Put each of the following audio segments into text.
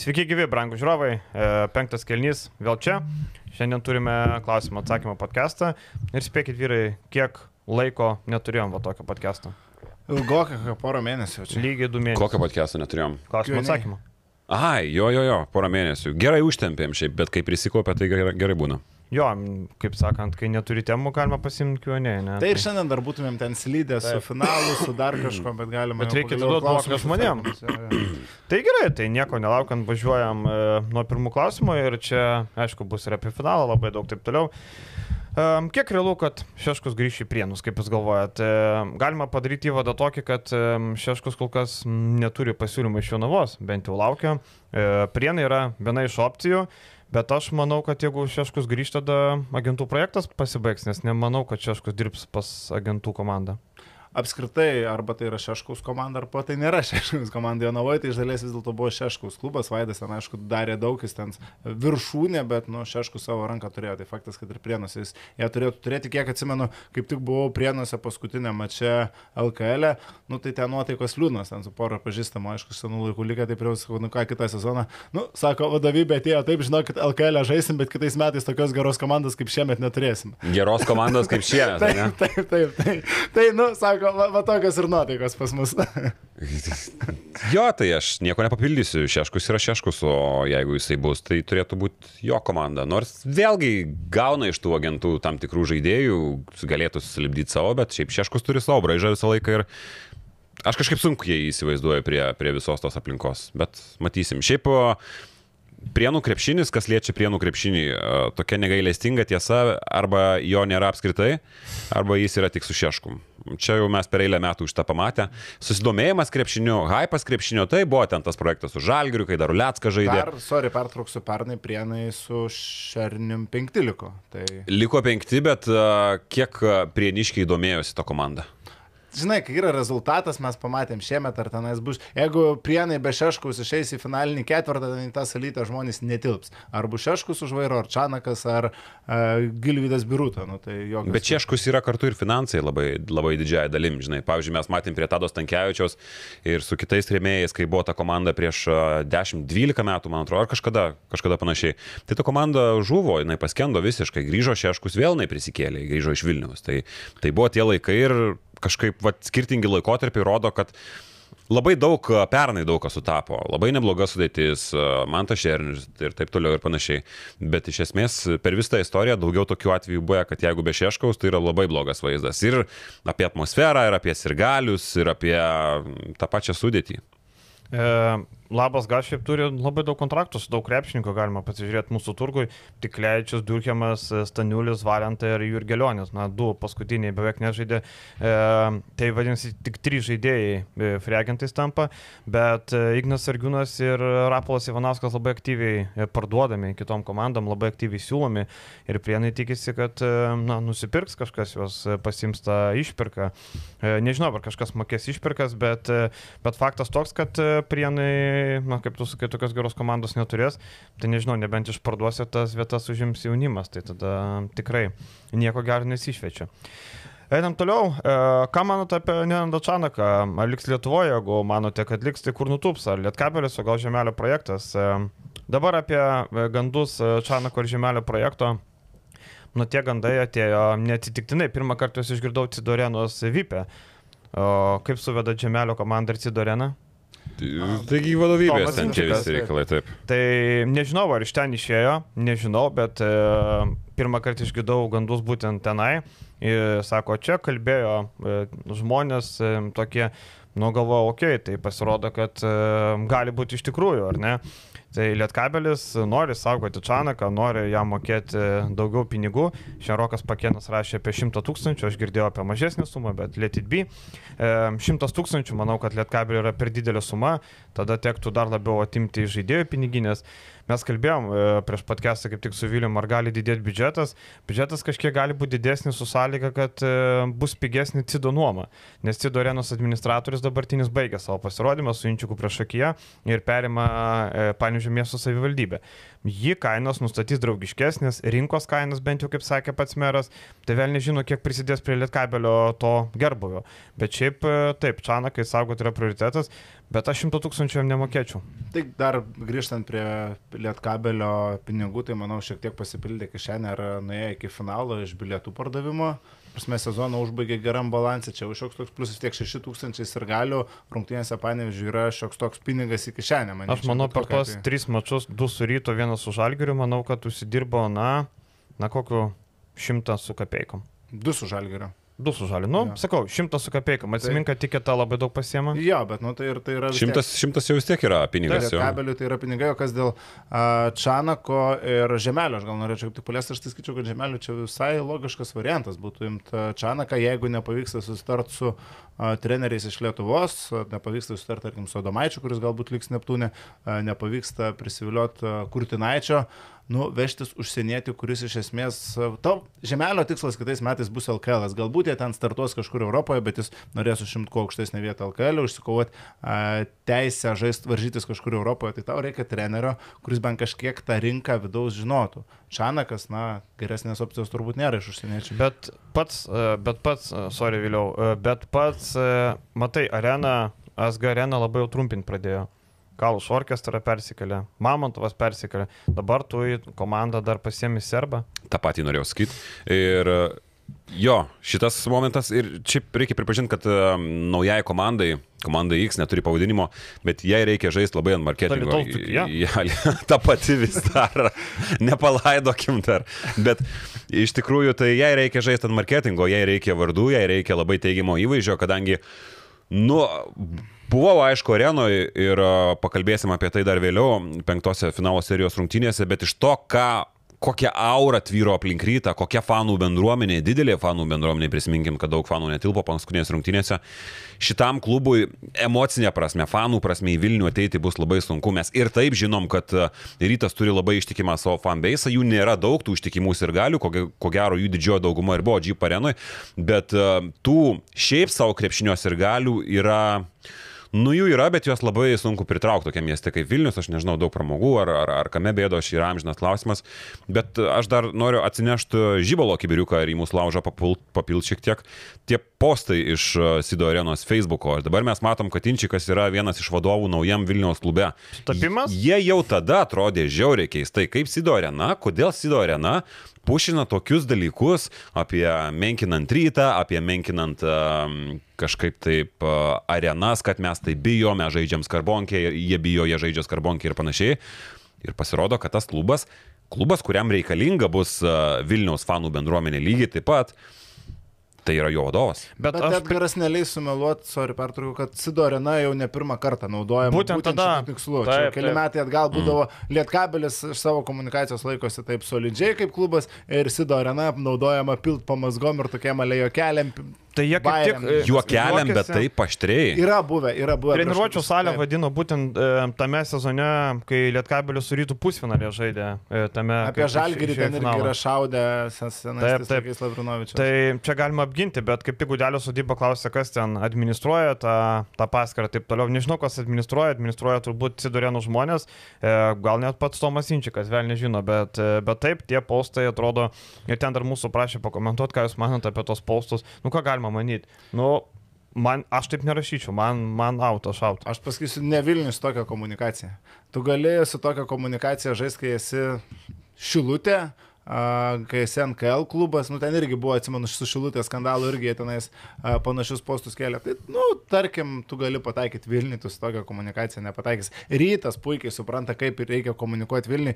Sveiki gyvi, brangų žiūrovai. E, Penktas kelnys vėl čia. Šiandien turime klausimą atsakymą podcastą. Ir spėkit vyrai, kiek laiko neturėjom va tokio podcast'o. Ilgokai, kokią porą mėnesių čia. Lygiai du mėnesius. Kokio podcast'o neturėjom? Klausimą atsakymą. Ai, jo, jo, jo, porą mėnesių. Gerai užtempėm šiaip, bet kai prisikaupė, tai gerai, gerai būna. Jo, kaip sakant, kai neturi temų, galima pasimti Q&A, ne? Tai ir šiandien dar būtumėm ten slydę su finalu, su dar kažko, bet galima. Bet reikia pagaliau atiduot klausimus mokymus žmonėm. atsakymus, jo, jo. Tai gerai, tai nieko nelaukiant važiuojam e, nuo pirmų klausimų ir čia, aišku, bus ir apie finalą labai daug taip toliau. Um, kiek realu, kad Šeškus grįš į Prienus, kaip Jūs galvojat? E, galima padaryti įvadą tokį, kad um, Šeškus kol kas neturi pasiūlymų iš Jonavos, bent jau laukia. E, Prienai yra viena iš opcijų, bet aš manau, kad jeigu Šeškus grįž, tada agentų projektas pasibaigs, nes nemanau, kad Šeškus dirbs pas agentų komandą. Apskritai, arba tai yra Šeškaus komanda, arba tai nėra Šeškaus komanda. Jonavoje tai iš dalies vis dėlto buvo Šeškaus klubas, Vaidas ten, aišku, darė daug, jis ten viršūnė, bet, nu, Šeškus savo ranką turėjo. Tai faktas, kad ir Prienuose jis ją turėtų turėti, kiek atsimenu, kaip tik buvau Prienuose paskutinę mačią LKL, e, nu, tai ten nuotaikos liūdnos, ten su pora pažįstama, aišku, senų laikų likę, tai prie sakau, nu ką, kitą sezoną. Nu, sako, vadovybė atėjo, taip, žinokit, LKL žaisim, bet kitais metais tokios geros komandos kaip šiemet neturėsim. Geros komandos kaip šie, tai ne? Taip, taip, taip. taip. Tai, nu, sako, va, va tokios ir nuotaikos pas mus. Jo, tai aš nieko nepapildysiu. Šeškus yra šeškus, o jeigu jisai bus, tai turėtų būti jo komanda. Nors vėlgi gauna iš tų agentų tam tikrų žaidėjų, galėtų susilipdyti savo, bet šiaip šeškus turi savo braižą visą laiką ir aš kažkaip sunkiai įsivaizduoju prie, prie visos tos aplinkos. Bet matysim. Šiaip Prienų krepšinis, kas liečia prienų krepšinį, e, tokia negailestinga tiesa, arba jo nėra apskritai, arba jis yra tik su šeškum. Čia jau mes per eilę metų iš tą pamatę. Susidomėjimas krepšiniu, hypas krepšinio, tai buvo ten tas projektas su Žalgiriu, kai dar Ulecka žaidė. Dar, sorry, pertrauksiu pernai prienai su Šernim penktiliko. Tai, Liko penkti, bet uh, kiek uh, prieniškiai domėjosi tą komandą? Žinai, kai yra rezultatas, mes pamatėm šiemet, ar tenais bus. Jeigu prienai be Šeškaus išeis į finalinį ketvirtą, tai tą salytę žmonės netilps. Ar bus Šeškus už vairo, ar Čanakas, ar uh, Gilvydas Biruta. Nu, tai jokios... Bet Češkus yra kartu ir finansai labai, labai didžiai dalim, žinai. Pavyzdžiui, mes matėm prie Tados Tankievičiaus ir su kitais rėmėjais, kai buvo ta komanda prieš a, 10-12 metų, man atrodo, ar kažkada, kažkada panašiai. Tai ta komanda žuvo, jinai paskendo visiškai, grįžo Šeškus vėl, jinai prisikėlė, grįžo iš Vilnius. Tai, tai buvo tie laikai ir kažkaip vat, skirtingi laikotarpiai rodo, kad Labai daug, a, pernai daug kas sutapo, labai nebloga sudėtis, a, Mantas Šernius ir taip toliau ir panašiai. Bet iš esmės per visą istoriją daugiau tokių atvejų buvo, kad jeigu be Šeškaus, tai yra labai blogas vaizdas. Ir apie atmosferą, ir apie sirgalius, ir apie tą pačią sudėtį. E, Labas gal šiaip turi labai daug kontraktų su daug krepšininkų, galima pasižiūrėti mūsų turgui. Tik Leidžius, Durkiamas, Staniulis, Valenta ir Jurgelionis. Na, du paskutiniai beveik nežaidė. E, tai vadinasi, tik trys žaidėjai e, freagentais tampa, bet e, Ignas Sargiūnas ir Rapolas Ivanauskas labai aktyviai e, parduodami kitom komandom, labai aktyviai siūlomi ir prienai tikisi, kad na, nusipirks kažkas juos, pasims tą išpirką. E, nežinau, ar kažkas mokės išpirkas, bet, bet faktas toks, kad e, prienai na, kaip tu sakai, tokios geros komandos neturės, tai nežinau, nebent išparduosi tas vietas užims jaunimas, tai tada tikrai nieko gero nesišvečia. Einam toliau. E, ką manote apie Nenandą Čanaką? Ar liks Lietuvoje, jeigu manote, kad liks, tai kur nutups? Ar Lietkabelis, o gal Žemelio projektas? E, dabar apie e, gandus e, Čanako ir Žemelio projekto. Nu, tie gandai atėjo neatsitiktinai. Pirmą kartą juos išgirdau Cidorenos Vipė. O kaip suveda Žemelio komanda ir Cidoreną? Taigi vadovybės ten Rimčiukas, visi reikalai, taip. Tai nežinau, ar iš ten išėjo, nežinau, bet e, pirmą kartą išgirdau gandus būtent tenai. Ir sako, čia kalbėjo e, žmonės e, tokie, nu galvoju, okei, okay, tai pasirodo, kad e, gali būti iš tikrųjų, ar ne? Tai Lietkabelis nori saugoti Čanaką, nori jam mokėti daugiau pinigų. Šiandien Pakėnas rašė apie 100 tūkstančių, aš girdėjau apie mažesnę sumą, bet Lietit B. 100 tūkstančių, manau, kad Lietkabelį yra per didelė suma, tada tektų dar labiau atimti iš žaidėjų piniginės. Mes kalbėjom e, prieš podcastą kaip tik su Vilium, ar gali didėti biudžetas. Biudžetas kažkiek gali būti didesnis su sąlyga, kad e, bus pigesnė Cido nuoma, nes Cido arenos administratorius dabartinis baigė savo pasirodymą su Inčiuku prieš akiją ir perima e, Panežių miesto savivaldybę. Ji kainos nustatys draugiškesnės, rinkos kainos bent jau, kaip sakė pats meras, tai vėl nežino, kiek prisidės prie Lietkabelio to gerbuvio. Bet šiaip e, taip, Čanakai saugoti yra prioritetas, Bet aš šimto tūkstančių jam nemokėčiau. Tai dar grįžtant prie lietkabelio pinigų, tai manau šiek tiek pasipildė kišenė ar nuėjo iki finalo iš bilietų pardavimo. Prasme, sezoną užbaigė geram balansą, čia jau šioks toks pliusas tiek 6 tūkstančiai ir galių, rungtynėse panevižiui yra šioks toks pinigas į kišenę. Manyčiau, aš manau, per tos tai... tris mačius, du su ryto, vienas su žalgiriu, manau, kad užsidirbo, na, na kokiu šimtą su kapeikom. Du su žalgiriu. Du su žaliu. Nu, ja. sakau, šimtas su kapeikom. Atsimink, kad tikėta labai daug pasiema. Jo, bet nu, tai, ir, tai yra... Šimtas, šimtas jau vis tiek yra pinigas. Tai kabelių tai yra pinigai, o kas dėl uh, Čanako ir Žemelio, aš gal norėčiau tik paliesti, aš tai skaičiau, kad Žemelio čia visai logiškas variantas būtų imti Čanaką, jeigu nepavyksta susitart su uh, treneriais iš Lietuvos, nepavyksta susitart, tarkim, su Adomaičiu, kuris galbūt liks Neptūne, uh, nepavyksta prisivilioti uh, Kurtinaičio. Uh, nu, vežtis užsienietį, kuris iš esmės, to žemelio tikslas kitais metais bus LKL. -as. Galbūt jie ten startuos kažkur Europoje, bet jis norės užimti kuo aukštesnę vietą LKL, užsikovoti teisę žaisti varžytis kažkur Europoje. Tai tau reikia trenerio, kuris bent kažkiek tą rinką vidaus žinotų. Šanakas, na, geresnės opcijos turbūt nėra iš užsieniečių. Bet pats, e, bet pats, e, sorry vėliau, e, bet pats, matai, arena, Asga arena labai jau trumpinti pradėjo. Kalus orkestrą persikėlė, Mamontovas persikėlė, dabar tu į komandą dar pasiemi serbą. Ta pati norėjau sakyti. Ir jo, šitas momentas ir čia reikia pripažinti, kad um, naujai komandai, komandai X neturi pavadinimo, bet jai reikia žaisti labai ant marketingo. Ja. Ja, ta pati vis dar, nepalaidokim dar. Bet iš tikrųjų tai jai reikia žaisti ant marketingo, jai reikia vardų, jai reikia labai teigiamo įvaizdžio, kadangi, nu, Buvau, aišku, arenoje ir pakalbėsim apie tai dar vėliau, penktose finalo serijos rungtynėse, bet iš to, ką kokia aura tvyro aplink rytą, kokia fanų bendruomenė, didelė fanų bendruomenė, prisiminkim, kad daug fanų netilpo paskutinės rungtynėse. Šitam klubui emocinė prasme, fanų prasme į Vilnių ateiti bus labai sunku. Mes ir taip žinom, kad e, rytas turi labai ištikimą savo fanbase, jų nėra daug, tų ištikimų ir galių, ko, ko gero jų didžioji dauguma ir buvo G parenui, bet e, tų šiaip savo krepšinios ir galių yra Nu jų yra, bet juos labai sunku pritraukti tokiam mieste kaip Vilnius, aš nežinau, daug pramogų ar, ar, ar kame bėdos yra amžinas klausimas, bet aš dar noriu atsinešti žybalo kibiriuką ir į mūsų laužą papilti šiek tiek. Tie postai iš e, Sido arenos Facebook'o ir dabar mes matom, kad Inčikas yra vienas iš vadovų naujam Vilniaus klube. Tapimas? Jie jau tada atrodė žiauriai keistai, kaip Sido arena, kodėl Sido arena pušina tokius dalykus apie menkinant rytą, apie menkinant uh, kažkaip taip uh, arenas, kad mes tai bijome, žaidžiam skarbonkę, jie bijo, jie žaidžia skarbonkę ir panašiai. Ir pasirodo, kad tas klubas, klubas, kuriam reikalinga bus uh, Vilniaus fanų bendruomenė lygiai taip pat, uh, Tai yra jo vadovas. Bet, Bet aš... Edgaras neleis sumeluoti, sorry, pertraukiu, kad Sido arena jau ne pirmą kartą naudojama. Būtent, būtent tada. Tikslu. Taip, Čia keli taip. metai atgal mm. būdavo mm. Lietkabelis iš savo komunikacijos laikosi taip solidžiai kaip klubas ir Sido arena naudojama pilt pamasgom ir tokiam alėjo keliam Tai jie kaip tik e, juokeliam, bet taip aštriai. Yra buvę, yra buvę. Treniruočio salę vadino būtent e, tame sezone, kai Lietkabelis su rytų pusfinalė žaidė. E, tame, Apie žalgirį ten irgi yra šaudę senas laikais Lavrunovičius. Tai čia galima apginti, bet kaip tik Gudelio sudyba klausė, kas ten administruoja tą, tą paskirtą ir taip toliau. Nežinau, kas administruoja, administruoja turbūt Sidorienų žmonės, e, gal net pats Tomas Inčikas, vėl nežino, bet, e, bet taip, tie postai atrodo, ir ten dar mūsų prašė pakomentuoti, ką jūs manote apie tos postus. Nu ką galima galima manyti. Nu, man, aš taip nerašyčiau, man, man auto šautų. Aš pasakysiu, ne Vilnius tokia komunikacija. Tu galėjai su tokia komunikacija žaisti, kai esi šilutė, kai SNKL klubas, nu ten irgi buvo, atsimenu, su Šilutės skandalu irgi tenais panašius postus kėlė. Tai, nu, tarkim, tu gali pataikyti Vilniui, tu su tokia komunikacija nepataikys. Rytas puikiai supranta, kaip reikia komunikuoti Vilniui.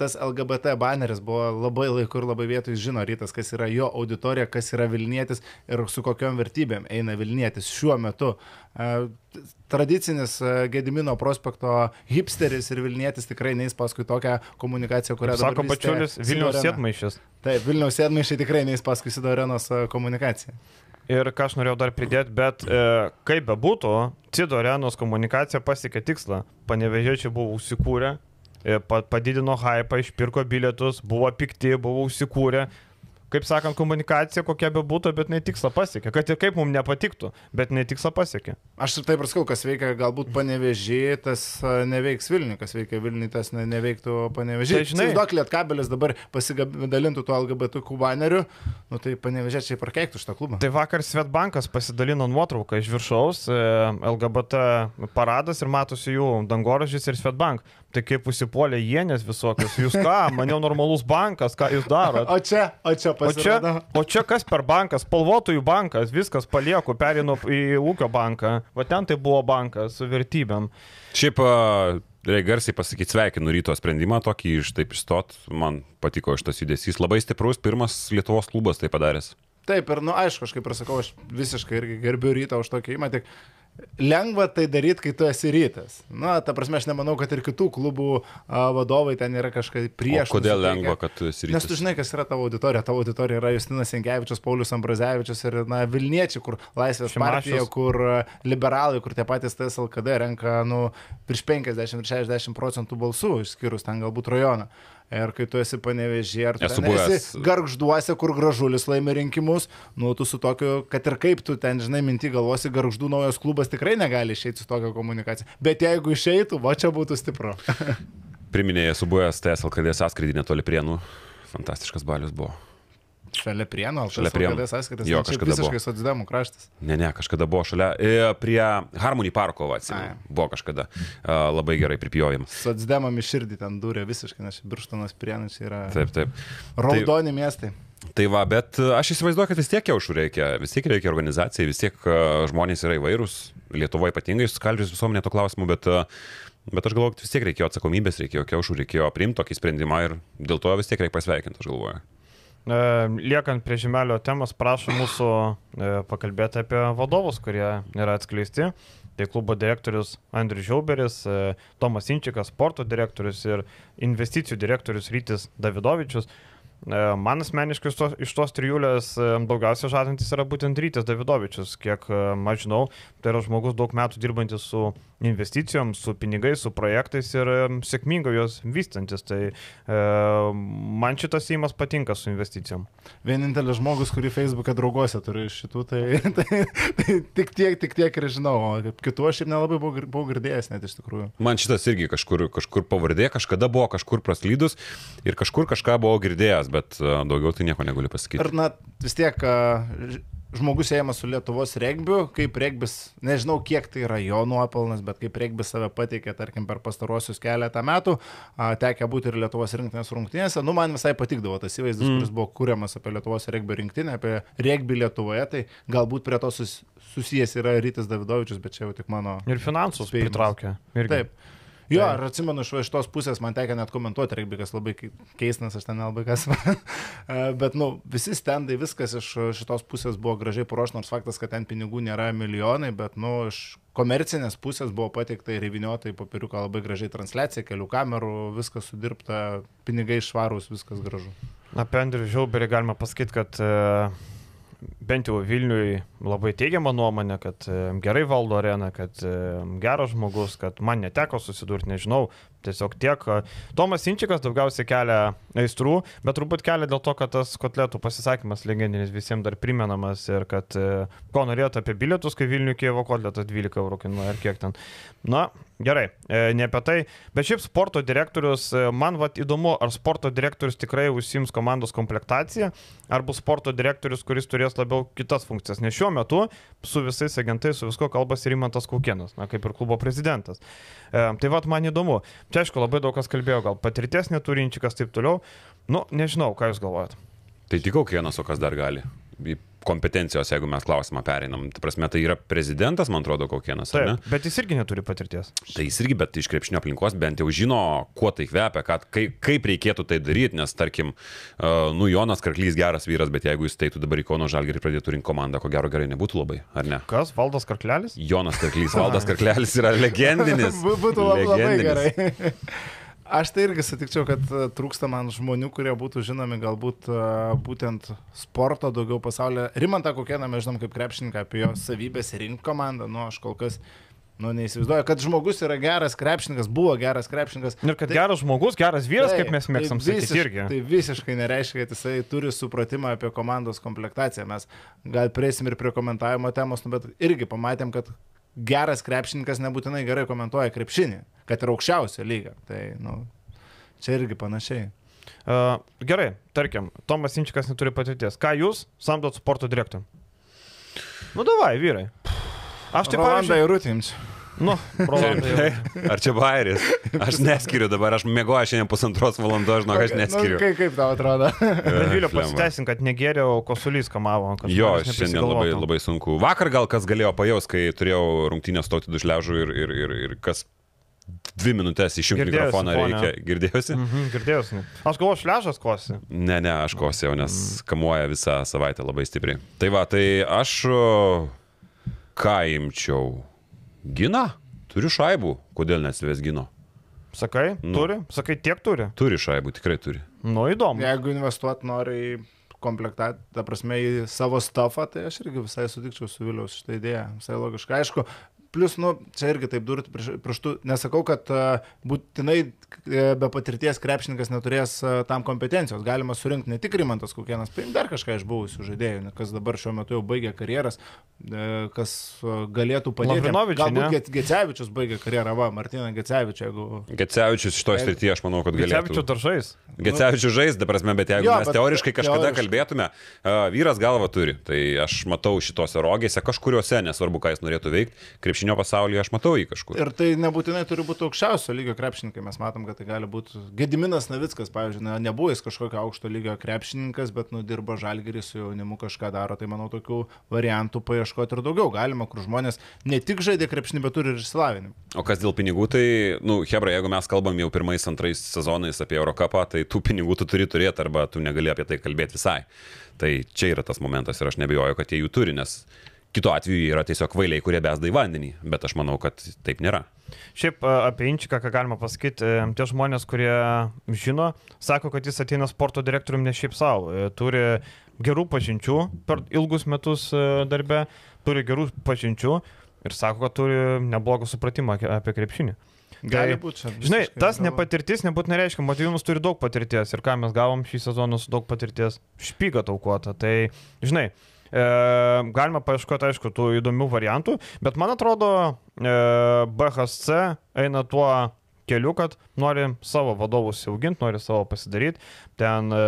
Tas LGBT baneris buvo labai laiku ir labai vietoj, žino Rytas, kas yra jo auditorija, kas yra Vilnietis ir su kokiom vertybėm eina Vilnietis šiuo metu. Tradicinis e, Gedimino prospekto hipsteris ir Vilnietis tikrai neįs paskui tokią komunikaciją, kurią dabar... Sako pačiulis Vilniaus sėdmaišis. Taip, Vilniaus sėdmaišiai tikrai neįs paskui Sidorenos e, komunikaciją. Ir ką aš norėjau dar pridėti, bet e, kaip bebūtų, Cido arenos komunikacija pasiekė tikslą. Panevežėčiai buvo užsikūrę, e, padidino hypą, išpirko bilietus, buvo pikti, buvo užsikūrę, kaip sakant, komunikacija kokia be būtų, bet jinai tikslą pasiekė. Kad ir kaip mums nepatiktų, bet jinai tikslą pasiekė. Aš ir taip ir sakau, kas veikia galbūt panevežiai, tas a, neveiks Vilniui, kas veikia Vilniui, tas ne, neveiktų panevežiai. Tai žinai- Įsivaizduok, lietkabelis dabar pasidalintų tuo LGBT baneriu, nu tai panevežiai čia parkeiktų šitą klubą. Tai vakar Svetbankas pasidalino nuotrauką iš viršaus, e, LGBT paradas ir matosi jų dangoraižys ir Svetbank. Tai kaip užsipuolė jienės visokios, jūs ką, maniau normalus bankas, ką jūs darote. O čia, o čia O čia, pasirodo. o čia kas per bankas? Spalvotojų bankas, viskas palieku, perinu į ūkio banką. Va ten tai buvo bankas su vertybėm. Šiaip, reikia garsiai pasakyti, sveikinu ryto sprendimą tokį iš taip išstot. Man patiko šitas judesys. Labai stiprus, pirmas Lietuvos klubas tai padaręs. Taip, ir, nu, aišku, aš kaip ir sakau, aš visiškai irgi gerbiu rytą už tokį įmą, tik lengva tai daryti, kai tu esi rytas. Na, ta prasme, aš nemanau, kad ir kitų klubų a, vadovai ten yra kažkaip prieš. O kodėl nusiteikę. lengva, kad tu esi Nes rytas? tu žinai, kas yra tavo auditorija. Tavo auditorija yra Justinas Senkevičius, Paulius Ambrazevičius ir, na, Vilniečiai, kur Laisvės Šimašius. partija, kur liberalai, kur tie patys TSLKD renka, nu, virš 50-60 procentų balsų, išskyrus ten galbūt rajoną. Ir kai tu esi panevežė, ar tu ten buvęs- esi garžduose, kur gražulis laimi rinkimus, nu, tu su tokiu, kad ir kaip tu ten, žinai, minti galvosi, garždų naujas klubas tikrai negali išeiti su tokia komunikacija. Bet jeigu išeitų, va čia būtų stipru. Priminėjai, esu buvęs TSLKD sąskrydį netoli prienų. Fantastiškas balius buvo. Šalia prienų, al Šalia Prienų. sąskaitas. Jo, šiaip kažkada buvo. Visiškai socdemų kraštas. Ne, ne, kažkada buvo šalia. E, prie Harmony parko, atsimenu. Buvo kažkada. E, labai gerai pripjojim. Socdemam iš širdį ten durė visiškai, nes Birštonas prienų čia yra Taip, taip. raudoni miestai. Tai va, bet e, aš įsivaizduoju, kad vis tiek jaušų reikia, vis tiek reikia organizacijai, vis tiek e, žmonės yra įvairūs, Lietuvoje ypatingai suskaldžius visuomenė to klausimu, bet, e, bet aš galvoju, kad vis tiek reikėjo atsakomybės, reikėjo kiaušų, reikėjo priimti tokį sprendimą ir dėl to vis tiek reikia pasveikinti, aš galvoju. E, Liekant prie žemelio temos, prašau mūsų e, pakalbėti apie vadovus, kurie yra atskleisti. Tai klubo direktorius Andrius Žiauberis, e, Tomas Inčikas, sporto direktorius ir investicijų direktorius Rytis Davidovičius. Man asmeniškai iš tos, iš tos trijulės e, daugiausia žadantis yra būtent Rytis Davidovičius. Kiek e, aš žinau, tai yra žmogus daug metų dirbantis su investicijom, su pinigais, su projektais ir e, sėkmingai juos vystantis. Tai e, man šitas įimas patinka su investicijom. Vienintelis žmogus, kurį Facebook'e drauguose turiu iš šitų, tai, tai, tai tik tiek, tik tiek ir žinau, o kaip kitų aš ir nelabai buvau, buvau girdėjęs net iš tikrųjų. Man šitas irgi kažkur, kažkur pavardė, kažkada buvo kažkur praslydus ir kažkur kažką buvau girdėjęs, bet e, daugiau tai nieko negaliu pasakyti. Ir na, vis tiek a, ž- žmogus ėjimas su Lietuvos regbiu, kaip regbis, nežinau kiek tai yra jo nuopelnas, bet kaip regbis save pateikė, tarkim, per pastaruosius keletą metų, a, tekę būti ir Lietuvos rinktinės rungtynėse, nu man visai patikdavo tas įvaizdis, mm. kuris buvo kūriamas apie Lietuvos regbio rinktinę, apie regbį Lietuvoje, tai galbūt prie to sus, susijęs yra Rytis Davidovičius, bet čia jau tik mano Ir finansus Spėjimas. pritraukia. Irgi. Taip. Jo, ir atsimenu iš tos pusės, man teko net komentuoti regbį, kas labai kei- keistas, aš ten nelabai kas. Bet, nu, visi stendai, viskas iš šitos pusės buvo gražiai paruošta, nors faktas, kad ten pinigų nėra milijonai, bet, nu, iš komercinės pusės buvo pateikta ir įviniota į papiriuką labai gražiai transliacija, kelių kamerų, viskas sudirbta, pinigai švarūs, viskas gražu. Apie Andrių Žiauberį galima pasakyti, kad e, bent jau Vilniui labai teigiama nuomonė, kad gerai valdo areną, kad geras žmogus, kad man neteko susidurti, nežinau, tiesiog tiek. Tomas Inčikas daugiausiai kelia aistrų, bet turbūt kelia dėl to, kad tas kotletų pasisakymas legendinis visiems dar primenamas ir kad e, ko norėjote apie bilietus, kai Vilniui Kievo kotletas 12 eurų kainuoja ar kiek ten. Na, gerai, e, ne apie tai, bet šiaip sporto direktorius, e, man vat įdomu, ar sporto direktorius tikrai užsims komandos komplektaciją, ar bus sporto direktorius, kuris turės labiau kitas funkcijas. Nes šiuo metu su visais agentais, su visko kalbasi Rimantas Kaukienas, na, kaip ir klubo prezidentas. Tai vad man įdomu. Čia aišku, labai daug kas kalbėjo, gal patirties neturinčikas taip toliau. Nu, nežinau, ką jūs galvojate. Tai tik kiekvienas, o kas dar gali. Kompetencijos, jeigu mes klausimą pereinam. Tai prasme, tai yra prezidentas, man atrodo, kokienas. ar ne? Taip, bet jis irgi neturi patirties. Tai jis irgi, bet iš krepšinio aplinkos bent jau žino, kuo tai kvepia, kad, kaip, kaip reikėtų tai daryti, nes tarkim, uh, nu Jonas Karklys geras vyras, bet jeigu jis teitų dabar į Kauno Žalgirį ir pradėtų rinkti komandą, ko gero gerai nebūtų labai, ar ne? Kas? Valdas Karklelis? Jonas Karklys, Valdas Karklelis yra legendinis. Būtų labai, labai legendinis. gerai. Aš tai irgi sutikčiau, kad e, trūksta man žmonių, kurie būtų žinomi galbūt e, būtent sporto daugiau pasaulyje. Rimantą Kokieną mes žinom kaip krepšininką, apie jo savybės rinkti komandą, nu aš kol kas Nu, neįsivaizduoju, kad žmogus yra geras krepšininkas, buvo geras krepšininkas. Ir kad Tai- geras žmogus, geras vyras, kaip mes tai mėgstam sakyti visiš- irgi. Tai visiškai nereiškia, kad jisai turi supratimą apie komandos komplektaciją. Mes gal prieisim ir prie komentavimo temos, nu, bet irgi pamatėm, kad geras krepšininkas nebūtinai gerai komentuoja krepšinį, kad ir aukščiausio lygio. Tai, nu, čia irgi panašiai. Uh, gerai, tarkim, Tomas Inčikas neturi patirties. Ką jūs samdot sporto direktorių? Nu, davai, vyrai. Aš taip pat. Rolandai Rūtims. Nu, Rolandai. Ar čia bairis? Aš neskiriu dabar, aš mėgoju šiandien pusantros valandos, žinok, aš neskiriu. Nu, kaip, kaip tau atrodo? Vilio Flemba. pasiteisink, kad negeriau, kosulys kamavo. kad Jo, šiandien labai, labai sunku. Vakar gal kas galėjo pajaus, kai turėjau rungtynę stoti dušliažų ir, ir, ir, ir kas dvi minutės išjungti mikrofoną reikia. Girdėjosi? Mhm, girdėjausi. Aš galvoju, šležas kosi. Ne, ne, aš kosėjau, nes kamuoja visą savaitę labai stipriai. Tai va, tai aš ką imčiau? Gina? Turiu šaibų. Kodėl nesivės gino? Sakai, Nu. turi? Sakai, tiek turi. Turi šaibų, tikrai turi. Nu, įdomu. Jeigu investuot nori į komplektą, ta prasme, į savo stafą, tai aš irgi visai sutikčiau su Viliaus šitą idėją. Visai logiška. Aišku, plus, nu, čia irgi taip durti tu, nesakau, kad uh, būtinai e, be patirties krepšininkas neturės uh, tam kompetencijos. Galima surinkti ne tik Rimantas Kukienas, paimti dar kažką iš buvusių žaidėjų, ne, kas dabar šiuo metu jau baigė karjeras, e, kas galėtų padėti. Galbūt Ge- Gecevičius baigė karjerą, va, Martina Gecevičius, jeigu... Gecevičius iš to srityje, aš manau, kad galėtų. daržais. Gecevičius žais, dabar prasme, bet jeigu Jo, mes bet teoriškai kažkada teoriškai. kalbėtume, vyras galvą turi. Tai aš matau šitose rogėse kažkuriuose, nesvarbu, ką jis norėtų veikti, krepšinio pasaulyje aš matau jį kažkur. Ir tai nebūtinai turi būti aukščiausio lygio krepšininkai. Mes matom, kad tai gali būti Gediminas Navickas, pavyzdžiui, na, nebuvo jis kažkokio aukšto lygio krepšininkas, bet nudirbo žalgerį su jaunimu kažką daro. Tai manau, tokių variantų paieškoti ir daugiau galima, kur žmonės ne tik žaidė krepšinį, bet turi ir išsilavinimą. O kas dėl pinigų, tai, nu, Hebra, jeigu mes kalbam jau pirmais, antrais sezonais apie Eurocapą, tai tų pinigų tu turi turėti arba tu negali apie tai kalbėti visai. Tai čia yra tas momentas ir aš nebejoju, kad jie jų turi, nes kitu atveju yra tiesiog vailiai, kurie besda į vandenį, bet aš manau, kad taip nėra. Šiaip a, apie Inčiką, ką galima pasakyti, e, tie žmonės, kurie žino, sako, kad jis ateina sporto direktoriumi ne šiaip savo. E, Turi gerų pažinčių per ilgus metus e, darbe, turi gerų pažinčių ir sako, kad turi neblogą supratimą apie krepšinį. Gali Tai, būti čia. Žinai, tas galvoju. nepatirtis nebūtinai reiškia, Motyvinas turi daug patirties ir ką mes gavom šį sezoną su daug patirties, špyga taukuota. Tai, žinai, e, galima paieškoti, aišku, tų įdomių variantų, bet man atrodo, e, BHC eina tuo keliu, kad nori savo vadovus auginti, nori savo pasidaryti. Ten e,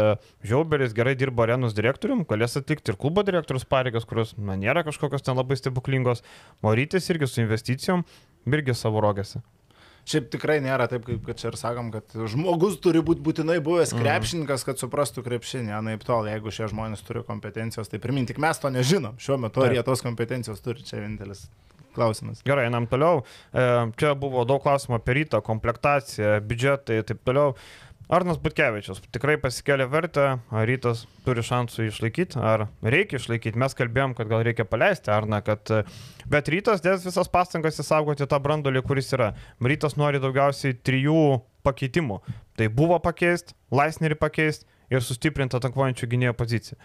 Žiauberis gerai dirba arenos direktorium, galės atlikti ir klubo direktorius pareigas, kurios na, nėra kažkokios ten labai stebuklingos. Morytis irgi su investicijom, irgi savo rogėse. Šiaip tikrai nėra taip, kaip kad čia ir sakom, kad žmogus turi būti būtinai buvęs krepšininkas, kad suprastų krepšinį. Anaip tol, jeigu šie žmonės turi kompetencijos, tai primint, tik mes to nežinom. Šiuo metu ar Taip. jie tos kompetencijos turi, čia vienintelis klausimas. Gerai, einam toliau. E, Čia buvo daug klausimų apie rytą, komplektaciją, biudžetą ir taip toliau. Arnas Butkevičius tikrai pasikėlė vertę, ar rytas turi šansų išlaikyti, ar reikia išlaikyti. Mes kalbėjom, kad gal reikia paleisti Arną, kad... Bet rytas dės visas pastangas įsaugoti tą brandolį, kuris yra. Rytas nori daugiausiai trijų pakeitimų. Tai buvo pakeisti, Laisnerį pakeisti ir sustiprinti atakuojančių gynėjo poziciją.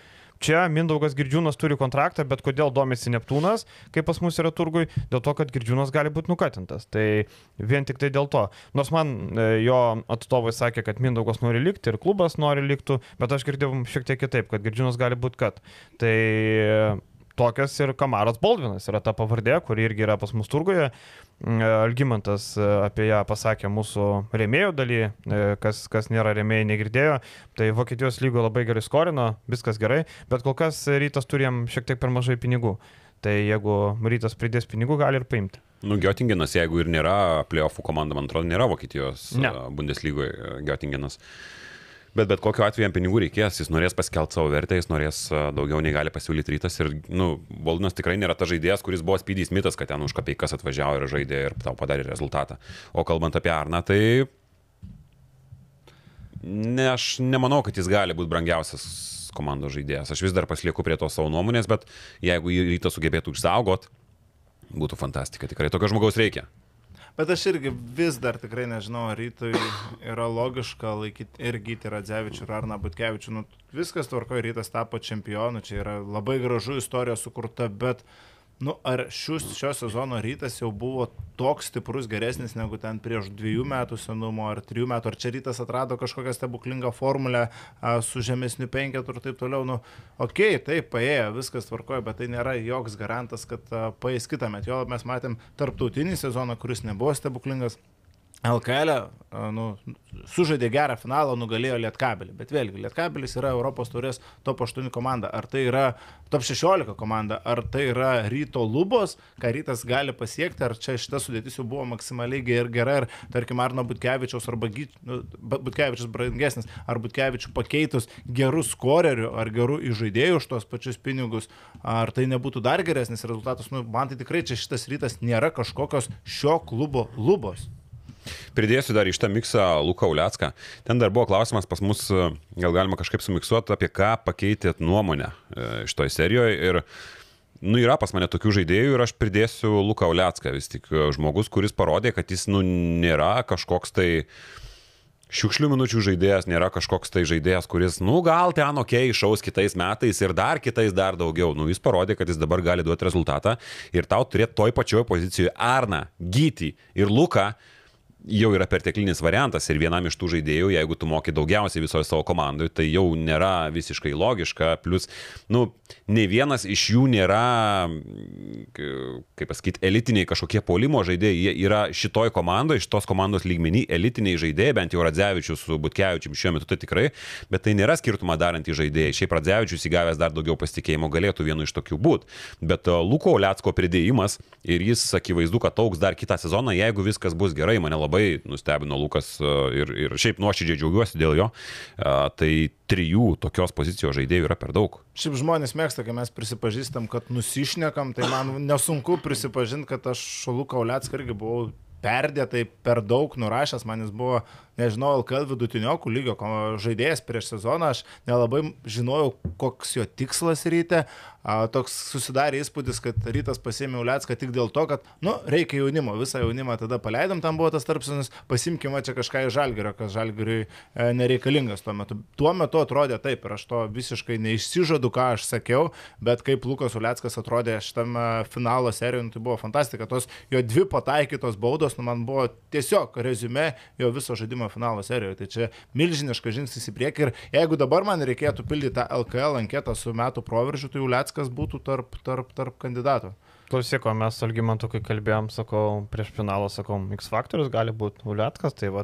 Čia Mindaugas Girdžiūnas turi kontraktą, bet kodėl domisi Neptūnas, kaip pas mus yra turgui, dėl to, kad Girdžiūnas gali būti nukatintas. Tai vien tik tai dėl to. Nors man e, jo atstovai sakė, kad Mindaugas nori likti ir klubas nori likti, bet aš girdėjau šiek tiek kitaip, kad Girdžiūnas gali būti kad. Tai tokias ir Kamaras Baldvinas yra ta pavardė, kuri irgi yra pas mus turguje. Mm, Algymantas e, apie ją pasakė mūsų rėmėjų daly, e, kas, kas nėra rėmėjai negirdėjo. Tai Vokietijos lygo labai gerai skorino, viskas gerai, bet kol kas rytas turėjom šiek tiek per mažai pinigų. Tai jeigu rytas pridės pinigų, gali ir paimti. Nu, Göttingenas, jeigu ir nėra playoffų komanda, man atrodo, nėra Vokietijos Ne. a, Bundeslygoje Göttingenas. Bet bet kokiu atveju jam pinigų reikės, jis norės paskelbti savo vertę, jis norės daugiau nei gali pasiūlyti rytas ir, nu, Boldinas tikrai nėra tas žaidėjas, kuris buvo spydys mitas, kad ten už kapeikas atvažiavo ir žaidė ir tau padarė rezultatą. O kalbant apie Arną, tai ne, aš nemanau, kad jis gali būti brangiausias komandos žaidėjas. Aš vis dar paslieku prie to savo nuomonės, bet jeigu jį rytas sugebėtų išsaugot, būtų fantastika. Tikrai tokio žmogaus reikia. Bet aš irgi vis dar tikrai nežinau, ar rytui yra logiška laikyti ir gyti Radzevičių ir Arną Butkevičių. Nu, viskas tvarko, rytas tapo čempionu, čia yra labai gražu istorija sukurta, bet Nu, ar šius, šio sezono rytas jau buvo toks stiprus geresnis negu ten prieš dviejų metų senumo ar trijų metų, ar čia rytas atrado kažkokią stebuklingą formulę a, su žemesniu penketu ir taip toliau. Nu, okei, okay, taip, paėjo, viskas tvarkoja, bet tai nėra joks garantas, kad paės kitą metą. Jo mes matėm tarptautinį sezoną, kuris nebuvo stebuklingas. LKL nu, sužaidė gerą finalą, nugalėjo Lietkabelį. Bet vėlgi, Lietkabelis yra Europos turės top 8 komanda. Ar tai yra top 16 komanda, ar tai yra ryto lubos, ką rytas gali pasiekti, ar čia šita sudėtis jau buvo maksimaliai ir gera, ir tarkim Arno Butkevičiaus arba Gy... nu, Butkevičius brangesnis, ar Butkevičių pakeitus gerų skorerių ar gerų įžaidėjų už tos pačius pinigus, ar tai nebūtų dar geresnis rezultatas. Nu, man tai tikrai čia šitas rytas nėra kažkokios šio klubo lubos. Pridėsiu dar iš tą miksą Luką Ulecką. Ten dar buvo klausimas pas mus, gal galima kažkaip sumiksuoti, apie ką pakeitėt nuomonę e, šitoje serijoje. Ir Nu, yra pas mane tokių žaidėjų ir aš pridėsiu Luką Ulecką, vis tik e, žmogus, kuris parodė, kad jis, nu, nėra kažkoks tai šiukšlių minučių žaidėjas, nėra kažkoks tai žaidėjas, kuris, nu, gal ten ok, išaus kitais metais ir dar kitais dar daugiau. Nu, jis parodė, kad jis dabar gali duoti rezultatą ir tau turėti toj pačioj pozicijoje Arną, Gyti ir Luką jau yra perteklinis variantas ir vienam iš tų žaidėjų, jeigu tu moki daugiausiai visoje savo komandoje, tai jau nėra visiškai logiška. Plus, nu, ne vienas iš jų nėra, kaip pasakyti, elitiniai kažkokie polimo žaidėjai. Jie yra šitoj komandoje, šitos komandos lygmenį elitiniai žaidėjai, bent jau Radzevičius su Butkevičium šiuo metu tai tikrai, bet tai nėra skirtumą darantys žaidėjai. Šiaip Radzevičius įgavęs dar daugiau pasitikėjimo galėtų vienu iš tokių būti. Bet uh, Luko Liatsko pridėjimas ir jis akivaizdu, kad auks dar kitą sezoną, jeigu viskas bus gerai, mane labai labai nustebino Lukas e, ir, ir šiaip nuoširdžiai džiaugiuosi dėl jo. E, tai trijų tokios pozicijos žaidėjų yra per daug. Šiaip žmonės mėgsta, kai mes prisipažįstam, kad nusišnekam, tai man nesunku prisipažinti, kad aš Luką Ulecką irgi buvau perdėtai per daug nurašęs, man jis buvo, nežinau, LKL vidutiniokų lygio žaidėjas prieš sezoną, aš nelabai žinojau, koks jo tikslas ryte, a, toks susidarė įspūdis, kad rytas pasėmė Ulecką tik dėl to, kad, nu, reikia jaunimo, visą jaunimą tada paleidom, tam buvo tas tarpsinis, pasimkime čia kažką iš žalgerio, kas žalgeriui e, nereikalingas tuo metu. Tuo metu atrodė taip ir aš to visiškai neišsižadu, ką aš sakiau, bet kaip Lukas Uleckas atrodė šitame finalo serijoje, nu, tai buvo fantastika, tos jo dvi pataikytos baudos, nu, man buvo tiesiog rezume jo viso žaidimo finalo serijoje, tai čia milžiniškas žingsnis į priekį ir jeigu dabar man reikėtų pildyti tą LKL anketą su metų proveržiu, tai Uleckas kas būtų tarp, tarp, tarp kandidatų. Klausyk, o mes Algymantu, kai kalbėjom, sakau, prieš finalą, sakau, X faktorius gali būti Uliatkas, tai va,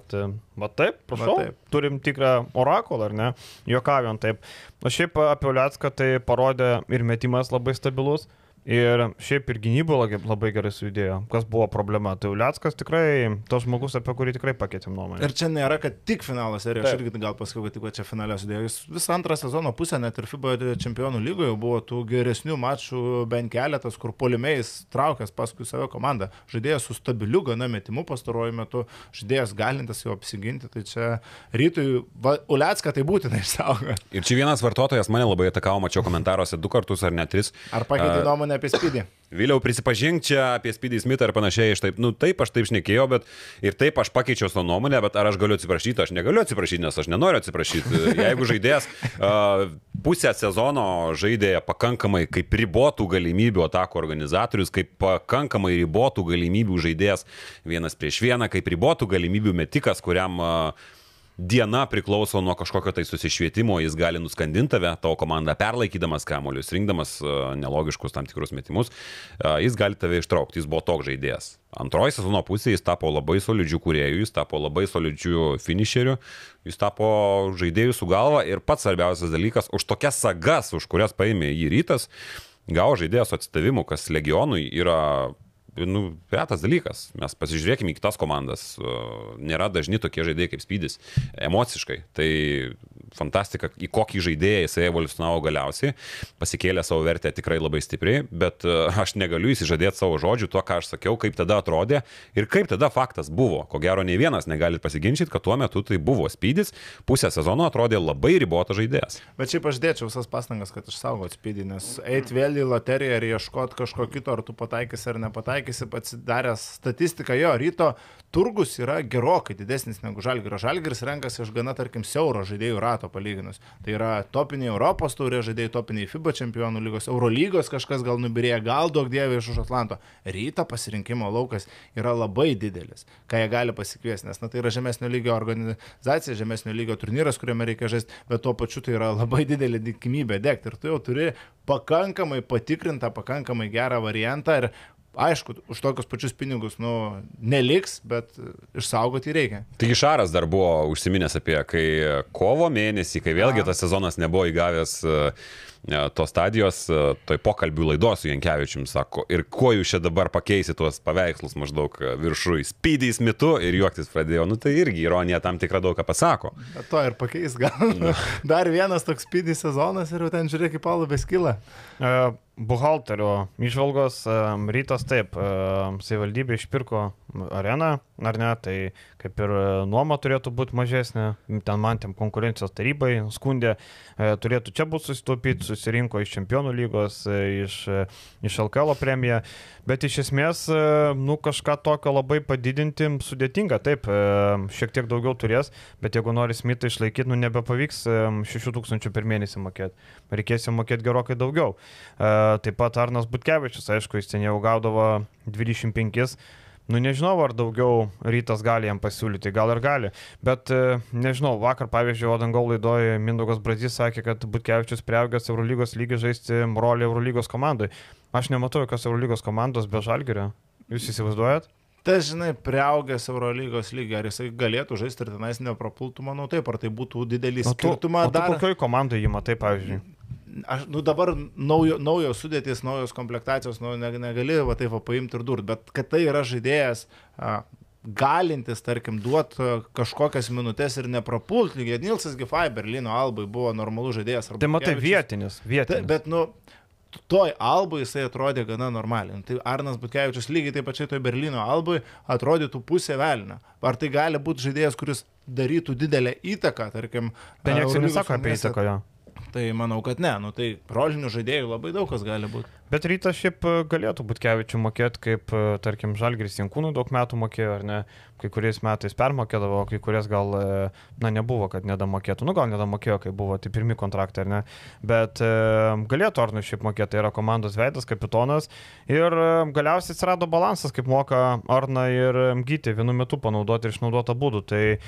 va taip, prašau, va taip. turim tikrą orakulą, ar ne, juokaujant taip. O šiaip apie Uliatską tai parodė ir metimas labai stabilus. Ir šiaip ir gynybų labai gerai sujudėjo. Kas buvo problema? Tai Uliackas tikrai tos žmogus, apie kurį tikrai pakeitėm nuomonę. Ir čia nėra, kad tik finalas serija, aš irgi gal pasakiau, kad tik čia finalė sudėjo. Jis visą antrą sezono pusę, net ir FIBA čempionų lygoje buvo tų geresnių mačų bent keletas, kur polimėjais traukęs paskui savo komandą. Žaidėjas su stabiliu gana metimu pastaruoju metu, žaidėjas galintas jau apsiginti. Tai čia rytui Uliacką tai būtina išsaugoti. Ir čia vienas vartotojas mane labai atakavo, mačiau komentaruose du kartus ar net tris. Ar pakeitė nuomonę? Ne apie Spydį. Vėliau prisipažink čia apie Spydį Smithą ir panašiai, aš taip, nu taip, aš taip šnekėjau, bet ir taip aš pakeičiau savo nuomonę, bet ar aš galiu atsiprašyti, aš negaliu atsiprašyti, nes aš nenoriu atsiprašyti. Jeigu žaidėjas uh, pusę sezono žaidė pakankamai kaip ribotų galimybių atakų organizatorius, kaip pakankamai ribotų galimybių žaidėjas vienas prieš vieną, kaip ribotų galimybių metikas, kuriam uh, diena priklauso nuo kažkokio tai susišvietimo, jis gali nuskandinti tave, tavo komandą perlaikydamas kamolius, rinkdamas uh, nelogiškus tam tikrus metimus, uh, jis gali tave ištraukti, jis buvo toks žaidėjas. Antroji sezono pusė jis tapo labai solidžių kuriejų, jis tapo labai solidžių finišerių, jis tapo žaidėjų su galva ir pats svarbiausias dalykas, už tokias sagas, už kurias paėmė jį rytas, gavo žaidėjas atstavimu, kas legionui yra nu, retas dalykas. Mes pasižiūrėkime į kitas komandas. Nėra dažni tokie žaidėjai kaip Spydis emociškai. Tai fantastika, į kokį žaidėją jisai evoliucionavo galiausiai, pasikėlė savo vertę tikrai labai stipriai, bet e, aš negaliu įsižadėti savo žodžių to, ką aš sakiau, kaip tada atrodė ir kaip tada faktas buvo. Ko gero, nei vienas negalit pasiginčyti, kad tuo metu tai buvo spydis, pusę sezono atrodė labai ribotas žaidėjas. Bet šiaip aš dėčiau visas pastangas, kad išsaugot spydį, nes eit vėl į loteriją ir ieškot kažko kito, ar tu pataikysi ar nepataikysi, atsidaręs statistiką jo ryto, turgus yra gerokai didesnis negu žalgerio. Žalgeris renkasi iš gana, tarkim, siauro žaidėjų rato palyginus. Tai yra topiniai Europos taurė žaidėjai, topiniai FIBA čempionų lygos, Eurolygos kažkas gal nubirėjo, gal daug dievė iš už Atlanto. Ryto pasirinkimo laukas yra labai didelis, ką jie gali pasikviesti, nes na, tai yra žemesnio lygio organizacija, žemesnio lygio turnyras, kuriame reikia žaisti, bet tuo pačiu tai yra labai didelė tikimybė degti ir tu jau turi pakankamai patikrintą, pakankamai gerą variantą ir aišku, už tokius pačius pinigus, nu, neliks, bet išsaugoti reikia. Taigi Šaras dar buvo užsiminęs apie, kai kovo mėnesį, kai vėlgi tas sezonas nebuvo įgavęs uh, tos stadijos, e, toj pokalbių laidos su Jankievičium sako, ir kuo jūs čia dabar pakeisi tuos paveikslus maždaug e, viršui, spydys mitu ir juoktis pradėjo, nu tai irgi ironija tam tikra daug ką pasako. Bet to ir pakeis gal. Nu. Dar vienas toks spydys sezonas ir jau ten žiūrėk, kaip palubės kyla. Uh, buhalterio išvalgos, rytas taip, savivaldybė išpirko areną, ar ne, tai kaip ir nuoma turėtų būti mažesnė, ten man tiem konkurencijos tarybai skundė, e, turėtų čia būti susitaupyti, susirinko iš čempionų lygos, e, iš, e, iš LKL premiją, bet iš esmės, nu, kažką tokio labai padidinti sudėtinga, taip, šiek tiek daugiau turės, bet jeigu nori Smithą išlaikyti, nu, nebepavyks 6000 per mėnesį mokėti, reikės jam mokėti gerokai daugiau. Taip pat Arnas Butkevičius, aišku, jis ten jau gaudavo 25. Nu nežinau, ar daugiau rytas gali jam pasiūlyti, gal ir gali. Bet e, nežinau, vakar pavyzdžiui, Odangol laidoje Mindaugas Brazys sakė, kad Butkevičius prieaugęs Eurolygos lygį žaisti rolį Eurolygos komandai. Aš nematau jokios Eurolygos komandos be žalgerio. Jūs įsivaizduojat? Tai žinai, prieaugęs Eurolygos lygį, ar jisai galėtų žaisti ir tenais neprapultų, manau taip, ar tai būtų didelis skirtumas. Dar kokioj komandai jį matai, pavyzdžiui? Aš, nu dabar naujo, naujos sudėtys, naujos komplektacijos, nu, negali va taip va paimti ir durti, bet kad tai yra žaidėjas a, galintis, tarkim, duoti kažkokias minutės ir neprapult, lygiai Nilsas Gifai Berlyno albai buvo normalus žaidėjas. Tai matai vietinis, vietinis. Ta, bet, nu, toj albai jisai atrodė gana normaliai. Nu, tai Arnas Butkevičius lygiai taip pačiai toj Berlyno albai atrodytų pusė velnio. Ar tai gali būti žaidėjas, kuris darytų didelę įtaką, tarkim. Tai niekas nesako apie įtaką jo. Tai manau, kad ne. Nu, tai rožinių žaidėjų labai daug kas gali būti. Bet rytas šiaip e, galėtų būti kevičių mokėti, kaip, e, tarkim, Žalgris Jankūnų daug metų mokėjo, ar ne? Kai kuriais metais permokėdavo, kai kurias gal, e, na, nebuvo, kad nedamokėtų. Nu, gal nedamokėjo, kai buvo, tai pirmi kontraktai, ar ne? Bet e, galėtų Arnui šiaip mokėti, tai yra komandos veidas, kapitonas. Ir galiausiai atsirado balansas, kaip moka Arna ir Gyti vienu metu panaudoti ir išnaudoti būdų. Tai e,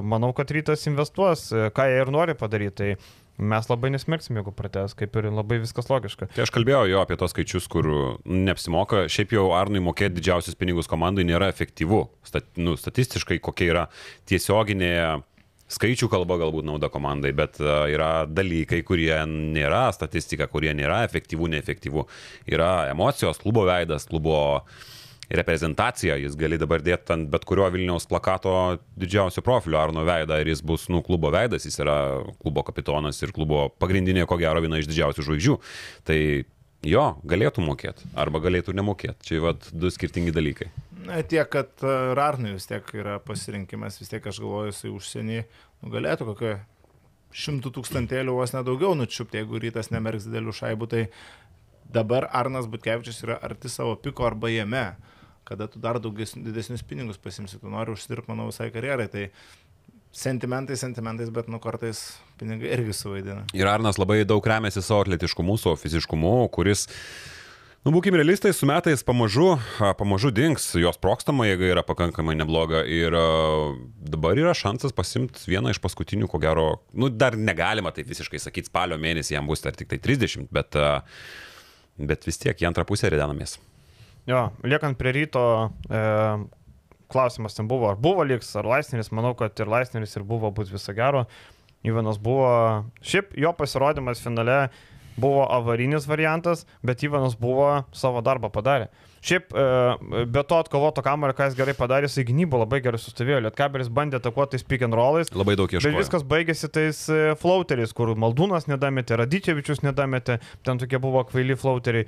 manau, kad rytas investuos, ką jie ir nori padaryti. Tai mes labai nesmerksim, jeigu pratęs, kaip ir labai viskas logiška. Tai aš kalbėjau jo apie tos skaičius, kur neapsimoka, šiaip jau Arnui mokėti didžiausius pinigus komandai nėra efektyvu. Stat, nu, statistiškai kokia yra tiesioginė skaičių kalba galbūt nauda komandai, bet uh, yra dalykai, kurie nėra statistika, kurie nėra efektyvų, neefektyvų. Yra emocijos, klubo veidas, klubo uh, reprezentaciją, jis gali dabar dėti ant bet kurio Vilniaus plakato didžiausio profilio Arno veidą ir jis bus, nu, klubo veidas, jis yra klubo kapitonas ir klubo pagrindinė, ko gero, viena iš didžiausių žvaigždžių. Tai jo, galėtų mokėti arba galėtų nemokėti. Čia vad du skirtingi dalykai. Na, tiek, kad e, Rarnui vis tiek yra pasirinkimas, vis tiek aš galvoju, jisai užsienį nu, galėtų kokią šimtų tūkstantėlių vos nedaugiau nučiupti, jeigu rytas nemerks didelių šaibų, tai dabar Arnas Butkevičius yra arti savo piko arba jame. Uh, kada tu dar daugiau didesnius pinigus pasimsi, tu nori užsidirbti, manau, visai karjerai. Tai sentimentai, sentimentais, bet nu kartais pinigai irgi suvaidina. Ir Arnas labai daug remiasi savo atletiškumu, savo fiziškumu, kuris Nu, būkime realistai, su metais pamažu, pamažu dings, jos prokstama jėga yra pakankamai nebloga ir dabar yra šansas pasimti vieną iš paskutinių, ko gero, nu, dar negalima taip visiškai sakyti, spalio mėnesį jam bus dar tik tai 30, bet, bet vis tiek į antrą pusę ridenamės. Jo, liekant prie ryto, e, klausimas ten buvo, ar buvo liks, ar Laisneris, manau, kad ir Laisneris ir buvo bus viso gero. Ivanas buvo, šiaip jo pasirodymas finale buvo avarinis variantas, bet Ivanas buvo savo darbą padarę. Šiaip e, be to atkovoto kamerą, ką jis gerai padarė, jis į gynybą labai gerai sustovėjo. Lietkabelis bandė atakuoti pick and rollais. Labai daug ieškojo. Bet viskas baigėsi tais e, flauteriais, kur Maldūnas nedametė, Radičevičius nedametė, ten tokie buvo kvaili flauteriai.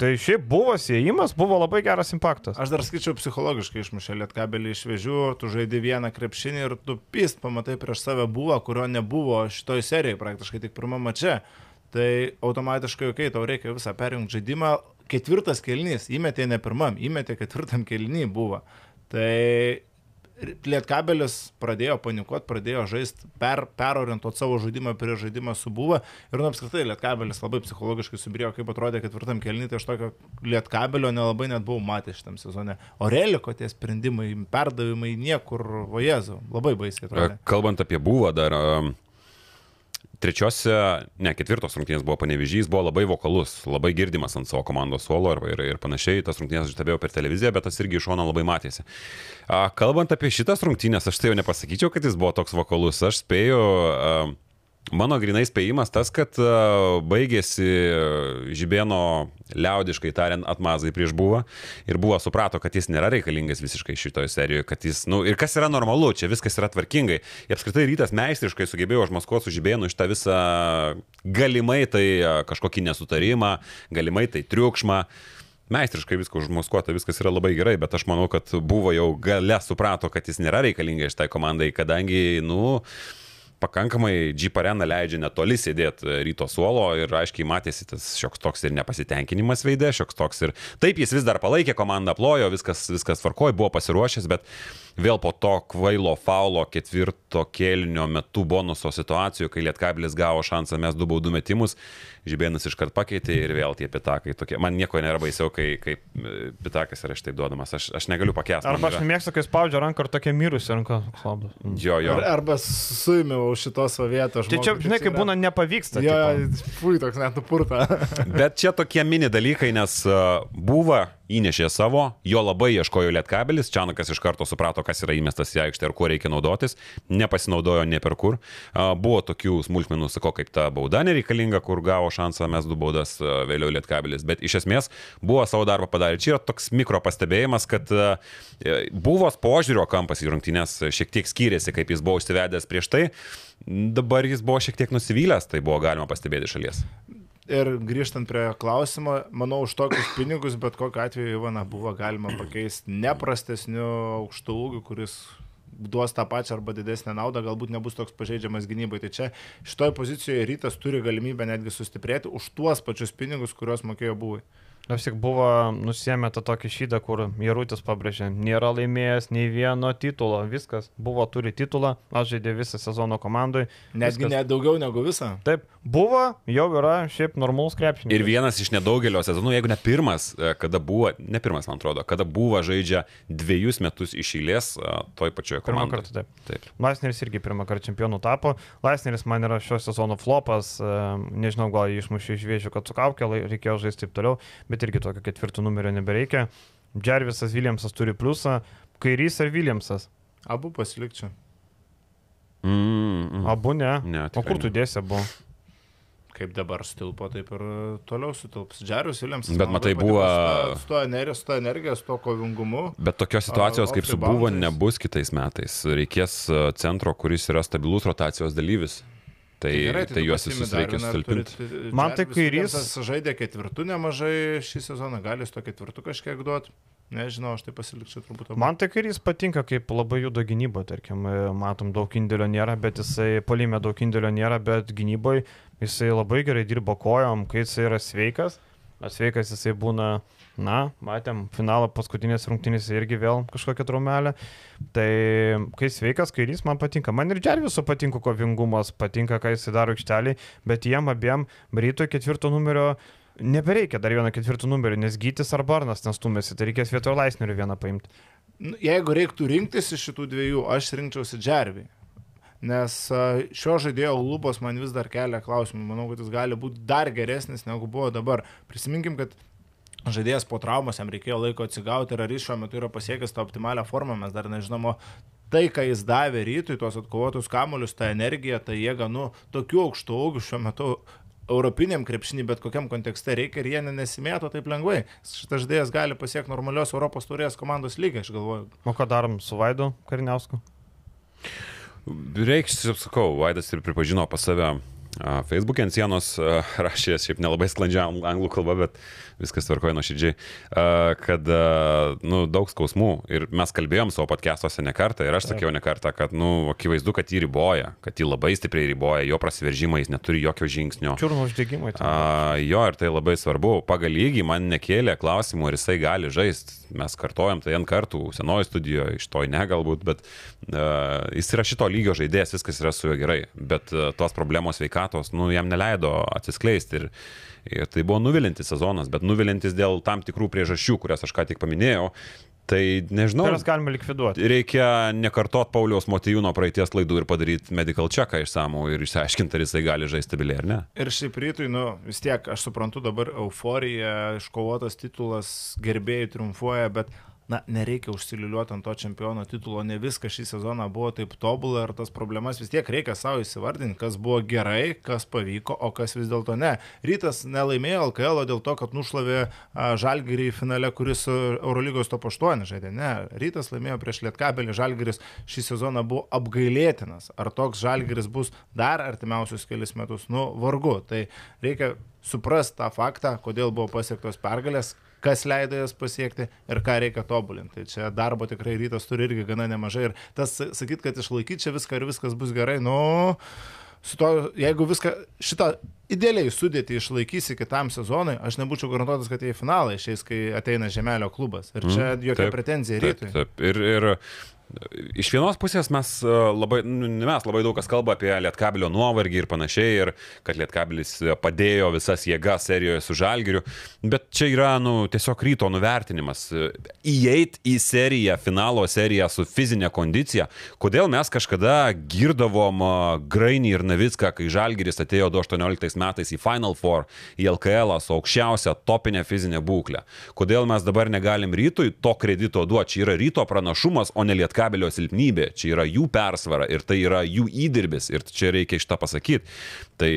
Tai šiaip buvo siejimas, buvo labai geras impaktas. Aš dar skaičiau psichologiškai išmušė lietkabelį iš vėžių, tu žaidži vieną krepšinį ir tu pist, pamatai prieš save buvo, kurio nebuvo šitoj serijai praktiškai tik pirmą mačią. Tai automatiškai, kai okay, tau reikia visą perjungti žaidimą, ketvirtas kelnys, įmetė ne pirmam, įmetė ketvirtam kelnį buvo. Tai Lietkabelis pradėjo panikuoti, pradėjo žaisti, per, perorientuoti savo žaidimą prie žaidimą su buvo ir nu, apskritai Lietkabelis labai psichologiškai subirėjo, kaip atrodė ketvirtam kelnį, tai aš tokio Lietkabelio nelabai net buvau matęs šitam sezone. O Reliko tie sprendimai, perdavimai niekur, vajezu, labai baisiai atrodė. Kalbant apie buvą dar. Um trečiose, ne, ketvirtos rungtynės buvo panevežys, buvo labai vokalus, labai girdimas ant savo komandos suolo ir, ir, ir panašiai. Tas rungtynės aš stebėjau per televiziją, bet tas irgi iš šono labai matėsi. A, kalbant apie šitas rungtynės, aš tai jau nepasakyčiau, kad jis buvo toks vokalus. Aš spėjau. A, Mano grinai spėjimas tas, kad baigėsi Žibėno liaudiškai tariant atmazai prieš buvą ir buvo suprato, kad jis nėra reikalingas visiškai šitoje serijoje, kad jis, na nu, ir kas yra normalu, čia viskas yra tvarkingai. Ir apskritai rytas meistriškai sugebėjo užmaskuoti su Žibėnu šitą visą galimai tai kažkokį nesutarimą, galimai tai triukšmą meistriškai viską užmaskuota, viskas yra labai gerai, bet aš manau, kad buvo jau gale suprato, kad jis nėra reikalingas šitai komandai, kadangi, nu, pakankamai Jeep arena leidžia netoli sėdėti e, ryto suolo ir aiškiai matėsi tas šioks toks ir nepasitenkinimas veidė, šioks toks ir taip jis vis dar palaikė komandą, plojo, viskas, viskas tvarkojo, buvo pasiruošęs, bet vėl po to kvailo faulo ketvirto kėlinio metu bonuso situacijų, kai Lietkabilis gavo šansą mes du baudų metimus, Žibėnas iškart pakeitė ir vėl tie pitakai tokie. Man nieko nėra baisiau, kai, kai e, pitakas yra štai duodamas. Aš, aš negaliu pakęsti. Arba aš nemėgstu, kai spaudžia ranką ar tokia mirusi ranka. Slabdas. Jo, jo. Ar, arba suimiau šitos vietos. Tai čia, žinai, kaip būna nepavyksta. Jo, fui, toks net nupurta. Bet čia tokie mini dalykai, nes uh, buvo įnešė savo, jo labai ieškojo Lietkabelis, Čianakas iš karto suprato, kas yra įmestas į aikštę ir kuo reikia naudotis, nepasinaudojo ne per kur. Buvo tokių smulkmenų, sako, kaip ta bauda nereikalinga, kur gavo šansą mes du baudas vėliau Lietkabelis, bet iš esmės buvo savo darbą padarę. Čia yra toks mikro pastebėjimas, kad buvo požiūrio kampas į rungtynės šiek tiek skyrėsi, kaip jis buvo užsivedęs prieš tai. Dabar jis buvo šiek tiek nusivylęs, tai buvo galima pastebėti šalies. Ir grįžtant prie klausimo, manau, už tokius pinigus bet kokiu atveju Ivaną buvo galima pakeisti neprastesniu aukštų ūgiu, kuris duos tą pačią arba didesnę naudą, galbūt nebus toks pažeidžiamas gynybai. Tai čia šitoje pozicijoje rytas turi galimybę netgi sustiprėti už tuos pačius pinigus, kuriuos mokėjo buvai. Vis tik buvo nusėmę tą tokį šydą, kur Jarutis pabrėžė, nėra laimėjęs nei vieno titulo, viskas, buvo, turi titulą, aš žaidė visą sezono komandai. Netgi net daugiau negu visą. Taip, buvo, jau yra šiaip normalus krepšinis. Ir vienas iš nedaugelio sezonų, jeigu ne pirmas, e, kada buvo, ne pirmas man atrodo, kada buvo žaidžia dviejus metus iš eilės e, toj pačioje komandoje. Pirmą kartą taip. taip. Laisneris irgi pirmą kartą čempionų tapo. Laisneris man yra šio sezono flopas, e, nežinau, gal jį išmušė iš vėžių, kad sukaukė, reikėjo žaisti taip toliau, bet bet irgi tokio ketvirto numerio nebereikia. Džervisas Williamsas turi pliusą, kairys ar Williamsas? Abu pasilikčiau. Mm, mm. Abu ne. ne o kur tu dėsi abu? Kaip dabar sutilpo, taip ir toliau sutilps. Džerius Williamsas. Bet matai, buvo... Su to energijos, su to energijos, su to kovingumu. Bet tokios situacijos kaip su buvo nebus kitais metais. Reikės centro, kuris yra stabilus rotacijos dalyvis. Tai, tai, gerai, tai, tai juos visus reikia sutalpinti. Man tai kairys. Žaidė ketvirtų nemažai šį sezoną, gali su to ketvirtų kažkiek duoti. Nežinau, aš tai pasilikčiau turbūt. Man tai kairys patinka, kaip labai juda gynyba, tarkim, matom, daug indėlio nėra, bet jisai polime daug indėlio nėra, bet gynyboje jisai labai gerai dirba kojom, kai jisai yra sveikas. Sveikas jisai būna Na, matėm, finalą paskutinės rungtynės irgi vėl kažkokia traumelė. Tai kai sveikas kairys man patinka. Man ir Džerviso patinka kovingumas, patinka, ką jis daro aikštelį, bet jiem abiem rytoj ketvirto numerio nebereikia dar vieno ketvirto numerio, nes Gytis ar Barnas nestumėsi, tai reikės vietoj Laisnerio vieną paimti. Nu, jeigu reiktų rinktis iš šitų dviejų, aš rinkčiausi Džervį. Nes šio žaidėjo lubos man vis dar kelia klausimų. Manau, kad jis gali būti dar geresnis negu buvo dabar. Prisiminkim, kad žaidėjas po traumos, jam reikėjo laiko atsigauti ir ar jis šiuo metu yra pasiekęs tą optimalią formą, mes dar nežinome. Tai, ką jis davė rytui, tuos atkovotus kamuolius, tą energiją, tą jėgą, nu, tokių aukštų augių šiuo metu europiniam krepšinį, bet kokiam kontekste reikia ir jie nesimėto taip lengvai. Šitas žaidėjas gali pasiekti normalios Europos turės komandos lygį, aš galvoju. O ką darom su Vaidu Kariniausku? Reiks, sakau, Vaidas ir pripažino pas save Facebook'e ant sienos rašė, šiaip nelabai sklandžia anglų kalba, bet viskas tvarkoja nuoširdžiai, kad nu, daug skausmų ir mes kalbėjom savo podcastuose ne kartą ir aš sakiau ne kartą, kad nu, akivaizdu, kad jį riboja, kad jį labai stipriai riboja, jo prasiveržimai, jis neturi jokio žingsnio. Čiurno uždegimai. Jo, ir tai labai svarbu. Pagal lygį man nekėlė klausimų, ar jisai gali žaisti. Mes kartojam tai ant kartų, senoji studijoje, iš to ne galbūt, bet uh, jis yra šito lygio žaidėjas, viskas yra su juo gerai, bet uh, tos problemos veikatos, nu, jam neleido atsiskleisti. Ir, Ir tai buvo nuvilintis sezonas, bet nuvilintis dėl tam tikrų priežasčių, kurias aš ką tik paminėjau. Tai nežinau. Kurias galima likviduoti. Reikia nekartot Pauliaus Motijūno praeities klaidų ir padaryti medical checką išsamų ir išsiaiškinti, ar jisai gali žaisti stabiliai ar ne. Ir šiaip rytui, nu, vis tiek, aš suprantu dabar euforija, iškovotas titulas, gerbėjai triumfuoja, bet na, nereikia užsiliuliuoti ant to čempiono titulo, ne viskas šį sezoną buvo taip tobulą ir tas problemas vis tiek reikia savo įsivardinti, kas buvo gerai, kas pavyko, o kas vis dėlto ne. Rytas nelaimėjo LKL dėl to, kad nušlavė Žalgirį finale, kuris Eurolygos top 8 žaidė. Ne, Rytas laimėjo prieš Lietkabelį, Žalgiris šį sezoną buvo apgailėtinas. Ar toks Žalgiris bus dar artimiausius kelius metus? Nu, vargu. Tai reikia suprasti tą faktą, kodėl buvo pasiektos pergalės, kas leido jas pasiekti ir ką reikia tobulinti. Tai čia darbo tikrai rytas turi irgi gana nemažai. Ir tas sakyt, kad išlaikyti čia viską ir viskas bus gerai, nu, su to, jeigu viską šitą idealiai sudėti išlaikysi kitam sezonui, aš nebūčiau garantuotas, kad jie į finalą išeis, kai ateina Žemelio klubas. Ir čia mm, jokia taip, pretenzija rytui. Taip, taip. Ir, ir Iš vienos pusės mes e, labai, nu, mes labai daug kas kalba apie Lietkabilio nuovargį ir panašiai, ir kad Lietkabilis padėjo visas jėgas serijoje su Žalgiriu, bet čia yra nu, tiesiog ryto nuvertinimas. Įeit į seriją, finalo seriją su fizinė kondicija, kodėl mes kažkada girdavom e, Grainį ir Navicką, kai Žalgiris atėjo 2018 metais į Final Four, į LKL su aukščiausia topinė fizinė būklė. Kodėl mes dabar negalim rytui to kredito duoti, čia yra ryto pranašumas, o ne Lietkabilis Lietkabelio silpnybė, čia yra jų persvara ir tai yra jų įdirbis ir čia reikia iš tą pasakyti. Tai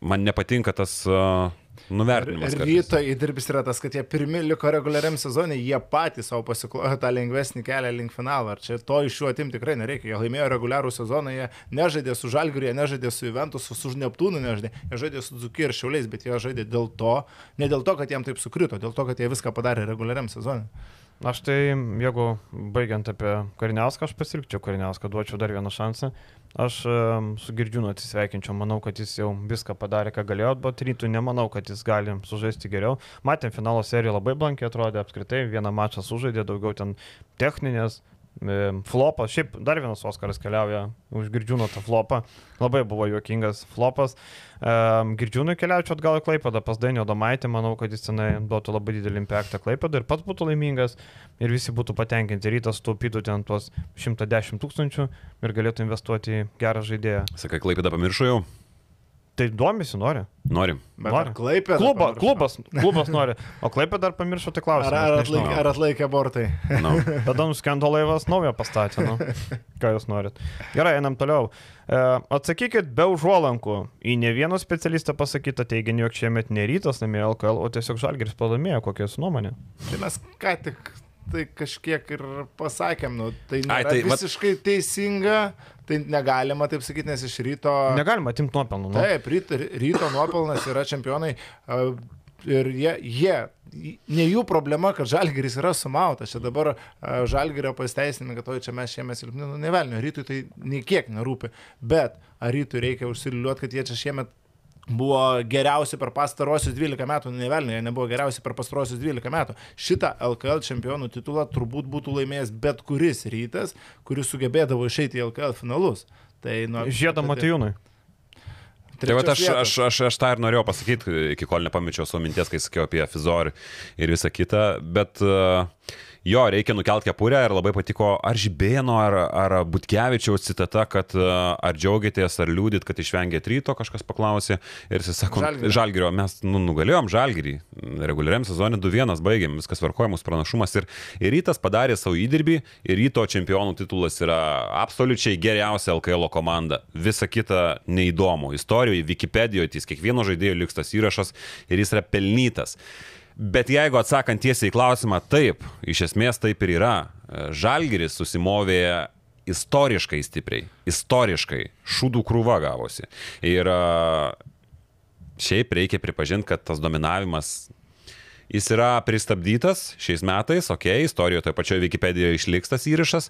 man nepatinka tas uh, nuvertinimas. Ir ryto įdirbis yra tas, kad jie pirmi liko reguliariam sezonui, jie patys savo pasiklojo tą lengvesnį kelią link finalo. Ar čia to iš jų atim tikrai nereikia. Jie laimėjo reguliarų sezoną, jie nežaidė su Žalgiriu, jie nežaidė su Juventus, su Neptūnu nežaidė, jie žaidė su Dzuki ir Šiauliais, bet jie žaidė dėl to, ne dėl to, kad jiem taip sukrito, dėl to, kad jie viską padarė reguliariam sezonui. Aš tai, jeigu baigiant apie Kariniauską, aš pasirinkčiau Kariniauską, duočiau dar vieną šansą. Aš su Girdžiūnu atsisveikinčiau, manau, kad jis jau viską padarė, ką galėjo, bet rytų nemanau, kad jis gali sužaisti geriau. Matėm finalo seriją labai blankiai atrodė, apskritai vieną mačą sužaidė, daugiau ten techninės, flopas, šiaip dar vienas Oskaras keliauja už Girdžiūno tą flopą, labai buvo juokingas flopas. Girdžiūnui keliaučiau atgal į Klaipadą pas Dainio Domaitį, manau, kad jis tenai duotų labai didelį impactą Klaipadą ir pats būtų laimingas ir visi būtų patenkinti, rytas taupytų ten tuos 110 tūkstančių ir galėtų investuoti į gerą žaidėją. Sakai, Klaipadą pamiršau jau? Tai domisi, nori. Norim. Nori. Klaipė. Kluba, klubas, klubas nori. O Klaipė dar pamiršo tai klausimą. Ar, ar, atlaikė, ar atlaikė bortai? No. Tada nuskendo laivas naują pastatė. Nu. Ką jūs norit? Gerai, einam toliau. E, atsakykit be užuolankų. Į ne vieną specialistą pasakytą teiginį, jog šiemet nerytas namie LKL, o tiesiog Žalgeris pralaimėjo. Kokia jūsų nuomonė? Tai mes ką tik tai kažkiek ir pasakėm, nu, tai nėra Ai, tai visiškai vat... teisinga, tai negalima taip sakyti, nes iš ryto... Negalima atimti nuopelnų. Nu. Taip, ryto, ryto nuopelnas yra čempionai. Ir jie, jie, ne jų problema, kad žalgeris yra sumautas. Čia dabar žalgerio pasteisinimai, kad oi čia mes šiemet silpni, nu nevelnio, rytui tai nei kiek nerūpi. Bet ar rytui reikia užsiliuoti, kad jie čia šiemet buvo geriausi per pastarosius 12 metų, nu, nevelnė, jie nebuvo geriausi per pastarosius 12 metų. Šitą LKL čempionų titulą turbūt būtų laimėjęs bet kuris rytas, kuris sugebėdavo išeiti į LKL finalus. Tai, nu, Žiedą Matijūnui. Tai va, aš, aš, aš, aš tą ir norėjau pasakyti, iki kol nepamečiau savo minties, kai sakiau apie Fizor ir visą kitą, bet uh, jo, reikia nukelti kepurę ir labai patiko ar Žibėno, ar, ar Butkevičiaus citata, kad e, ar džiaugiatės, ar liūdit, kad išvengėt ryto, kažkas paklausė. Ir jis sako, Žalgirio, Žalgirio mes nu, nugalėjom Žalgirį, reguliariam sezonė 2-1 baigėm, viskas varkoja mūsų pranašumas ir, ir rytas padarė savo įdirbį ir ryto čempionų titulas yra absoliučiai geriausia LKL komanda, visa kita neįdomu, istorijoje, Wikipedijoje, jis kiekvieno žaidėjo liks tas įrašas ir jis yra pelnytas. Bet jeigu atsakant tiesiai į klausimą, taip, iš esmės taip ir yra. Žalgiris susimovė istoriškai stipriai. Istoriškai. Šūdų krūva gavosi. Ir a, šiaip reikia pripažinti, kad tas dominavimas Jis yra pristabdytas šiais metais, okei, okay, istorijoje toje pačioje Wikipedijoje išliks tas įrašas,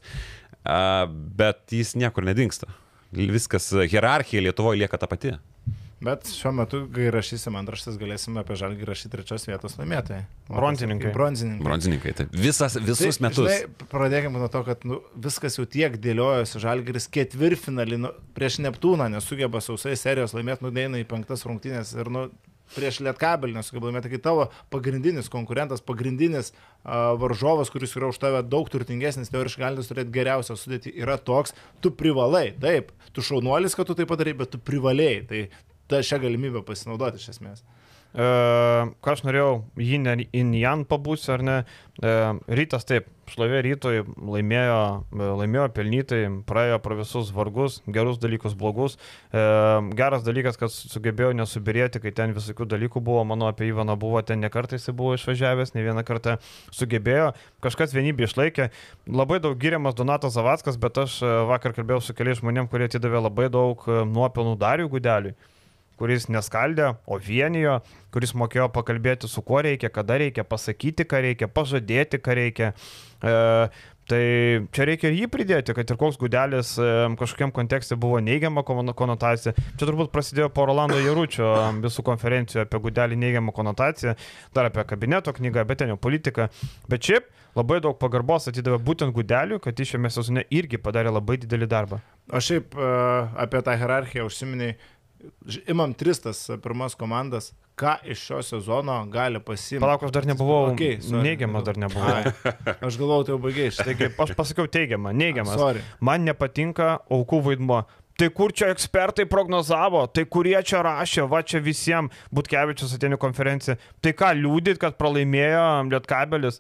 a, bet jis niekur nedingsta. Viskas, hierarchija Lietuvoje lieka ta pati. Bet šiuo metu, kai rašysim antraštis, galėsime apie žalgį rašyti trečios vietos laimėtojai. Bronzininkai. Bronzininkai. Bronzininkai. Tai visas, visus Tai, metus. Žinai, pradėkime nuo to, kad nu, viskas jau tiek dėliojosi. Žalgiris ketvirtfinalį nu, prieš Neptūną nesugeba sausai serijos laimėti, nudeina į penktas rungtynės ir nu, prieš Lietkabelį nesugeba laimėti. Kai tavo pagrindinis konkurentas, pagrindinis uh, varžovas, kuris yra už tave daug turtingesnis, teoriškai galintis turėti geriausią sudėtį, yra toks, tu privalai. Taip, tu šaunuolis, kad tu tai padarai, bet tu privalėjai. Tai ta šią galimybę pasinaudoti iš esmės. E, ką aš norėjau, jį ne in Jan pabūsiu ar ne. E, rytas taip, šlovė rytoj laimėjo, e, laimėjo pelnytai, praėjo pro visus vargus, gerus dalykus, blogus. E, geras dalykas, kad sugebėjo nesubirėti, kai ten visokių dalykų buvo, mano apie Ivaną buvo, ten ne kartą jis buvo išvažiavęs, ne vieną kartą sugebėjo, kažkas vienybė išlaikė. Labai daug giriamas Donatas Zavackas, bet aš e, vakar kalbėjau su keliais žmonėm, kurie atidavė labai daug e, nuopelnų Darių Gudeliui kuris neskaldė, o vienijo, kuris mokėjo pakalbėti su kuo reikia, kada reikia, pasakyti, ką reikia, pažadėti, ką reikia. E, tai čia reikia ir jį pridėti, kad ir koks gudelis e, kažkokiam kontekste buvo neigiama kono- konotacija. Čia turbūt prasidėjo po Rolando Jaručio visų konferencijų apie gudelį neigiamą konotaciją, dar apie kabineto knygą, bet ten jau politiką. Bet šiaip labai daug pagarbos atidavė būtent gudeliui, kad iš šiame sezone irgi padarė labai didelį darbą. O šiaip e, apie tą hierarchiją užsiminiai, imam tris tas pirmas komandas, ką iš šio sezono gali pasimti. Palauk, aš dar nebuvau, Okei, sorry. neigiamas dar nebuvau. Ai, Aš galvojau, tai jau baigiai. Taigi, aš pasakiau teigiamą, neigiamas. Sorry. Man nepatinka aukų vaidmuo. Tai kur čia ekspertai prognozavo, tai kurie čia rašė, va čia visiems, Butkevičius atėjo į konferenciją. Tai ką, liūdit, kad pralaimėjo Lietkabelis?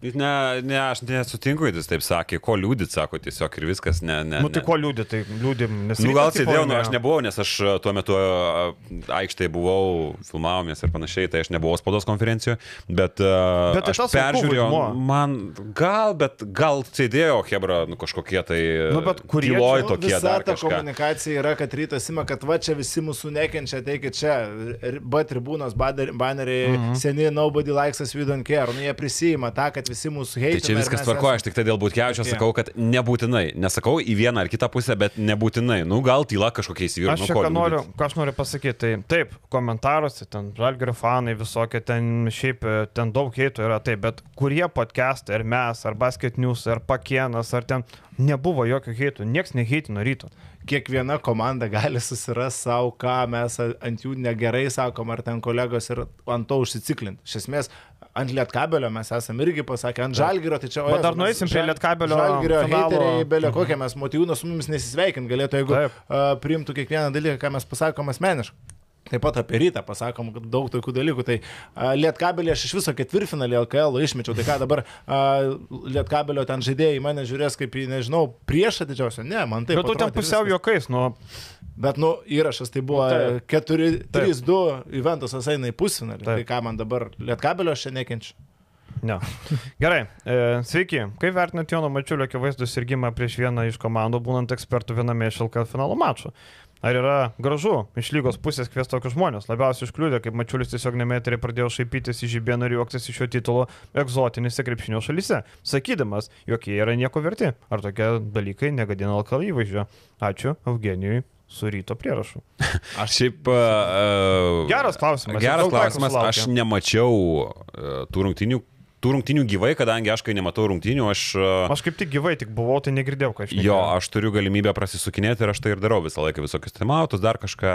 Ne, ne, aš nesutinku, jis taip sakė, ko liūdit, sako tiesiog ir viskas, ne, ne. Nu tai ne. ko liūdit, tai liūdim, nes... Nu, gal sėdėjau, nu, aš nebuvau, nes aš a, tuo metu a, aikštėje buvau, filmavomės ir panašiai, tai aš nebuvau spaudos konferencijoje, bet, a, Bet tai aš aukų peržiūrėjau, man gal, bet gal sėdėjo Hebra, nu, kažkokie tai Nu, bet kurie tyloj tokie Visa dar ta kažką. komunikacija yra, kad rytas ima, kad va čia visi mūsų nekenčia, ateikit čia. B tribūnos, baneriai, Mhm. seni, nobody likes us, we don't care. Nu, jie prisima tą, kad visi mūsų heitina. Tai čia viskas mes tvarkoja, esam- aš tik tai dėl būtkiaučio tokie. sakau, kad nebūtinai. Nesakau į vieną ar kitą pusę, bet nebūtinai. Nu, gal tyla kažkokia įsivyra. Aš Nu, ką noriu, ką aš noriu pasakyti, tai taip, komentaruose, ten žalgerio fanai visokie, ten šiaip, e, ten daug heitų yra, taip, bet kurie podcastai, ar mes, ar Basket News, ar Pakienas, ar ten nebuvo jokio heitų, nieks neheitino ryto. Kiekviena komanda gali susirasti savo, ką mes ant jų negerai sakom, ar ten kolegos ir ant to užsiciklinti. Iš esmės, ant lietkabelio mes esame irgi pasakę, ant žalgyro, tai čia... o Bet dar nueisim prie Lietkabelio Žalgirio finalo. heiteriai, belė kokie mes, motyvūnas su mumis nesisveikint galėtų, jeigu Taip. uh, priimtų kiekvieną dalyką, ką mes pasakom asmeniškai. Taip pat apie rytą pasakom kad daug tokių dalykų. Tai uh, Lietkabelį aš iš viso ketvirtfinalį LKL išmečiau. Tai ką dabar uh, Lietkabelio ten žaidėjai mane žiūrės kaip į, nežinau, priešą didžiausią. Ne, man tai Bet tu ten pusiau juokais, nu, Bet, nu, įrašas tai buvo Nu, taip. 4-3-2, Juventusas eina į pusfinalį. Tai Taip. ką man dabar Lietkabelio aš čia nekenčiu. ne. Gerai, e, sveiki. Kaip vertinate Jono Mačiulio akivaizdų sirgymą prieš vieną iš komandų, būnant ekspertų viename iš LKL finalo mačo? Ar yra gražu iš lygos pusės kviesti tokius žmonės? Labiausiai iškliūdė, kaip Mačiulis tiesiog nemeterį pradėjo šaipytis iš žibėnų ir juoktis iš šio titulo egzotinėse krepšinio šalyse, sakydamas, jog jie yra nieko verti. Ar tokie dalykai negadina LKL įvaizdžio? Ačiū Eugenijui su ryto prierašu. Aš šiaip. Uh, Geras klausimas. Geras klausimas. Aš nemačiau uh, tų rungtinių. Tų rungtinių gyvai, kadangi aš kai nematau rungtinių, aš... Uh, Aš kaip tik gyvai tik buvau, tai negirdėjau, aš Jo, aš turiu galimybę prasisukinėti ir aš tai ir darau visą laiką visokius timautus, dar kažką,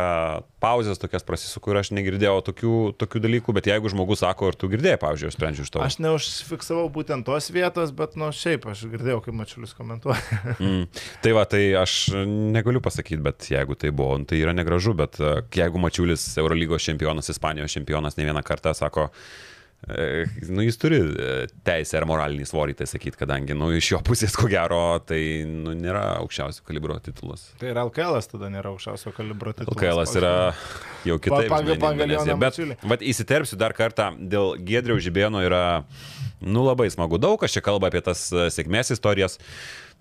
pauzes tokias prasisuku ir aš negirdėjau tokių, tokių dalykų, bet jeigu žmogus sako, ar tu girdėjai, pavyzdžiui, aš sprendžiu iš to. Aš neužfiksavau būtent tos vietos, bet, nu, šiaip aš girdėjau, kaip Mačiulis komentuoja. Mm. Tai va, tai aš negaliu pasakyti, bet jeigu tai buvo, nu, tai yra negražu, bet e, jeigu Mačiulis Eurolygos čempionas, Ispanijos čempionas ne vieną kartą sako, e, nu, jis turi e, teisę ar moralinį svorį tai sakyti, kadangi nu, iš jo pusės, ko gero, tai nu, nėra aukščiausio kalibro titulas. tai ir LKL tada nėra aukščiausio kalibro titulas. LKL yra jau kitaip. pagal- pagal. Joną Bet vat, įsiterpsiu dar kartą, dėl Gedriaus Žibėno yra, nu labai smagu, daug kas čia kalba apie tas e, sėkmės istorijas.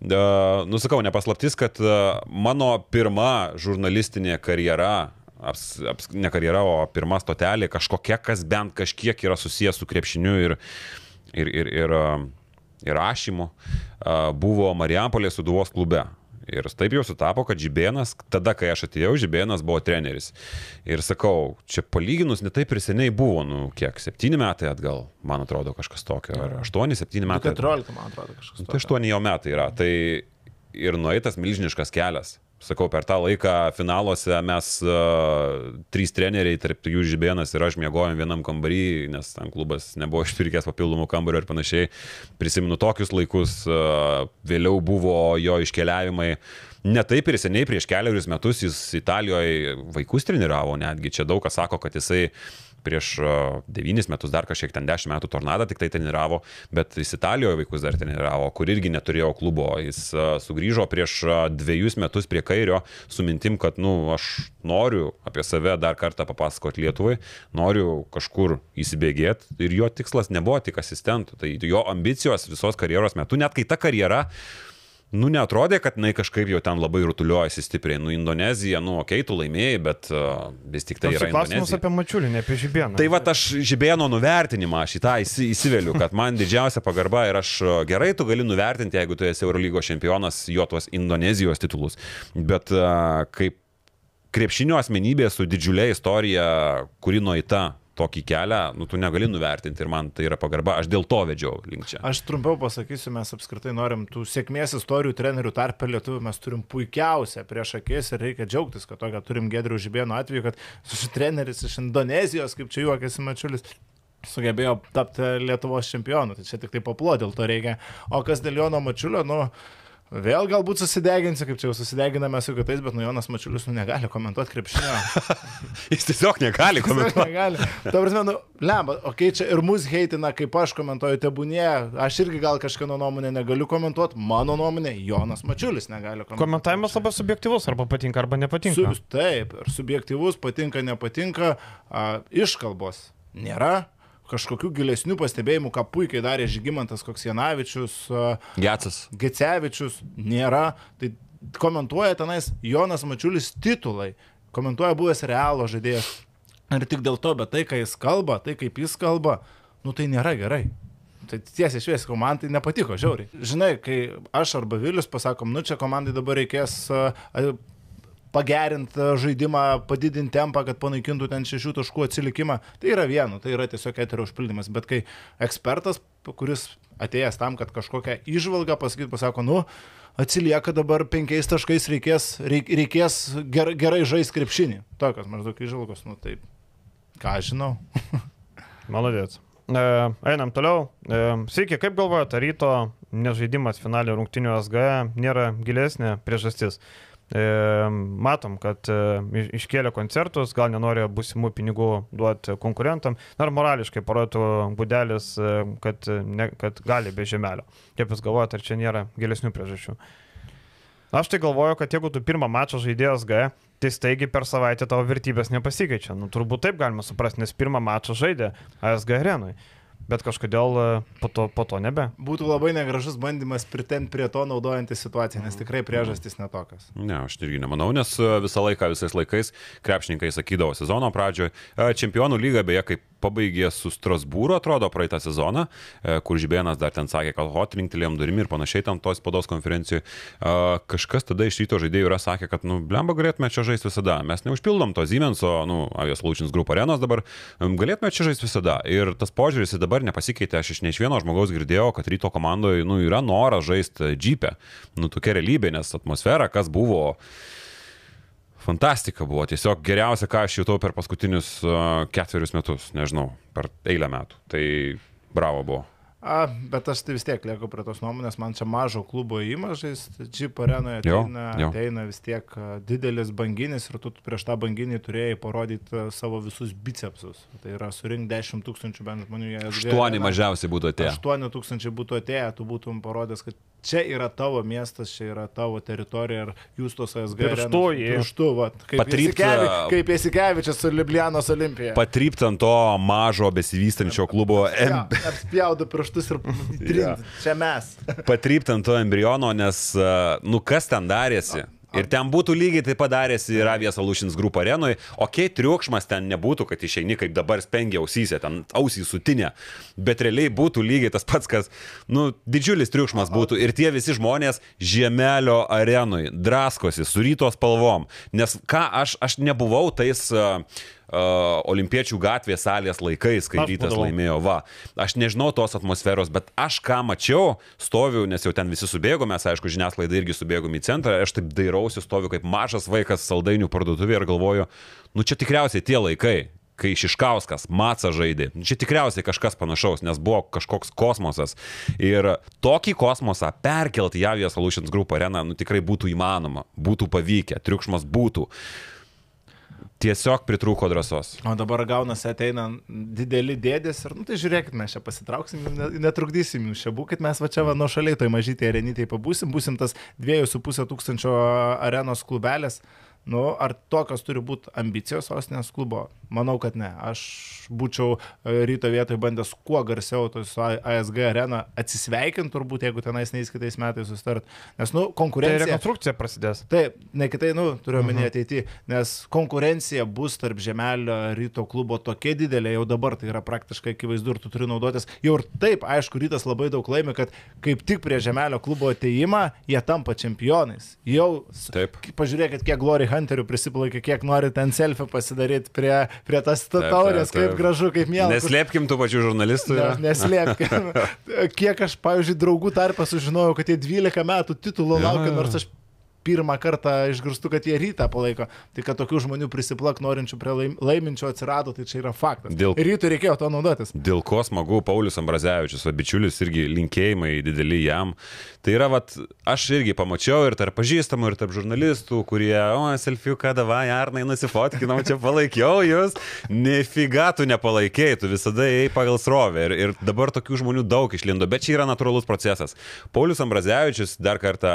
Nusakau, nepaslaptis, kad mano pirma žurnalistinė karjera aps, aps, ne karjera, o pirma stotelė, kažkokia, kas bent kažkiek yra susijęs su krepšiniu ir, ir, ir, ir, ir rašymu, buvo Marijampolės suduvos klube. Ir taip jau sutapo, kad Žibėnas, tada, kai aš atėjau, Žibėnas buvo treneris. Ir sakau, čia palyginus netaip ir seniai buvo, nu, kiek, septyni metai atgal, man atrodo, kažkas tokio, ar aštuoni, septyni metai. 14, man atrodo, kažkas Nu, tokio. Tai aštuoni jau metai yra. Tai ir nueitas milžiniškas kelias. Sakau, per tą laiką finaluose mes uh, trys treneriai, tarp jų Žibėnas ir aš miegojom vienam kambarį, nes ten klubas nebuvo išpirkęs papildomų kambarių ir panašiai. Prisimenu tokius laikus, uh, vėliau buvo jo iškeliavimai. Ne taip ir seniai, prieš keliarius metus jis Italijoje vaikus treniravo, netgi čia daug kas sako, kad jisai prieš 9 metus, dar kažkiek ten 10 metų tornadą tik tai treniravo, bet jis Italijoje vaikus dar treniravo, kur irgi neturėjo klubo. Jis sugrįžo prieš dviejus metus prie Kairio su mintim, kad, nu, aš noriu apie save dar kartą papasakoti Lietuvai, noriu kažkur įsibėgėti ir jo tikslas nebuvo tik asistentų, tai jo ambicijos visos karjeros metu, net kai ta karjera Nu, netrodė, kad jinai kažkaip jau ten labai rutuliuojasi stipriai. Nu, Indonezija, nu, okei, okay, tu laimėjai, bet uh, vis tik tai yra klausimas Indonezija. apie Mačiulį, ne apie Žibėną. Tai va, aš žibėno nuvertinimą šitą įsi, įsiveliu, kad man didžiausia pagarba ir aš uh, gerai tu gali nuvertinti, jeigu tu esi Eurolygos čempionas, jo tuos Indonezijos titulus. Bet uh, kaip krepšinio asmenybė su didžiulė istorija, kuri nueita tokį kelią, nu, tu negali nuvertinti ir man tai yra pagarba, aš dėl to vedžiau link čia. Aš trumpiau pasakysiu, mes apskritai norim tų sėkmės istorijų trenerių tarp lietuvių, mes turim puikiausią prieš akis ir reikia džiaugtis, kad tokia turim Gedrių Žibėno atveju, kad su treneris iš Indonezijos, kaip čia juokėsi Mačiulis, sugebėjo tapti Lietuvos čempionu, tai čia tik tai paplo dėl to reikia. O kas dėl Jono Mačiulio, nu... Vėl galbūt susideginsiu, kaip čia jau susideginame su kitais, bet nu Jonas Mačiulis nu, negali komentuoti krepšinio. Jis tiesiog negali komentuoti. negali. Ta prasme, nu, lemba, okei, okay, čia ir mus heitina, kaip aš komentuoju, tebūnie, aš irgi gal kažkieno nuomonę negaliu komentuoti, mano nuomonė, Jonas Mačiulis negali komentuoti. Komentavimas labai subjektivus, arba patinka, arba nepatinka. Su, taip, ir subjektivus, patinka, nepatinka, a, iškalbos nėra, kažkokių gilesnių pastebėjimų, ką puikiai darė Žygimantas Koksienavičius, Getsas. Gecevičius nėra, tai komentuoja tenais Jonas Mačiulis titulai, komentuoja buvęs realo žaidėjas. Ir tik dėl to, bet tai, ką jis kalba, tai kaip jis kalba, nu tai nėra gerai. Tai tiesiai šviesiai, man tai nepatiko, žiauriai. Žinai, kai aš arba Vilius pasakom, nu čia komandai dabar reikės pagerinti žaidimą, padidinti tempą, kad panaikintų ten šešių taškų atsilikimą. Tai yra vienu, tai yra tiesiog eterio užpildymas. Bet kai ekspertas, kuris atėjęs tam, kad kažkokią išvalgą pasakyti, pasako, nu, atsilieka dabar penkiais taškais, reikės, reik, reikės ger, gerai žaisti krepšinį. Tokios maždaug išvalgos, nu taip. Ką žinau. Maladėts. E, einam toliau. E, Sveiki, kaip galvojate, ryto nežaidimas finalio rungtinių SG nėra gilesnė priežastis? E, matom, kad e, iš- iškėlė koncertus, gal nenori busimų pinigų duoti konkurentam. Na ir morališkai parodytų būdelis, e, kad, ne, kad gali be žemelio. Kaip jūs galvojate, ar čia nėra gilesnių priežasčių? Aš tai galvoju, kad jeigu tu pirmą mačą žaidėjas G, tai staigiai per savaitę tavo vertybės nepasikeičia. Nu, turbūt taip galima suprasti, nes pirmą mačą žaidė ASG arenui. Bet kažkodėl e, po to, po to nebe. Būtų labai negražus bandymas pritemti prie to naudojantį situaciją, nes tikrai priežastys netokios. Ne, aš irgi nemanau, nes e, visą laiką, visais laikais krepšininkai sakydavo sezono pradžioje. Čempionų lyga beje, kaip pabaigė su Strasbūru, atrodo, praeitą sezoną, e, kur Žibėnas dar ten sakė, kad hot rinktelėm durim ir panašiai tam tos spados konferencijoje. Kažkas tada iš ryto žaidėjų yra sakę, kad, nu, blemba, galėtume čia žaisti visada. Mes neužpildom to Siemenso, nu, Avios Laučins Group arenos dabar, galėtume čia žaisti visada. Ir tas požiūris į dabar nepasikeitė. Aš iš ne iš vieno žmogaus girdėjau, kad ryto komandoje, nu, yra noras žaisti džipę. Nu, tokia realybė, nes atmosfera, kas buvo. Fantastika buvo, tiesiog geriausia, ką aš jutau per paskutinius ketverius metus, nežinau, per eilę metų. Tai bravo buvo. A, bet aš tai vis tiek lieku prie tos nuomonės, man čia mažo klubo įmažais, Jeep arenoje Jo, ateina, jo. ateina vis tiek didelis banginis ir tu prieš tą banginį turėjai parodyti savo visus bicepsus. Tai yra surinkti 10 tūkstančių bent žmonių. jie SG Aštuoni areną. mažiausiai būtų atėję. 8 tūkstančiai būtų atėję, tu būtum parodęs, kad čia yra tavo miestas, čia yra tavo teritorija ir jūs tos ASG. Pirštu Pirštu, va. Kaip a- Kaip Jasikevičius su Liublianos olimpija. Patrypt ant to mažo besivystančio klubo, em, Apspjaudu pirštus ir trinti. Čia mes. patrypt ant to embriono, nes, nu kas ten darėsi? Ir ten būtų lygiai taip padarėsi ir Avia Solutions Group arenui, okay, triukšmas ten nebūtų, kad išeini kaip dabar spengia ausyse, ten ausys sutinė, bet realiai būtų lygiai tas pats, kas, nu, didžiulis triukšmas būtų. Ir tie visi žmonės žiemelio arenui draskosi su ryto spalvom, nes ką aš, aš nebuvau tais uh, uh, olimpiečių gatvės salės laikais, kai Aš rytas būdavau. laimėjo, va, aš nežinau tos atmosferos, bet aš ką mačiau, stoviu, nes jau ten visi subėgo, mes aišku, žiniasklaida irgi subėgom į centrą, aš taip dairausi, stoviu kaip mažas vaikas saldainių parduotuvėje ir galvoju, nu čia tikriausiai tie laikai, kai Šiškauskas, Maca žaidė. Nu, Čia tikriausiai kažkas panašaus, nes buvo kažkoks kosmosas. Ir tokį kosmosą perkelti į Avia Solutions Group areną, nu tikrai būtų įmanoma, būtų pavykę, triukšmas būtų. Tiesiog pritrūko drąsos. O dabar gaunasi ateina dideli dėdės ir, nu tai žiūrėkit, mes čia pasitrauksim, ne- netrukdysim jūs čia, būkit mes va čia va nuo šaliai toj mažytėje arenytėje pabūsim, būsim tas 2,5 tūkstančio arenos klubelis. Nu, ar tokios turi būti ambicijos sostinės klubo? Manau, kad ne. Aš būčiau e, ryto vietoje bandęs kuo garsiau tos ASG areną atsisveikinti, turbūt, jeigu tenais neįs kitais metais sustart. Nes, nu, Tai konkurencija. rekonstrukcija prasidės. Taip, ne kitai, nu, turiu omeny ateityje, nes konkurencija bus tarp žemelio ryto klubo tokia didelė, jau dabar tai yra praktiškai akivaizdu ir tu turi naudotis. Jau ir taip, aišku, rytas labai daug laimi, kad kaip tik prie žemelio klubo ateimą jie tampa čempionais. Jau, Taip. pažiūrėkit, kiek Glory Hunterių prisiplaikė, kiek nori ten selfie pasidaryti prie, prie tas taurės, kaip gražu, kaip mielas. Neslėpkim tų pačių žurnalistų. Ne, neslėpkim. Kiek aš, pavyzdžiui, draugų tarpę sužinojau, kad jie 12 metų titulo laukia, nors aš pirmą kartą išgirstu, kad jie rytą palaiko. Tai kad tokių žmonių prisiplak norinčių prie laim, laiminčių atsirado, tai čia yra faktas. Dėl- Rytų reikėjo to naudotis. Dėl ko smagu, Paulius Ambrazevičius, va bičiulis irgi linkėjimai dideli jam. Tai yra, vat, aš irgi pamačiau ir tarp pažįstamų, ir tarp žurnalistų, kurie, o, selfiuką davai, Arnai, nusifotkinau, čia palaikiau jūs. Nefiga tu nepalaikėjai, tu visada ėjai pagal srovę. Ir, ir dabar tokių žmonių daug išlindo, bet čia yra natūralus procesas. Paulius Ambrazevičius, dar kartą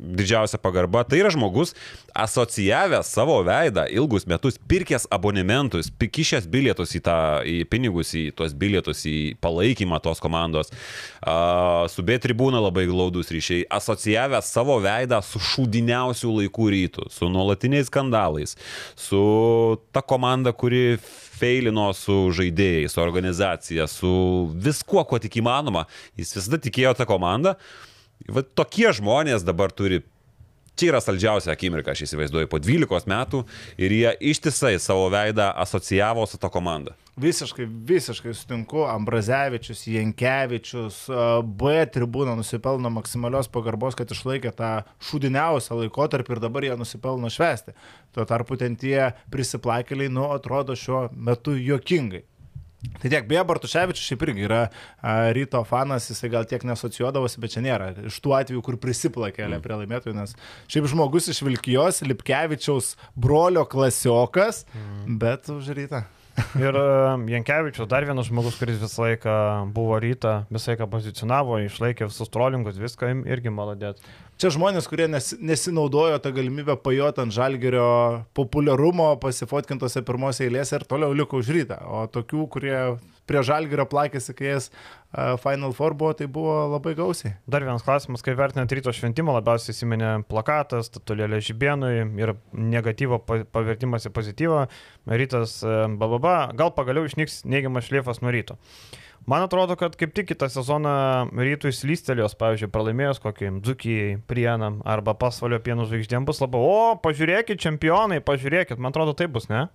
didžiausia pagarba, tai yra žmogus asocijavęs savo veidą ilgus metus, pirkęs abonementus, pikišęs bilietus į, tą, į pinigus, į tuos bilietus, į palaikymą tos komandos, a, su B tribūna labai glaudus ryšiai, asocijavęs savo veidą su šūdiniausių laikų rytų, su nuolatiniais skandalais, su ta komanda, kuri feilino su žaidėjais, su organizacija, su viskuo, kuo tik įmanoma. Jis visada tikėjo tą komandą. Va tokie žmonės dabar turi Čia yra saldžiausia akimirka, aš įsivaizduoju, po 12 metų ir jie ištisai savo veidą asocijavo su ta komanda. Visiškai, visiškai sutinku. Ambrazevičius, Jankievičius, B tribūna nusipelno maksimalios pagarbos, kad išlaikė tą šūdiniausią laikotarpį ir dabar jie nusipelno švesti. Tuo tarpu ten tie prisiplakeliai, nu, atrodo šiuo metu juokingai. Tai tiek, beje, Bartuševičius šiaip irgi yra a, ryto fanas, jisai gal tiek nesocijuodavosi, bet čia nėra. Iš tų atvejų, kur prisiplakėlė prie laimėtojų, nes šiaip žmogus iš Vilkijos, Lipkevičiaus brolio klasiokas, bet už rytą. Ir Jankievičius, dar vienas žmogus, kuris visą laiką buvo ryta, visą laiką pozicionavo, išlaikė visus trolingus, viską irgi maladėt. Čia žmonės, kurie nes, nesinaudojo tą galimybę pajot ant žalgerio populiarumo, pasifotkintose pirmose eilėse ir toliau liko už rytą. O tokių, kurie prie žalgerio plakėsi, kai jas uh, Final Four buvo, tai buvo labai gausiai. Dar vienas klausimas, kaip vertinant ryto šventimą, labiausiai įsiminė plakatas, statulėlė žibėnui ir negatyvo pa- pavertimas į pozityvą. Rytas, e, bababa, gal pagaliau išnyks neigiamas šleifas nuo ryto. Man atrodo, kad kaip tik kitą sezoną rytų įslystelios, pavyzdžiui, pralaimėjus kokį Dzukijai, Prienam arba pasvalio pienų žvaigždėm bus labai, o, pažiūrėkit, čempionai, pažiūrėkit, man atrodo, tai bus, ne?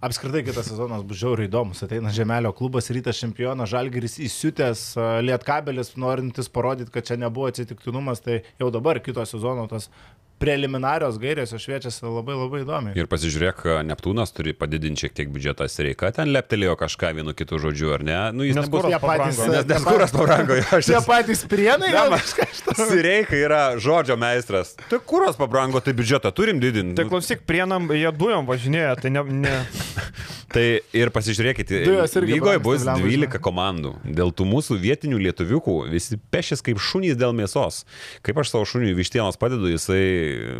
Apskritai kitas sezonas bus žiauriai įdomus. Ateina Žemelio klubas, rytas čempionas, Žalgeris įsiutęs, Lietkabelis, norintis parodyti, kad čia nebuvo atsitiktinumas, tai jau dabar kito sezono tas preliminarios gairės šviečiasi labai labai įdomiai. Ir pasižiūrėk, Neptūnas turi padidinti šiek tiek biudžetą Sereika, ten leptelėjo kažką vienu kitu žodžiu, ar ne? Nu, jis nebus... patys, pabrango. Nes, kuras pabrango, jo, aš Tie patys prienai, gal Blemba. kažką. Sireika yra žodžio meistras. Tai kuras pabrango, tai biudžetą turim didinti. Tai klausyk, prienam, jie dujom važinėja, tai ne... ne... Tai ir pasižiūrėkite, lygoje brangsta, bus blemba, 12 žinai. komandų. Dėl tų mūsų vietinių lietuviukų visi pešės kaip šunys dėl mėsos. Kaip aš savo šuniui vištienos padedu, jisai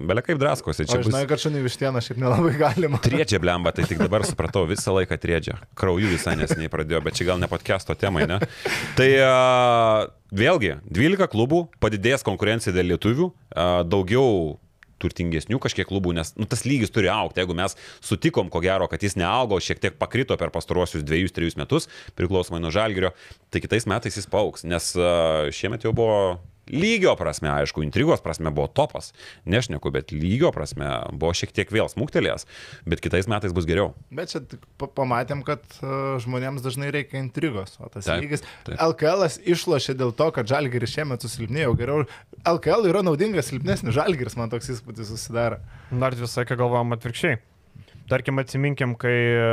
belia kaip draskosi. Čia bus žinai, kad šunį vištieną šiaip nelabai galima. Triedžia blemba, tai tik dabar supratau, visą laiką triedžia. Krauju visai nesiniai pradėjo, bet čia gal ne podcast'o temai, ne? Tai a, vėlgi, 12 klubų, padidės konkurencija dėl lietuvių, a, daugiau turtingesnių kažkiek klubų, nes nu, tas lygis turi aukti. Jeigu mes sutikom, ko gero, kad jis neaugo, šiek tiek pakrito per pastaruosius dviejus, trejus metus, priklausomai nuo žalgerio, tai kitais metais jis paauks, nes šiemet jau buvo lygio prasme, aišku, intrigos prasme buvo topas, nešneku, bet lygio prasme buvo šiek tiek vėl smūgtelėjęs, bet kitais metais bus geriau. Bet čia pamatėm, kad uh, žmonėms dažnai reikia intrigos, o tas Taip, lygis. taip. LKL išlošė dėl to, kad žalgeris šiemet susilpnėjo geriau. LKL yra naudingas silpnesnis žalgeris, man toks įspūdis susidaro. Dar visai, kai galvojam atvirkščiai. Tarkim, atsiminkim, kai e,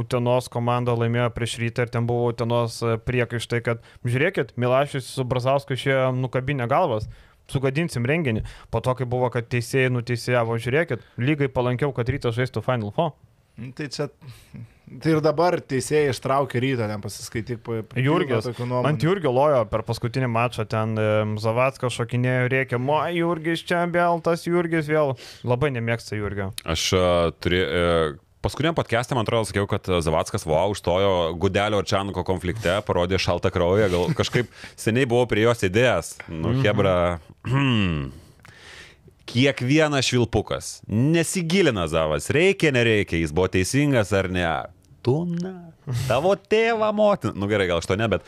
Utenos komanda laimėjo prieš rytą ir ten buvo Utenos e, priekaištai, kad žiūrėkit, Milašius su Brazausku išėjo nukabinę galvas, sugadinsim renginį. Po to, kai buvo, kad teisėjai nuteisėjavo, žiūrėkit, lygai palankiau, kad rytas žaistų Final Four. Nu, Tai čia. Tai ir dabar teisėjai ištraukė rytą, ten pasiskaityk po... Jurgis. Ant Jurgio lojo per paskutinį mačą, ten e, Zavackas šokinėjo, reikia, mo, Jurgis čia vėl, tas Jurgis vėl. Labai nemėgsta Jurgio. Aš turėjau... Paskutiniam podcast'e, man atrodo, sakiau, kad Zavackas wow, užstojo Gudelio ir Čianuko konflikte, parodė šaltą kraują, gal kažkaip seniai buvau prie jos idėjas. Nu, Hebra. Kiekvienas švilpukas. Nesigilina Zavas, reikia, nereikia, jis buvo teisingas ar ne. Tu, na, tavo tėvą motiną. Nu gerai, gal aš to ne, bet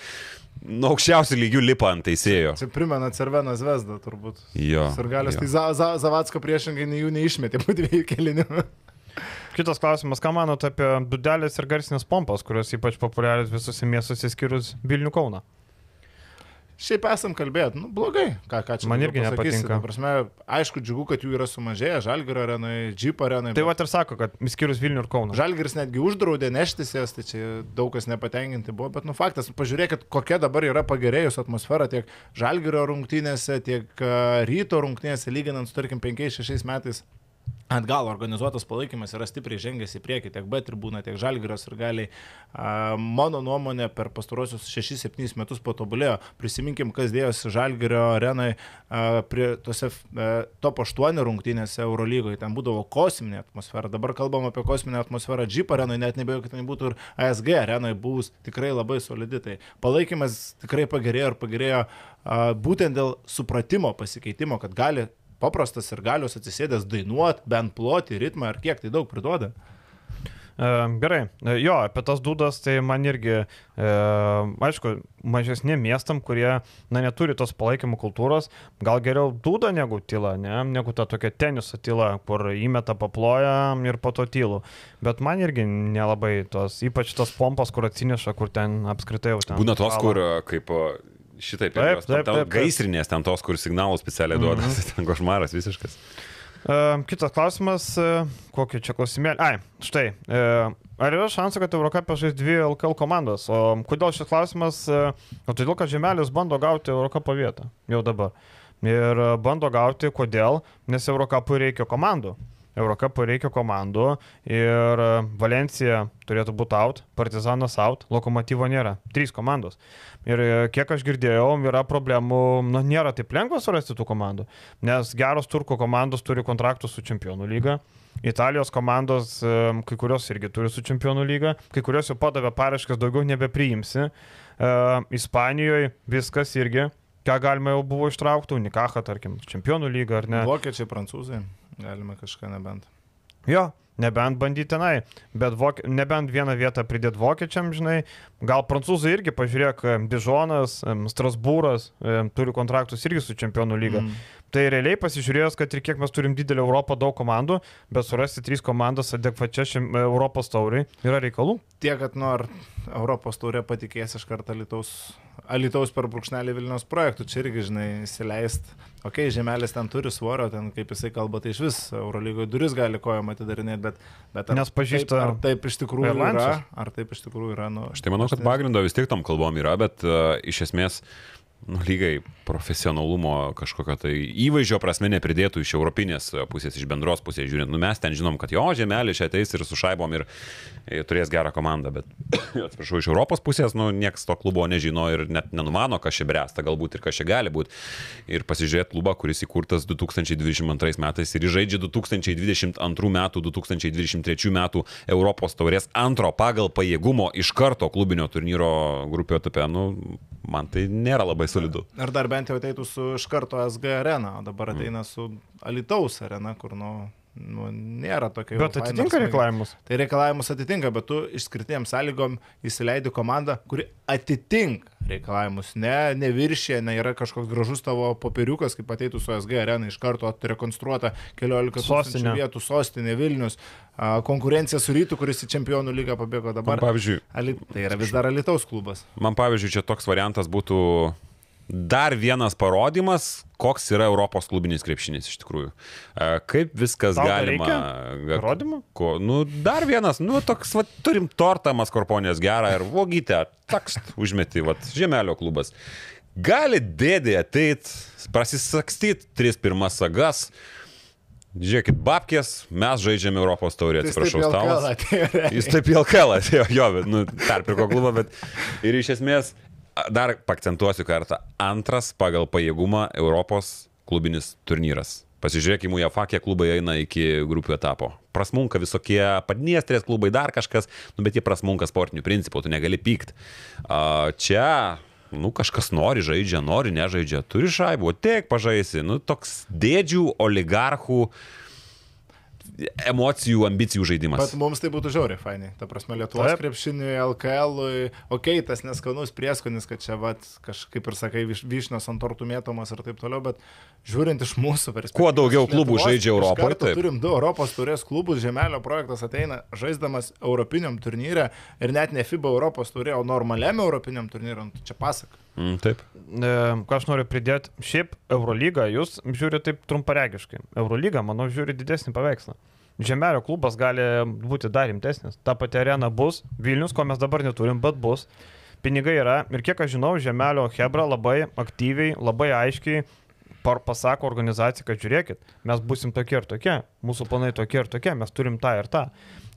nuo aukščiausių lygių lipa ant teisėjo. Čia primena Cerveno Zvezdą turbūt. Jo. Sargalius, jo. tai za, za, Zavatsko priešingai nei jų neišmetė po dviejų kelinių. Kitas klausimas, ką manote apie dudelės ir garsinės pompas, kurios ypač populiarios visose miestuose skyrus Vilnių Kauną? Šiaip esam kalbėję, nu blogai, ką, ką čia Man irgi pasakysi. nepatinka. Prasme, aišku, džiugu, kad jų yra sumažėję, Žalgirio arenai, Jeep arenai. Tai bet va ir sako, kad skyrus Vilnių ir Kauną. Žalgiris netgi uždraudė neštis jas, tai čia daug kas nepatenkinti buvo, bet nu faktas, pažiūrėkit, kokia dabar yra pagerėjus atmosfera tiek Žalgirio rungtynėse, tiek a, ryto rungtynėse, lyginant su, tarkim, 5-6 metais. Atgal organizuotas palaikymas yra stipriai žengęs į priekį, tiek B tribūna, tiek Žalgiros ir galiai. Mano nuomonė per pastarosius 6-7 metus patobulėjo. Prisiminkim, kas dėjosi Žalgirio arenai prie tose top 8 rungtynėse Eurolygoje. Ten būdavo kosminė atmosfera. Dabar kalbam apie kosminę atmosferą Jeep arenai, net nebejoju, kad tai būtų ir ASG arenai bus tikrai labai solidi. Tai palaikymas tikrai pagerėjo ir pagerėjo būtent dėl supratimo pasikeitimo, kad gali paprastas ir galios atsisėdęs dainuoti, bent ploti ritmą ar kiek tai daug priduoda. E, gerai, E, jo, apie tas dudas, tai man irgi, e, aišku, mažesniem miestam, kurie, na, neturi tos palaikymo kultūros, gal geriau duda negu tyla, ne, negu ta tokia teniso tyla, kur įmeta paploja ir po to tylų. Bet man irgi nelabai tos, ypač tos pompas, kur atsineša, kur ten apskritai jau ten. Būna tos, kur a, kaip šitaip, Taip, taip, taip, taip. gaisrinės, ten tos, kur signalų specialiai duoda, Mhm. ten košmaras visiškas. E, Kitas klausimas, e, kokį čia klausimėlį. Ai, štai. e, Ar yra šansų, kad Eurocapė žais dvi LKL komandos? O kodėl šis klausimas? O todėl, kad Žemelis bando gauti Eurocapo vietą jau dabar. Ir bando gauti, kodėl? Nes Eurocapui reikia komandų. Eurocapui reikia komandų ir e, Valencija turėtų būti out, Partizanas out, Lokomotyvo nėra. Trys komandos. Ir e, kiek aš girdėjau, yra problemų, na, nėra taip lengva surasti tų komandų, nes geros turkų komandos turi kontraktus su Čempionų lyga. Italijos komandos, e, kai kurios irgi turi su Čempionų lyga, kai kurios jau padavė paraškas, daugiau nebepriimsi. Ispanijoje viskas irgi, ką galima jau buvo ištraukti, Unikaha, tarkim, Čempionų lyga ar ne. Vokiečiai, prancūzai, galime kažką nebent. Jo, nebent bandyti tenai, bet vok... nebent vieną vietą pridėti vokiečiam, žinai, gal prancūzai irgi, pažiūrėk, Dižonas, Strasbūras turi kontraktus irgi su Čempionų lyga. Mm. Tai realiai pasižiūrėjus, kad ir kiek mes turim didelę Europą, daug komandų, bet surasti trys komandas adekvačia šiam e, Europos tauriai yra reikalų. Tie, kad nor Europos taurė patikės iš karto Alitaus, Alitaus per brūkšnelį Vilnius projektų, čia irgi, žinai, įsileist. Ok, žemelis ten turi svorio, ten kaip jisai kalba, tai iš vis Eurolygoje duris gali kojom atidarinėti, bet, bet ar, Nes pažįsta taip, ar taip iš tikrųjų yra, ar taip iš tikrųjų yra, nu... Aš tai manau, kad pagrindo vis tiek tom kalbom yra, bet uh, iš esmės nu, lygai profesionalumo kažkokio tai įvaizdžio prasme nepridėtų iš europinės pusės, iš bendros pusės žiūrint. Nu, mes ten žinom, kad jo žemelė čia ateis ir su šaibom ir, ir turės gerą komandą, bet, atsiprašau, iš Europos pusės, nu, niekas to klubo nežino ir net nenumano, kas čia bręsta galbūt ir kas čia gali būti. Ir pasižiūrėti klubą, kuris įkurtas 2022 metais ir žaidžia 2022 metų, 2023 metų Europos taurės antro pagal pajėgumo iš karto klubinio turnyro grupio etape. Nu, man tai nėra labai solidu. Ir dar bent jau ateitų su iš karto SG arena, o dabar ateina su Alitaus arena, kur, nu, nu, nėra tokio. Bet atitinka reikalavimus. Tai reikalavimus atitinka, bet tu išskirtiem sąlygom įsileidi komandą, kuri atitinka reikalavimus. Ne, neviršė, ne yra kažkoks gražus tavo popieriukas, kaip ateitų su SG arena, iš karto rekonstruota 14 Sostinė. vietų sostinė Vilnius, a, konkurencija su rytu, kuris į čempionų lygą pabėgo dabar. Man, pavyzdžiui, Ali, tai yra vis dar Alitaus klubas. Man pavyzdžiui, čia toks variantas būtų dar vienas parodimas, koks yra Europos klubinis krepšinis iš tikrųjų. E, Kaip viskas Tau galima. Parodymų? Ko, nu, dar vienas, nu, toks, va, turim tortą Maskorponės gerą ir vogytę, takst, užmeti, va, Žemelio klubas. Gali dėdė ateit, prasisakstyti tris pirmas sagas. Žiūrėkit, babkės, mes žaidžiame Europos taurę, jis atsiprašau, stalas. Jis taip į LKL atėjo, jo, nu, perpirko klubą, bet ir iš esmės, dar pakcentuosiu kartą, antras pagal pajėgumą Europos klubinis turnyras. Pasižiūrėkime, UEFA, kiek klubai eina iki grupių etapo. Prasmunka visokie padniestrės klubai, dar kažkas, nu, bet jie prasmunka sportinių principų, tu negali pykti. Čia, nu, kažkas nori žaidžia, nori nežaidžia, turi šaibų, tiek pažaisi, nu, toks dėdžių, oligarchų, emocijų, ambicijų žaidimas. Bet mums tai būtų žiauriai fainai. Ta prasme, Lietuvos Taip. krepšiniui, LKL, okei, okay, tas neskanus prieskonis, kad čia, vat, kažkaip ir sakai, vyšnas ant tortų mėtomas ir taip toliau, bet žiūrint iš mūsų perspektyvos. Kuo daugiau klubų Lietuvos, žaidžia Europoje, taip. Turim du Europos turės klubus, Žemelio projektas ateina žaisdamas Europiniam turnyre ir net ne FIBA Europos turė, o normaliam Europiniam turnyre, nu, tai čia pasaka. Mm, taip. E, Ką aš noriu pridėti, šiaip Eurolygą jūs žiūri taip trumparegiškai. Eurolygą, manau, žiūri didesnį paveikslą. Žemelio klubas gali būti dar rimtesnis. Ta pati arena bus, Vilnius, ko mes dabar neturim, bet bus. Pinigai yra ir kiek aš žinau, Žemelio Hebra labai aktyviai, labai aiškiai par pasako organizacija, kad žiūrėkit, mes busim tokie ir tokie, mūsų planai tokie ir tokie, mes turim tą ir tą.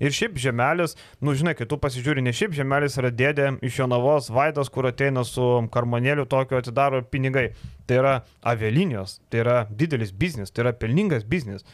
Ir šiaip žemelis, nu žinai, kai tu pasižiūri, ne šiaip žemelis yra dėdė iš Jonavos, Vaidas, kur ateina su karmonėliu tokio atidaro pinigai. Tai yra avialinijos, tai yra didelis biznis, tai yra pelningas biznis.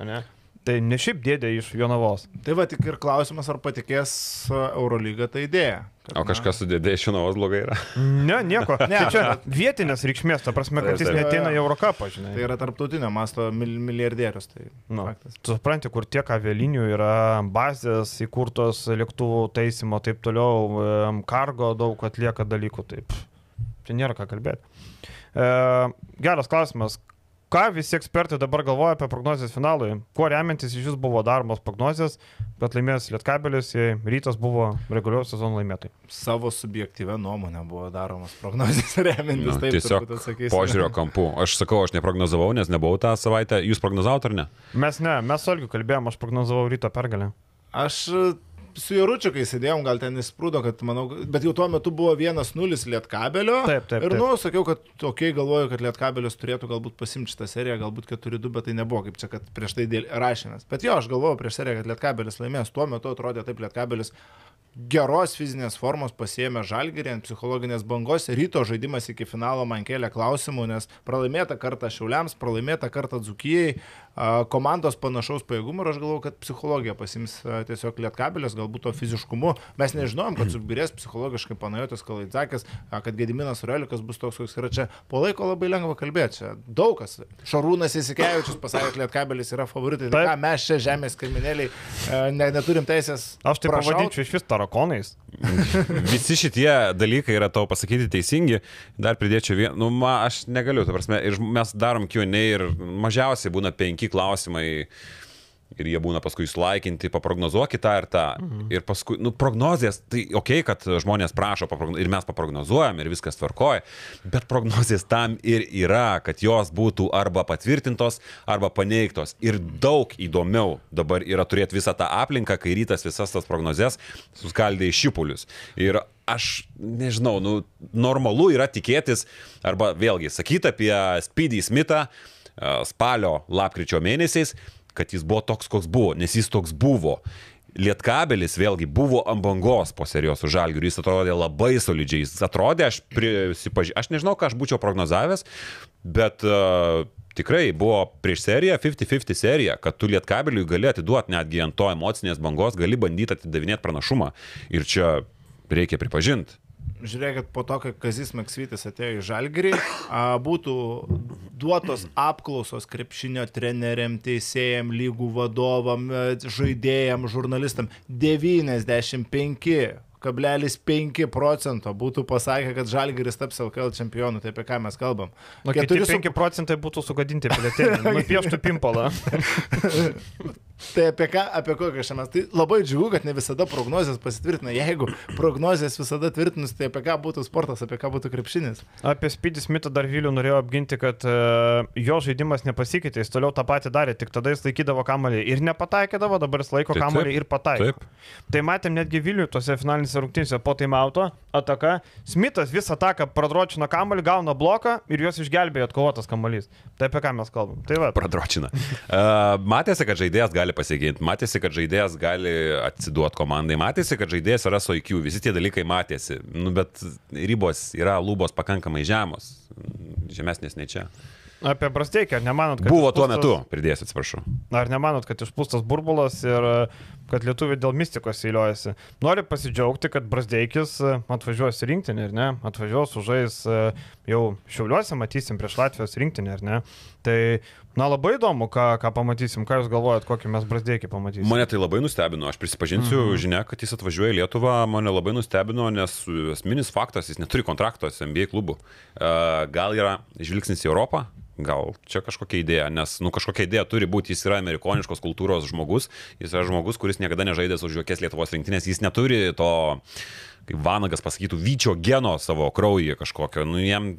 Ane? Tai ne šiaip dėdė iš Jonavos. Tai va tik ir klausimas, ar patikės a, Eurolyga tą idėją. kad, O kažkas sudėdė iš Jonavos blogai yra. Ne, nieko. Ne. Tai čia vietinės reikšmės, ta prasme, kad Taip, jis taip. neteina į Eurocapą, žinai. Tai yra tarptautinio masto mil, milijardierius. Tai Nu, faktas. tu supranti, kur tiek avialinių yra bazės įkurtos lėktuvų taisymo, taip toliau, kargo daug atlieka dalykų, taip. Čia nėra ką kalbėti. E, geras klausimas. Ką visi ekspertai dabar galvoja apie prognozijas finalui? Kuo remiantis iš jūs buvo daromos prognozijas, bet laimės Lietkabelis, jei rytas buvo reguliaus sezono laimėtojai? Savo subjektyvę nuomonę buvo daromas prognozijas remiantis. Nu, taip, tiesiog požiūrio kampu. Aš sakau, aš neprognozavau, nes nebuvau tą savaitę. Jūs prognozavote ar ne? Mes ne, mes su Olgiu kalbėjom, aš prognozavau ryto pergalę. Aš su Jaručiukai sėdėjom, gal ten įsprūdo, kad manau, bet jau tuo metu buvo 1-0 Lietkabelio. Taip, taip, Ir, nu, sakiau, kad tokiai galvoju, kad Lietkabelis turėtų galbūt pasimti šitą seriją, galbūt 4-2, bet tai nebuvo, kaip čia, kad prieš tai rašėmės. Bet jo, aš galvojau prieš seriją, kad Lietkabelis laimės. Tuo metu atrodė taip Lietkabelis geros fizinės formos pasiemė žalgerį ant psichologinės bangos. Ryto žaidimas iki finalo man kėlė klausimų, nes pralaimėta kartą Šiauliams, pralaimėta kartą Dzukijai, komandos panašaus pajėgumo ir aš galvoju, kad psichologija pasims tiesiog lietkabelis, galbūt to fiziškumu. Mes nežinojom, kad subirės psichologiškai panajotis Kalaidzakis, kad Gediminas Relikas bus toks, koks yra čia. Po laiko labai lengva kalbėti. Čia daug kas. Šarūnas Įsikevičius pasakė, kad lietkabelis yra favoritai. Tai ką mes čia žemės krimineliai a, ne, neturim teisės. Aš tai prašaut. pavadinčiau iš vis tarakonais. Visi šitie dalykai yra tau pasakyti teisingi. Dar pridėčiau vieną, nu, ma, aš negaliu, ta prasme, ir mes darom Q&A ir mažiausiai būna penki klausimai. Ir jie būna paskui sulaikinti, paprognozuokit tą ir tą. Mhm. Ir paskui, nu, prognozijas, tai ok, kad žmonės prašo ir mes paprognozuojam ir viskas tvarkoja, bet prognozijas tam ir yra, kad jos būtų arba patvirtintos, arba paneigtos. Ir daug įdomiau dabar yra turėti visą tą aplinką, kai rytas visas tas prognozes suskaldė į šipulius. Ir aš nežinau, nu, normalu yra tikėtis, arba vėlgi sakyti apie Speedy Smithą spalio, lapkričio mėnesiais, kad jis buvo toks, koks buvo, nes jis toks buvo. Lietkabelis vėlgi buvo ant bangos po serijos su Žalgiriu, jis atrodė labai solidžiai, jis atrodė, aš, prisipaži... aš nežinau, ką aš būčiau prognozavęs, bet uh, tikrai buvo prieš seriją, 50-50 serija, kad tu Lietkabeliui gali atiduoti netgi ant to emocinės bangos, gali bandyti atidavinėti pranašumą. Ir čia reikia pripažinti, žiūrėkit, po to, kai Kazis Maksvitis atėjo į Žalgirį, būtų duotos apklausos krepšinio treneriam, teisėjam, lygų vadovam, žaidėjam, žurnalistam. 95 0,5 procento būtų pasakę, kad Žalgiris taps LKL čempionu, tai apie ką mes kalbam. Nu, 4 su... procentai būtų sugadinti pilietėlį, nupieštų pimpalą. tai apie ką, apie kokią šią mes. Tai labai džiugu, kad ne visada prognozijas pasitvirtina. Jeigu prognozijas visada tvirtinus, tai apie ką būtų sportas, apie ką būtų krepšinis. Apie Spydį Smithą dar Vilių norėjau apginti, kad uh, jo žaidimas nepasikeitė, jis toliau tą patį darė, tik tada jis laikydavo kamalį ir nepataikydavo, dabar jis laiko kamalį ir pataikė. Tai matėm netgi Vilių tose finalinėse paskutinėse rungtynėse po taimauto ataka. Smithas visą ataką pradročino kamuolį, gauna bloką ir juos išgelbėjo atkovotas kamuolys. Tai apie ką mes kalbam? Tai va. Pradročina. Uh, matėsi, kad žaidėjas gali pasiginti, matėsi, kad žaidėjas gali atsiduoti komandai, matėsi, kad žaidėjas yra su IQ, visi tie dalykai matėsi. Nu, bet ribos yra lūbos pakankamai žemos, žemesnės nei čia. Apie Brasteikį, ar nemanot, kad... Buvo tuo metu, pridėsiu, atsiprašau. Ar nemanot, kad išpūstas burbulas ir kad lietuviai dėl mistikos įliojasi. Noriu pasidžiaugti, kad Brasdeikis e, atvažiuos į rinktinį, ir ne, atvažiuos užais e, jau šiauliuose, matysim prieš Latvijos rinktinį, ar ne. Tai, na labai įdomu, ką, ką pamatysim, ką jūs galvojat, kokį mes Brasdeikį pamatysim. Mane tai labai nustebino, aš prisipažinsiu, mhm. žinia, kad jis atvažiuoja į Lietuvą, mane labai nustebino, nes esminis faktas, jis neturi kontrakto su NBA klubu. Gal yra žvilgsnis į Europą, gal čia kažkokia idėja, nes, nu, kažkokia idėja turi būti, jis yra amerikoniškos kultūros žmogus, jis yra žmogus, kuris niekada nežaidęs už jokias Lietuvos rinktinės, jis neturi to, kaip Vanagas pasakytų, vyčio geno savo kraujyje kažkokio, nu, jam,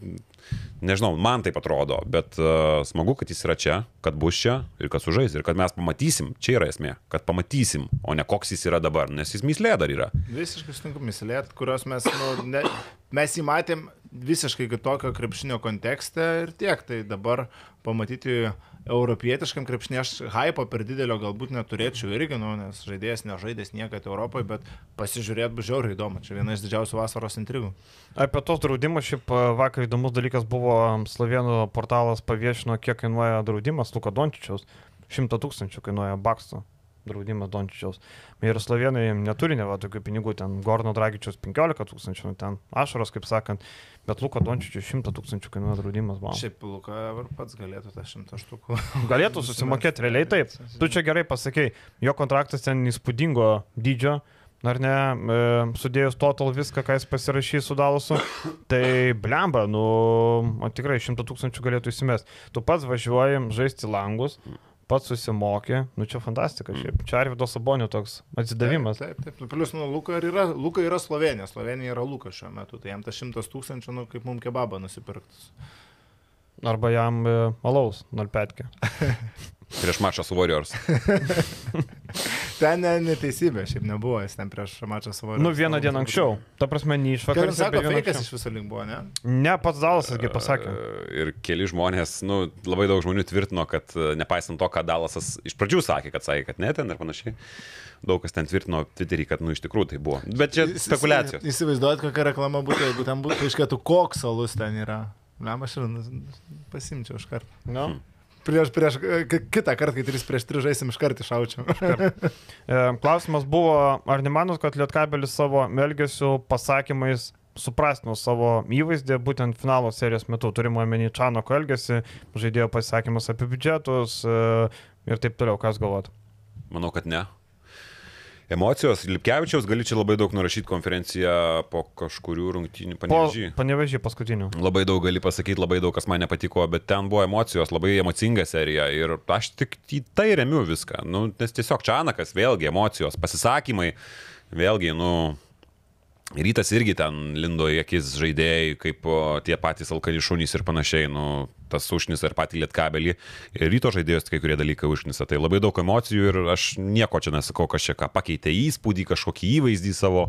nežinau, man taip atrodo, bet uh, smagu, kad jis yra čia, kad bus čia ir kad sužais, ir kad mes pamatysim, čia yra esmė, kad pamatysim, o ne koks jis yra dabar, nes jis mislė dar yra. Visiškai sutinku mislė, kurios mes, nu, ne, mes jį matėm visiškai kitokio krepšinio kontekste ir tiek. Tai dabar pamatyti europietiškam krepšinį aš hypo per didelio galbūt neturėčiau irgi, nu, nes žaidėjas nežaidęs niekad Europoje, bet pasižiūrėt bus žiauriai įdomu. Čia viena iš didžiausių vasaros intrigų. Apie tos draudimus šiaip vakar įdomus dalykas buvo, Slovenų portalas paviešino, kiek kainuoja draudimas Luka Dončičiaus. 100 tūkstančių kainuoja Baksto draudimas Dončičiaus. Ir slovenai neturi ne va tokių pinigų, ten Gorno Dragičiaus 15 tūkstančių, nu, ten ašaros, kaip sakant, bet Luko Dončičius 100 tūkstančių kainuoja draudimas. Wow. Šiaip Luka pats galėtų tą 100 štukų. Galėtų susimokėti, realiai taip. Tu čia gerai pasakei, jo kontraktas ten įspūdingo dydžio. Ar ne, e, sudėjus total viską, ką jis pasirašys su Dalusu, tai blemba, nu, tikrai 100 tūkstančių galėtų įsimest. Tu pats važiuoji žaisti langus, pats susimokė, nu čia fantastika, šiaip. čia Arvido Sabonio toks atsidavimas. Taip, taip, taip. Plius, nu, Luka yra, Luka yra Slovenija, Slovenija yra Luka šiuo metu, tai jam tas šimtas tūkstančių, nu, kaip mums kebabą nusipirktas. Arba jam e, alaus, 05. Prieš mačą su Warriors. ten ne, neteisybė, šiaip nebuvo, jis ten prieš mačą Warriors. Nu, vieną dieną anksčiau. Ta prasme, neišvakarė. Ką sako, feikas iš viso link buvo, ne? Ne, pats Dalasasgi pasakė. Ir keli žmonės, nu, labai daug žmonių tvirtino, kad e, nepaisant to, ką Dalasas iš pradžių sakė, kad sakė, kad ne ten ir panašiai. Daug kas ten tvirtino Twitterį, kad, nu, iš tikrųjų tai buvo. Bet čia spekulacijos. Įsivaizduojat, kokia reklama būtų, jeigu ten būtų, aiškėtų, koks alus ten yra. Lem, aš ir pasimčiau iš karto. No. Hmm prieš, prieš kitą kartą, kai 3 prieš 3 žaisim, iš karto išaučiau. E, klausimas buvo, ar nemanot, kad Lietkabelis savo melgesių pasakymais suprastino savo įvaizdį būtent finalo serijos metu. Turime omeny Čanoko elgesį, žaidėjo pasisakymus apie biudžetus e, ir taip toliau. Kas galvot? Manau, kad ne emocijos. Lipkevičiaus gali čia labai daug nurašyti konferenciją po kažkurių rungtynių panevežį. Po panevežį paskutinių. Labai daug gali pasakyti, labai daug kas man nepatiko, bet ten buvo emocijos, labai emocinga serija ir aš tik į tai remiu viską. Nu, nes tiesiog Čanakas, vėlgi emocijos, pasisakymai, vėlgi, nu, Rytas irgi ten lindo į akis žaidėjai, kaip tie patys alkani šunys ir panašiai. Nu, tas užnisa ir patį lietkabelį. Ir ryto žaidėjus kai kurie dalykai užnisa. Tai labai daug emocijų ir aš nieko čia nesakau, kas čia ką pakeitė įspūdį, kažkokį įvaizdį savo.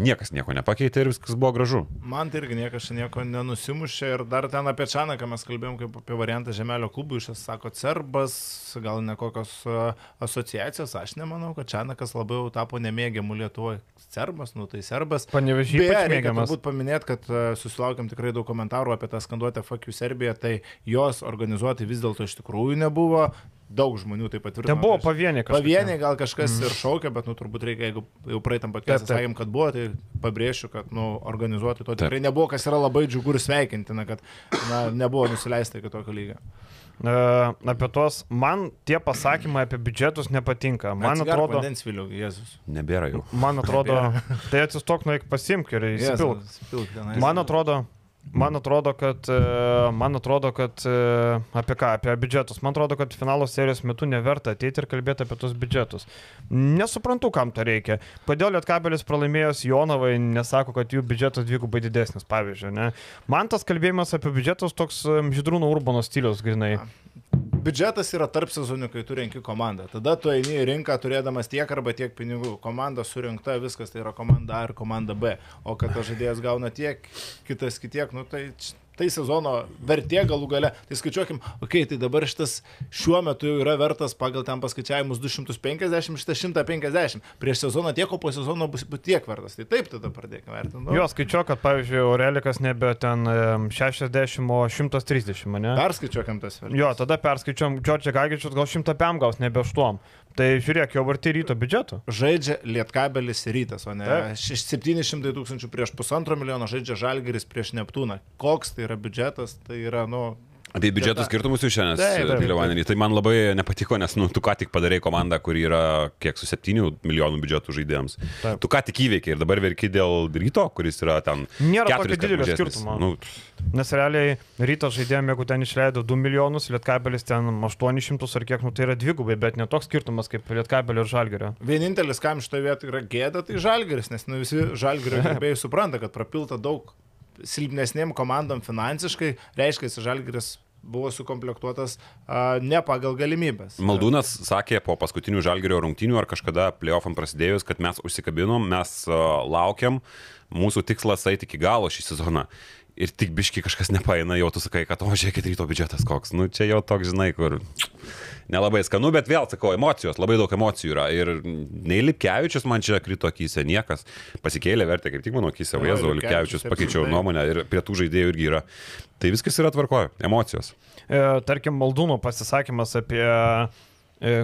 Niekas nieko nepakeitė ir viskas buvo gražu. Man tai irgi niekas čia nieko nenusimušė ir dar ten apie Čanaką mes kalbėjom kaip apie variantą Žemelio klubų, iš esmės sako Cerbas, gal ne kokios a, asociacijos, aš nemanau, kad Čanakas labiau tapo nemėgiamu Lietuvoje. Cerbas, nu tai Serbas. Panevežys Beje, reikia turbūt paminėti, kad a, susilaukėm tikrai daug komentarų apie tą skanduotę Fakių Serbiją, tai jos organizuoti vis dėlto iš tikrųjų nebuvo. Daug žmonių taip pat Ten buvo pavieniai kažkokie. Pavieniai gal kažkas ir šaukia, bet, nu, turbūt reikia, jeigu jau praeitam Taip, taip. sakėm, kad buvo, tai pabrėšiu, kad, nu, organizuoti to tikrai nebuvo, kas yra labai džiugu ir sveikintina, kad, na, nebuvo nusileista iki tokio lygio. E, apie tuos, man tie pasakymai apie biudžetus nepatinka. Man Atsigerk atrodo, Vandens viliu, Jėzus. Nebėra jau. man atrodo, tai atsistok, nueik pasimk ir įsipilk. Tenais. Man atrodo, man atrodo, kad, e, man atrodo, kad e, apie ką, apie biudžetus. Man atrodo, kad finalo serijos metu neverta ateiti ir kalbėti apie tos biudžetus. Nesuprantu, kam to reikia. Kodėl Lietkabelis pralaimėjęs Jonavai nesako, kad jų biudžetas dvigubai didesnis, pavyzdžiui. Ne? Man tas kalbėjimas apie biudžetus toks e, Žydrūno Urbano stilius, grinai. Biudžetas yra tarp sezonių, kai tu renki komandą. Tada tu eini į rinką turėdamas tiek arba tiek pinigų. Komanda surinkta, viskas tai yra komanda A ir komanda B. O kad tas žaidėjas gauna tiek, kitas kitiek, nu tai, tai sezono vertė galų gale. Tai skaičiuokim, okei, okay, tai dabar šitas šiuo metu jau yra vertas pagal ten paskaičiavimus 250, šitas 150. Prieš sezoną tiek, o po sezono bus tiek vertas. Tai taip tada pradėkime vertinti. Nu, Jo, skaičiuoju, kad, pavyzdžiui, Aurelikas nebe ten em, 60, o 130, ne? Perskaičiuokim tas vertės. Jo, tada perskaičiuom, Džordžią Gagičius gal 100 pėm gaus, nebe 8. Tai žiūrėk, jau varti ryto biudžeto. žaidžia Lietkabelis rytas, o ne Taip. šeš- 700 tūkstančių prieš pusantro milijono žaidžia Žalgeris prieš Neptūną. Koks tai yra biudžetas, tai yra, nu, Apie biudžeto skirtumus jūs šiandien. Tai man labai nepatiko, nes nu, tu ką tik padarėjai komandą, kuri yra kiek su 7 milijonų biudžetų žaidėjams. Taip. Tu ką tik įveikiai ir dabar verki dėl ryto, kuris yra ten... Nėra tokio didelio skirtumo. Nu, Nes realiai ryto žaidėjom, jeigu ten išleido 2 milijonus, Lietkabelis ten 800 ar kiek, nu tai yra dvigubai, bet netoks skirtumas kaip Lietkabelio ir Žalgerio. vienintelis, kam šitoje vietoje yra gėda, tai Žalgeris, nes nu, visi Žalgerio gerbėjai supranta, kad prapilta daug silpnesniem komandom finansiškai, reiškia, Žalgeris buvo sukomplektuotas a, ne pagal galimybės. Maldūnas sakė po paskutinių žalgerio rungtynių ar kažkada playoffam prasidėjus, kad mes užsikabinom, mes uh, laukiam, mūsų tikslas eiti iki galo šį sezoną. Ir tik biški kažkas nepaina, jau tu sakai, kad o žiūrėkit, ryto biudžetas koks. Nu, čia jau toks, žinai, kur nelabai skanu, bet vėl sakau, emocijos, labai daug emocijų yra. Ir nei Lipkevičius man čia krito akise, niekas pasikėlė vertę, kaip tik mano akise, vaizdo, Lipkevičius pakeičiau nuomonę ir prie tų žaidėjų irgi yra. Tai viskas yra tvarkoje, emocijos. E, tarkim, Maldūno pasisakymas apie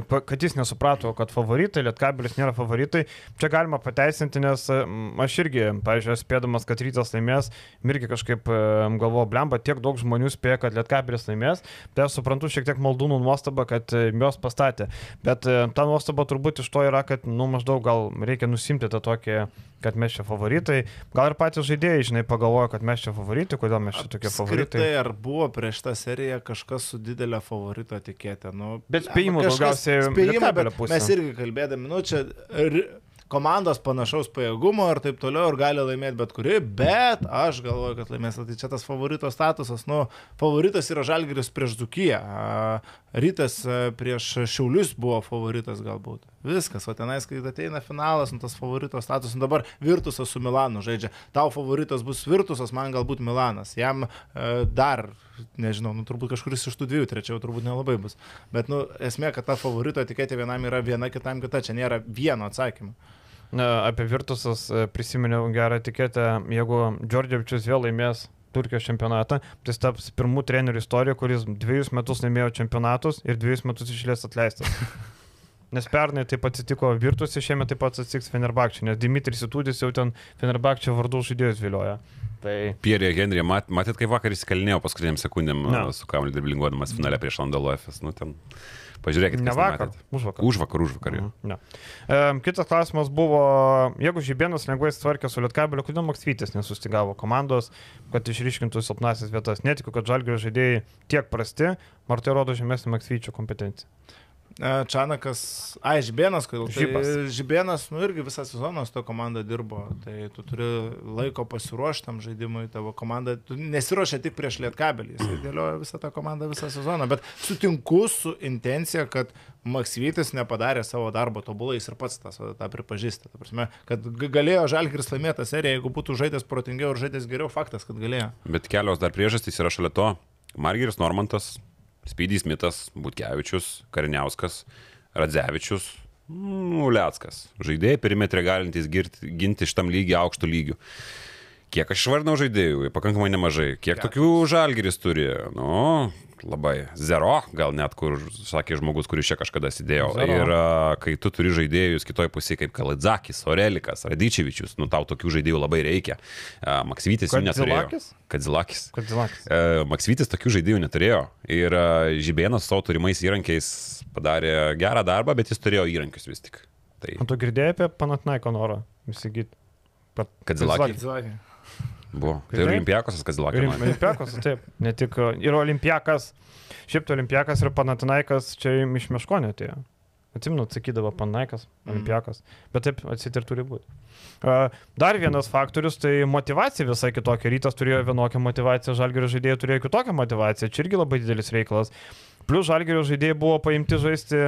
kad jis nesuprato, kad favoritai, Lietkabelis nėra favoritai. Čia galima pateisinti, nes e, aš irgi, pažiūrėjau, spėdamas, kad rytas laimės, irgi kažkaip e, galvoju, blemba, tiek daug žmonių spėja, kad Lietkabelis laimės. Tai aš suprantu šiek tiek maldūnų nuostabą, kad e, juos pastatė. Bet e, ta nuostaba turbūt iš to yra, kad, nu, maždaug gal reikia nusimti tą tokį, kad mes čia favoritai. Gal ir patys žaidėjai, žinai, pagalvojo, kad mes čia favoritai, kodėl mes čia tokie favoritai. Tai ar buvo prieš tą seriją kažkas su didelė favorito tikėtė? Nu, Bet spėjimų kažkas- bet pusė. Mes irgi kalbėdami, nu čia komandos panašaus pajėgumo ir taip toliau ir gali laimėti bet kuri, bet aš galvoju, kad laimės. Tai čia tas favorito statusas, nu, favoritas yra Žalgiris prieš Zukiją, Rytas prieš Šiaulius buvo favoritas galbūt. Viskas, o tenais, kai ateina finalas, nu, tas favorito statusas, nu, dabar Virtusas su Milanu žaidžia. Tau favoritas bus Virtusas, man galbūt Milanas. Jam e, dar, nežinau, nu, turbūt kažkuris iš tų dviejų, trečiau turbūt nelabai bus. Bet, nu, esmė, kad ta favorito etiketė vienam yra viena, kitam kita, čia nėra vieno atsakymo. Na, apie Virtusas e, prisiminiau gerą etiketę, jeigu Džordževičius vėl laimės Turkijos čempionatą, tai jis taps pirmų trenerių istorijoje, kuris dviejus metus laimėjo čempionatus ir dviejus metus išlės atleistas. Nes pernai taip atsitiko Virtusai, šiemet taip pat atsitiks Fenerbakčiai, nes Dimitris Itudis jau ten Fenerbakčio vardų žaidėjus vilioja. Tai Pierre Henry, mat, matėt, kaip vakar įsikalnėjau paskutiniam sekundėm Ne. no. su kamuoliu driblinguodamas finale prieš Landalo FS. Nu, ten, pažiūrėkit, ne vakar, už vakar. Už vakar, už vakar. Mhm, Ne. E, kitas klausimas buvo, jeigu Žibėnas lengvai sutvarkė su Lietkabeliu, kodėl Maksvytis nesustigavo komandos, kad išryškintų silpnasis vietas. Netikiu, kad žalgerio žaidėjai tiek prasti, ar tai rodo žemesnį Maksvyčio kompetenciją. Čanakas, ai, Žibėnas, kodėl? Žibas. Tai Žibėnas, nu irgi visą sezoną su to komanda dirbo, tai tu turi laiko pasiruoštam žaidimui, tavo komanda, tu nesiruošia tik prieš lietkabelį, jis dėlioja visą tą komandą visą sezoną, bet sutinku su intencija, kad Maksyvytis nepadarė savo darbo tobulai, jis ir pats tą, tą pripažįsta. Ta prasme, kad galėjo Žalgiris laimėti tą seriją, jeigu būtų žaidęs protingiau ir žaidęs geriau, faktas, kad galėjo. Bet kelios dar priežastys yra šalia to. Margeris Normantas, Spydys Mitas, Butkevičius, Kariniauskas, Radzevičius, nu, Liackas. Žaidėjai perimetrė galintys girti, ginti šitam lygiai aukštų lygių. Kiek aš išvardinau žaidėjų, pakankamai nemažai. Kiek tokių žalgeris turi? Nu, labai. Zero, gal net kur, sakė žmogus, kuris čia kažkada sėdėjo. Zero. Ir kai tu turi žaidėjus kitoj pusėje kaip Kalidzakis, Orelikas, Radičevičius, nu tau tokių žaidėjų labai reikia. A, Maksvytis jų neturėjo. Kadzilakis? Kadzilakis. E, Maksvytis tokių žaidėjų neturėjo ir Žibėnas savo turimais įrankiais padarė gerą darbą, bet jis turėjo įrankius vis tik. Tai O tu girdėjai apie Panatnaiko norą įsigyti? Pat- Kadzilakį. Buvo. Tai ir? Olimpiakosas Ir Kadzilakis. Olimpiakas, taip, ne tik ir Olimpiakas, šiaip tai Olimpiakas ir Panatinaikas čia iš Meškonio atėjo. Atsimenu, atsakydavo Panaikas, Olimpiakas, bet taip atsit ir turi būti. Dar vienas faktorius, tai motivacija visai kitokia. Rytas turėjo vienokią motivaciją, Žalgerio žaidėjai turėjo kitokią motivaciją. Čia irgi labai didelis reikalas. Plus Žalgerio žaidėjai buvo paimti žaisti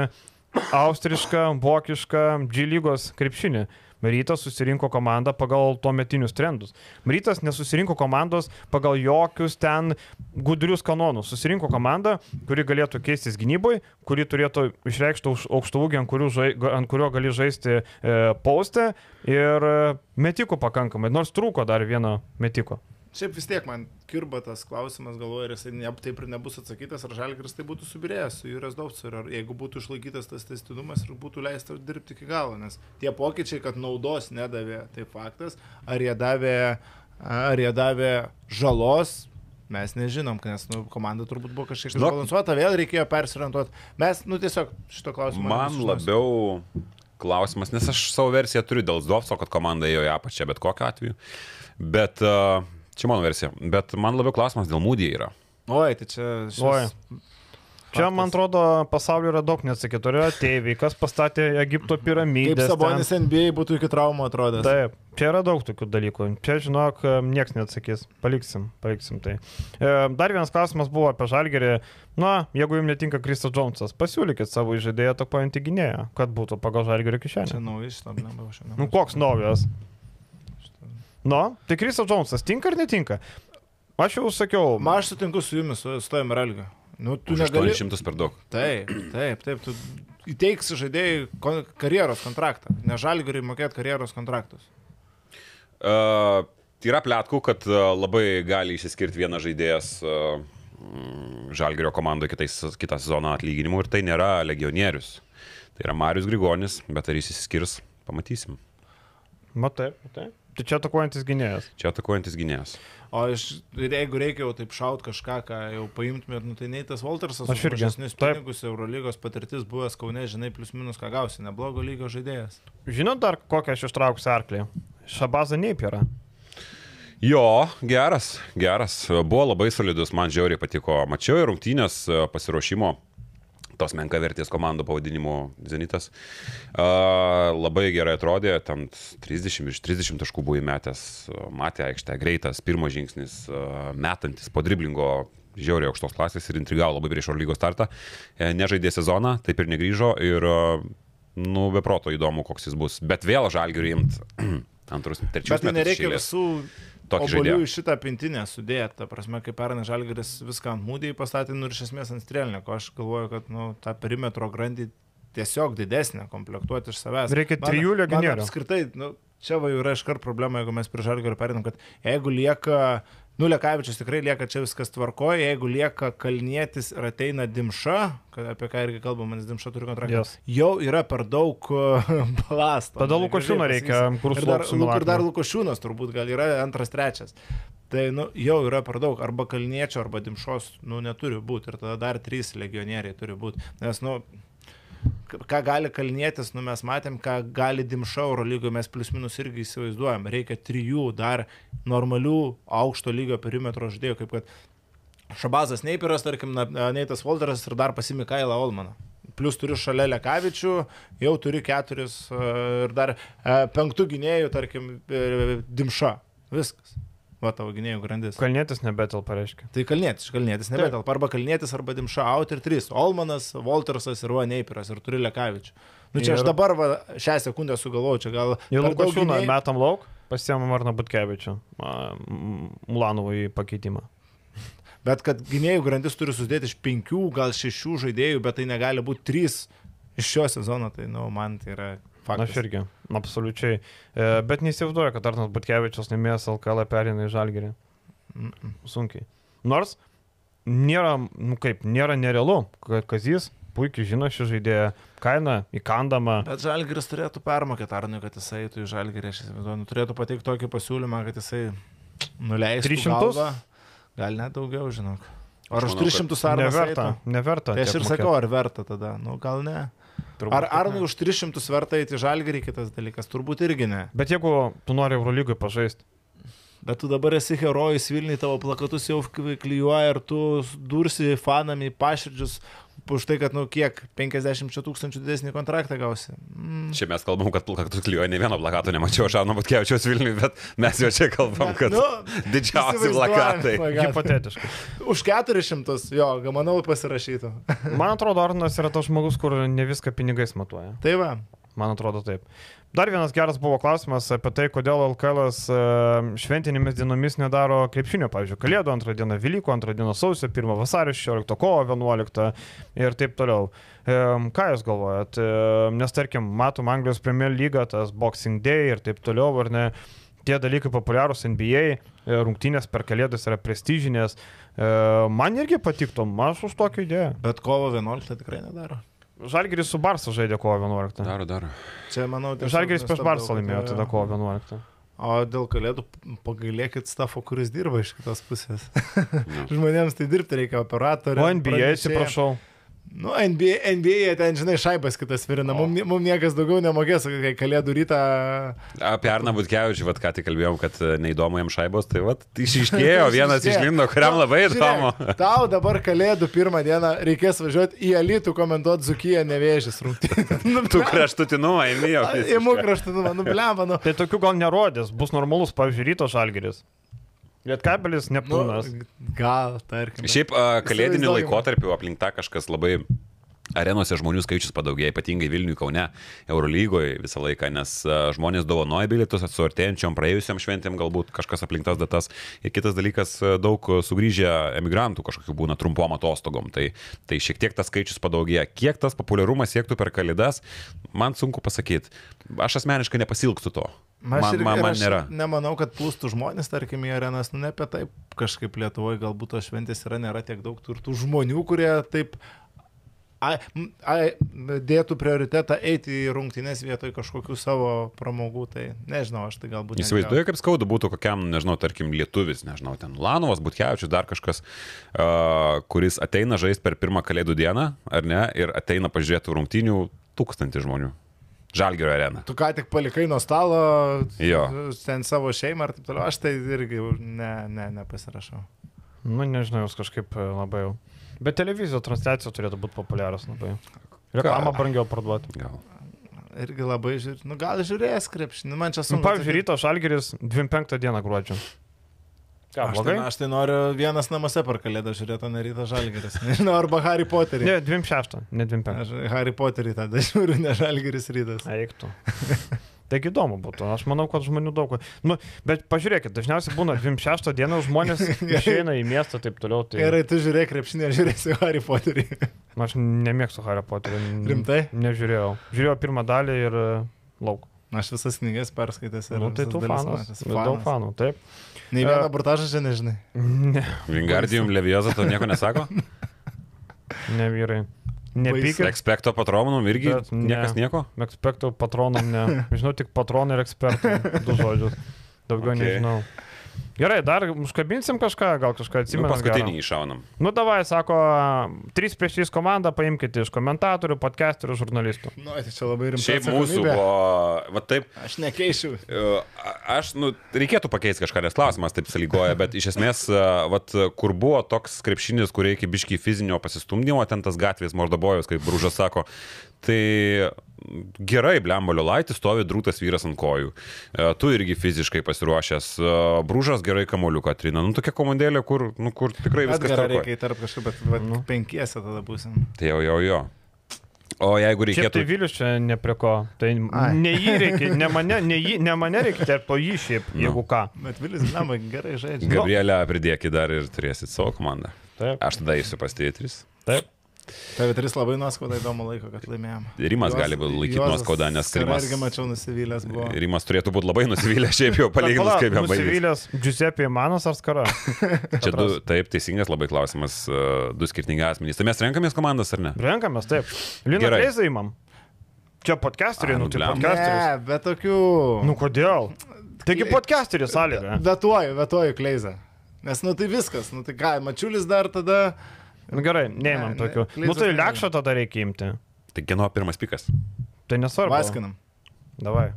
austrišką, vokišką G lygos krepšinį. Rytas susirinko komandą pagal tuo metinius trendus. Rytas nesusirinko komandos pagal jokius ten gudrius kanonus. Susirinko komandą, kuri galėtų keistis gynyboje, kuri turėtų išreikšti aukštų ūgį, ant, žai, ant kurio gali žaisti e, paustę ir e, metikų pakankamai, nors trūko dar vieno metiko. Šiaip vis tiek man kirba tas klausimas, galvoju, ar jisai ne, taip ir nebus atsakytas, ar Žalgiris tai būtų subirėjęs su Jūras Dovcu, ar jeigu būtų išlaikytas tas testinumas ir būtų leista dirbti iki galo, nes tie pokyčiai, kad naudos nedavė, tai faktas, ar jie davė, ar jie davė žalos, mes nežinom, nes nu, komanda turbūt buvo kažkiek išbalansuota, vėl reikėjo persiorientuoti. Mes, nu tiesiog šito klausimo. Man labiau klausimas, nes aš savo versiją turiu dėl Zdovco, kad komanda ėjo į apačią, bet kokiu atveju. Bet uh, čia mano versija. Bet man labiau klausimas dėl Mūdį yra. Oi, tai čia... šis- Oi. Čia, Faktas. man atrodo, pasaulyje yra daug neatsakytų. Yra tėviai, kas pastatė Egipto Kaip piramidės. Sabonis ten. NBA būtų iki traumų atrodęs. Taip, čia yra daug tokių dalykų. Čia, žinok, niekas neatsakys. Paliksim, paliksim tai. E, Dar vienas klausimas buvo apie žalgerį. Na, jeigu jums netinka Kristas Džonsas, pasiūlykit savo žaidėją tokojantį gynėją, kad būtų pagal žalgerio Čia kišenę. naujas šitą blemą aš Nu, koks naujas? Nu, tai Kristas Džonsas tinka ar netinka? Aš jau sakiau. Ma aš sutinku su jumis, su, su tavim Relgiu. Nu, tu Už negali. 800 per daug. Taip, taip, taip. Tu įteiksi žaidėjai karjeros kontraktą. Ne žalgariai mokėti karjeros kontraktus. Uh, yra plėtkų, kad uh, labai gali išsiskirti vienas žaidėjas uh, Žalgerio komandoje kitais, kitą sezoną atlyginimu ir tai nėra legionierius. Tai yra Marius Grigonis, bet ar jis išsiskirs, pamatysim. Matai, matai. Tai čia atakuojantis gynėjas. Čia atakuojantis gynėjas. O iš, ir jeigu reikia jau taip šaut kažką, ką jau paimtumėt, nu, tai nei tas Waltersas, Aš irgi. Taip. pinigus, Eurolygos patirtis buvęs Kaune, žinai, plus minus ką gausi, neblogo lygio žaidėjas. Žinot dar kokią aš ištrauksiu arklį? Šabazą Neipierą. Jo, geras, geras. Buvo labai solidus, man žiauriai patiko. Mačiau ir rungtynės e, pasiruošimo tos menka vertės komandų pavadinimu Zenitas. Uh, labai gerai atrodė, ten 30 iš 30 taškų buvo įmetęs, matė aikštę, greitas, pirmas žingsnis, uh, metantis po driblingo žiauriai aukštos klasės ir intrigavo labai prieš lygos startą. E, Nežaidė sezoną, taip ir negryžo ir, nu, beproto įdomu, koks jis bus. Bet vėl žalgiui imt antrus, trečius. Bet tai nereikia visų obolių į šitą pintinę sudėti. Ta prasme, kaip pernai Žalgeris viską ant mūdį pastatė, nu ir iš esmės ant strėlinio. Aš galvoju, kad nu, tą perimetro grandį tiesiog didesnė komplektuoti iš savęs. Reikia trijų legionierių. Apskritai, nu, čia va jau yra iškart problema, jeigu mes prie Žalgerio perinam, kad jeigu lieka, nu Lekavičius tikrai lieka čia viskas tvarkoja, jeigu lieka Kalnietis ir ateina Dimša, apie ką irgi kalbam, nes Dimša turi kontraktą, Yes. jau yra per daug balasto. Tada Negražiai Lukošiūno reikia, kur Ir dar, ir dar. Lukošiūnas turbūt gal yra antras, trečias. Tai nu, jau yra per daug. Arba Kalniečio, arba Dimšos nu, neturi būti. Ir tada dar trys legionieriai turi būti. Nes, nu, ką gali Kalnietis, nu, mes matėm, ką gali Dimša Euro lygoje, mes plius minus irgi įsivaizduojam. Reikia trijų dar normalių aukšto lygio perimetro žaidėjų, kaip kad Šabazas Neipiras, tarkim, Neitas Volteras ir dar pasimi Kailą Olmaną. plus turi šalia Lekavičių, jau turi keturis e, ir dar e, penktų gynėjų, tarkim, e, Dimša. Viskas. Va tavo gynėjų grandis. Kalnėtis nebetel pareiškia. Tai kalnėtis, kalnėtis nebetelpa. Arba kalnėtis, arba dimša out ir trys. Olmanas, Voltersas ir Vaneipiras ir turi Lekavičių. Nu čia Ir- aš dabar va, šią sekundę sugalvoju, čia gal... Jau Lukašiūną gynėjų- metam lauk, pasiemam Arną Butkevičių, Mulanovą į pakeitimą. Bet kad gynėjų grandis turi susidėti iš penkių, gal šešių žaidėjų, bet tai negali būti trys iš šio sezono, tai nu, man tai yra faktas. aš irgi, absoliučiai. E, Bet neįsivaizduoju, kad Arnas Butkevičius laimėjęs LKL perina į Žalgirį. Mm-mm. Sunkiai. Nors nėra, nu kaip, nėra nerealu, kad Kazys puikiai žino šį žaidėją, kaina įkandama. Bet Žalgiris turėtų permokėti Arnui, kad jisai eitų į Žalgirį, aš įsivaizduoju, nu, turėtų pateikti tokį pasiūlymą, kad jisai nuleistų 300? galvą. Gal net daugiau, žinok. Ar už manau, kad 300 Arnas Neverta, eitų? neverta. Tai aš ir mokėt. sakau, ar verta tada? Nu, gal ne. Turbūt, Ar Arnui už 300 verta eiti į Žalgirį, kitas dalykas? Turbūt irgi ne. Bet jeigu tu nori Eurolygui pažaisti, Bet tu dabar esi herojus Vilniui, tavo plakatus jau klyjuoja ir tu dursi fanami paširdžius už tai, kad, nu, kiek, 50 tūkstančių didesnį kontraktą gausi. Mm. Čia mes kalbam, kad plakatus klijuoja, ne vieno plakato nemačiau, aš Arno Butkevičiaus Vilniui, bet mes jau čia kalbam, kad Nu, didžiausi plakatai. hipotetiškai. Už 400, jo, manau pasirašytų. Man atrodo, Arnas yra tas žmogus, kur ne viską pinigais matuoja. tai va, Man atrodo taip. Dar vienas geras buvo klausimas apie tai, kodėl LKL šventinėmis dienomis nedaro krepšinio, pavyzdžiui, Kalėdų antrą dieną, Vilko antrą dieną, sausio 1 vasario 16, kovo 11 ir taip toliau. Em, Ką Jūs galvojat? Em, Nes tarkim, matom Anglijos Premier League, tas Boxing Day ir taip toliau, ar ne? Tie dalykai populiarūs NBA, e, rungtynės per Kalėdas yra prestižinės. E, Man irgi patiktų, aš už tokią idėją. bet kovo 11 tikrai nedaro. Žalgiris su Barsa žaidė kovo 11. Daro, daro. Čia, manau, Žalgiris prieš Barsą laimėjo tai- tada kovo 11. O dėl kalėdų pagailėkit stafo, kuris dirba iš kitos pusės. Žmonėms tai dirbti reikia operatorių. O NBA, atsiprašau. Nu, NBA, NBA ten, žinai, šaibas kitas virina. Mums mum niekas daugiau nemokės, kai kalėdų rytą. Apie Arną Butkevičių, vad ką tik kalbėjom, kad e, neįdomu jam šaibos, tai vad išiškėjo, vienas išlindo, kuriam Nu, labai įdomu. Tau dabar kalėdų pirmą dieną reikės važiuoti į Alitų komentuoti Zukiją nevėžys rungtynį. nu, Tu kraštutinumą įmėjo. Įmu kraštutinumą, nubliamba, nu. Tai tokių gal nerodės, bus normalus, pavyzdžiui, ryto žalgeris. Lietkabelis, nu Neptūnas. gal, tarkim. Šiaip kalėdiniu laikotarpiu aplink tą kažkas labai arenose žmonių skaičius padaugėja, ypatingai Vilniui, Kaune, Eurolygoje visą laiką, nes žmonės dovanoja bilietus su artėjančiom praėjusiam šventėm, galbūt kažkas aplink tas datas. Ir kitas dalykas, daug sugrįžę emigrantų kažkokiu būna trumpom atostogom, tai, tai šiek tiek tas skaičius padaugėja. Kiek tas populiarumas siektų per kalėdas, man sunku pasakyti. Aš asmeniškai nepasilgstu to. Man, man, man aš nėra. Nemanau, kad plūstų žmonės, tarkim, į arenas, nu ne apie tai kažkaip Lietuvoje, galbūt tos šventės yra, nėra tiek daug tų ir tų žmonių, kurie taip a, a, dėtų prioritetą eiti į rungtynės vietoj kažkokių savo pramogų, tai nežinau, aš tai galbūt... Įsivaizduoju, kaip skaudu būtų kokiam, nežinau, tarkim, lietuvis, nežinau, ten Lanovas, Butkevičius, dar kažkas, uh, kuris ateina žaisti per pirmą kalėdų dieną, ar ne, ir ateina pažiūrėti rungtynių tūkstantį žmonių. Žalgirio arena. Tu ką tik palikai nuo stalo, Jo. ten savo šeimą ir taip toliau, aš tai irgi ne, ne, nepasirašau. Nu, nežinau, jūs kažkaip e, labai jau. Bet televizijos transliacija turėtų būti populiarus labai. Reklamą brangiau parduoti. Gal. Irgi labai žiūrė, nu gal žiūrės krepšinį, man čia Nu, sunku. pavyzdžiui, ryto žalgeris 25 dieną gruodžio. Ką, Aš tai, aš tai noriu vienas namuose per kalėdą žiūrėti, o ne ryto žalgeris. Nežinau, arba Harry Potterį. Ne, 26, ne 25. Aš Harry Potterį tada žiūriu, ne žalgeris rytas. Eiktų. Taigi įdomu būtų, aš manau, kad žmonių daug. Nu, bet pažiūrėkit, dažniausiai būna 26 dieną žmonės išeina į miestą taip toliau. Tai Gerai, tu žiūrėk krepšinį, žiūrėsi Harry Potterį. aš nemėgstu Harry Potterio. n- Rimtai? Nežiūrėjau. Žiūrėjau pirmą dalį ir e, lauk. Aš visas knygas perskaitęs ir... Nu, tai tu fanas. Daug fanų, taip. Nei vieną burtažą čia nežinai. Ne, Vingardium Levioza to nieko nesako? ne vyrai. Nepykit. Ekspekto patronum irgi Bet ne. niekas nieko? Ekspertų patronam ne. Žinau tik patronai ir ekspertai. Du žodžius. Daugiau okay. nežinau. Gerai, dar užkabinsim kažką, gal kažką Nu, atsimenam. paskutinį gero? iššaunam. Nu, davai, sako, 3 prieš 3 komandą paimkite iš komentatorių, podcasterių, žurnalistų. Nu, tai čia labai rimta. Šiaip mūsų buvo, va taip, Aš nekeičiu. e, aš, nu, reikėtų pakeisti kažką, nes klausimas taip sąlygoja, bet iš esmės, e, vat, kur buvo toks krepšinis, kur reikia biški fizinio pasistumdymo, ten tas gatvės Mordobojus, kaip Brūžas sako, tai gerai, Blembolio laitis stovi drūtas vyras ant kojų. E, Tu irgi fiziškai pasiruošęs. E, Brūžas gerai kamoliuką trina. Nu, tokia komandėlė, kur, nu, kur tikrai viskas tvarkoj. reikia įtarp kažkaip, bet va, Nu. penkiese tada būsim. Tai jau, jau, jo. O jeigu Šiaip reikėtų... tai Vilius čia ne prie ko. Tai Ai. ne jį reikia, ne mane, ne, jį, ne mane reikia, tai po jį šiaip, Nu. jeigu ką. Bet Vilis, blema, gerai žaidžia. Gabrielę pridėkit dar ir turėsit savo komandą. Taip, Aš tada eisiu pas tėtris. taip. TV3 labai nuoskauda įdomu laiko, kad laimėjom. Rimas gali būt laikyti nuoskaudą, nes Rimas, irgi mačiau nusivylęs buvo. Rimas turėtų būti labai nusivylęs šiaip jau palyginus, kaip jam baigėsi. Nusivylęs Giuseppe Manas ar Skara? Čia du, taip, teisingas labai klausimas, e, du skirtingi asmenys. Tai mes renkamės komandas ar ne? Renkamės, taip. Lina Gerai. Kleizą įmam. Čia podcasteriai, Ai, nu tai blemba. podcasteris. Ne, bet tokių... Nu kodėl? Taigi podcasteris sąlyga. Vetuoju, vetuoju kleizą. Nes, nu tai viskas, nu tai ką, mačiulis dar tada... Nu, gerai, neimam Ne, ne, tokių. Nu Kleizos tai lekšą tada reikia imti. Tai kieno pirmas pikas? Tai nesvarbu. Vaskinam. Davai.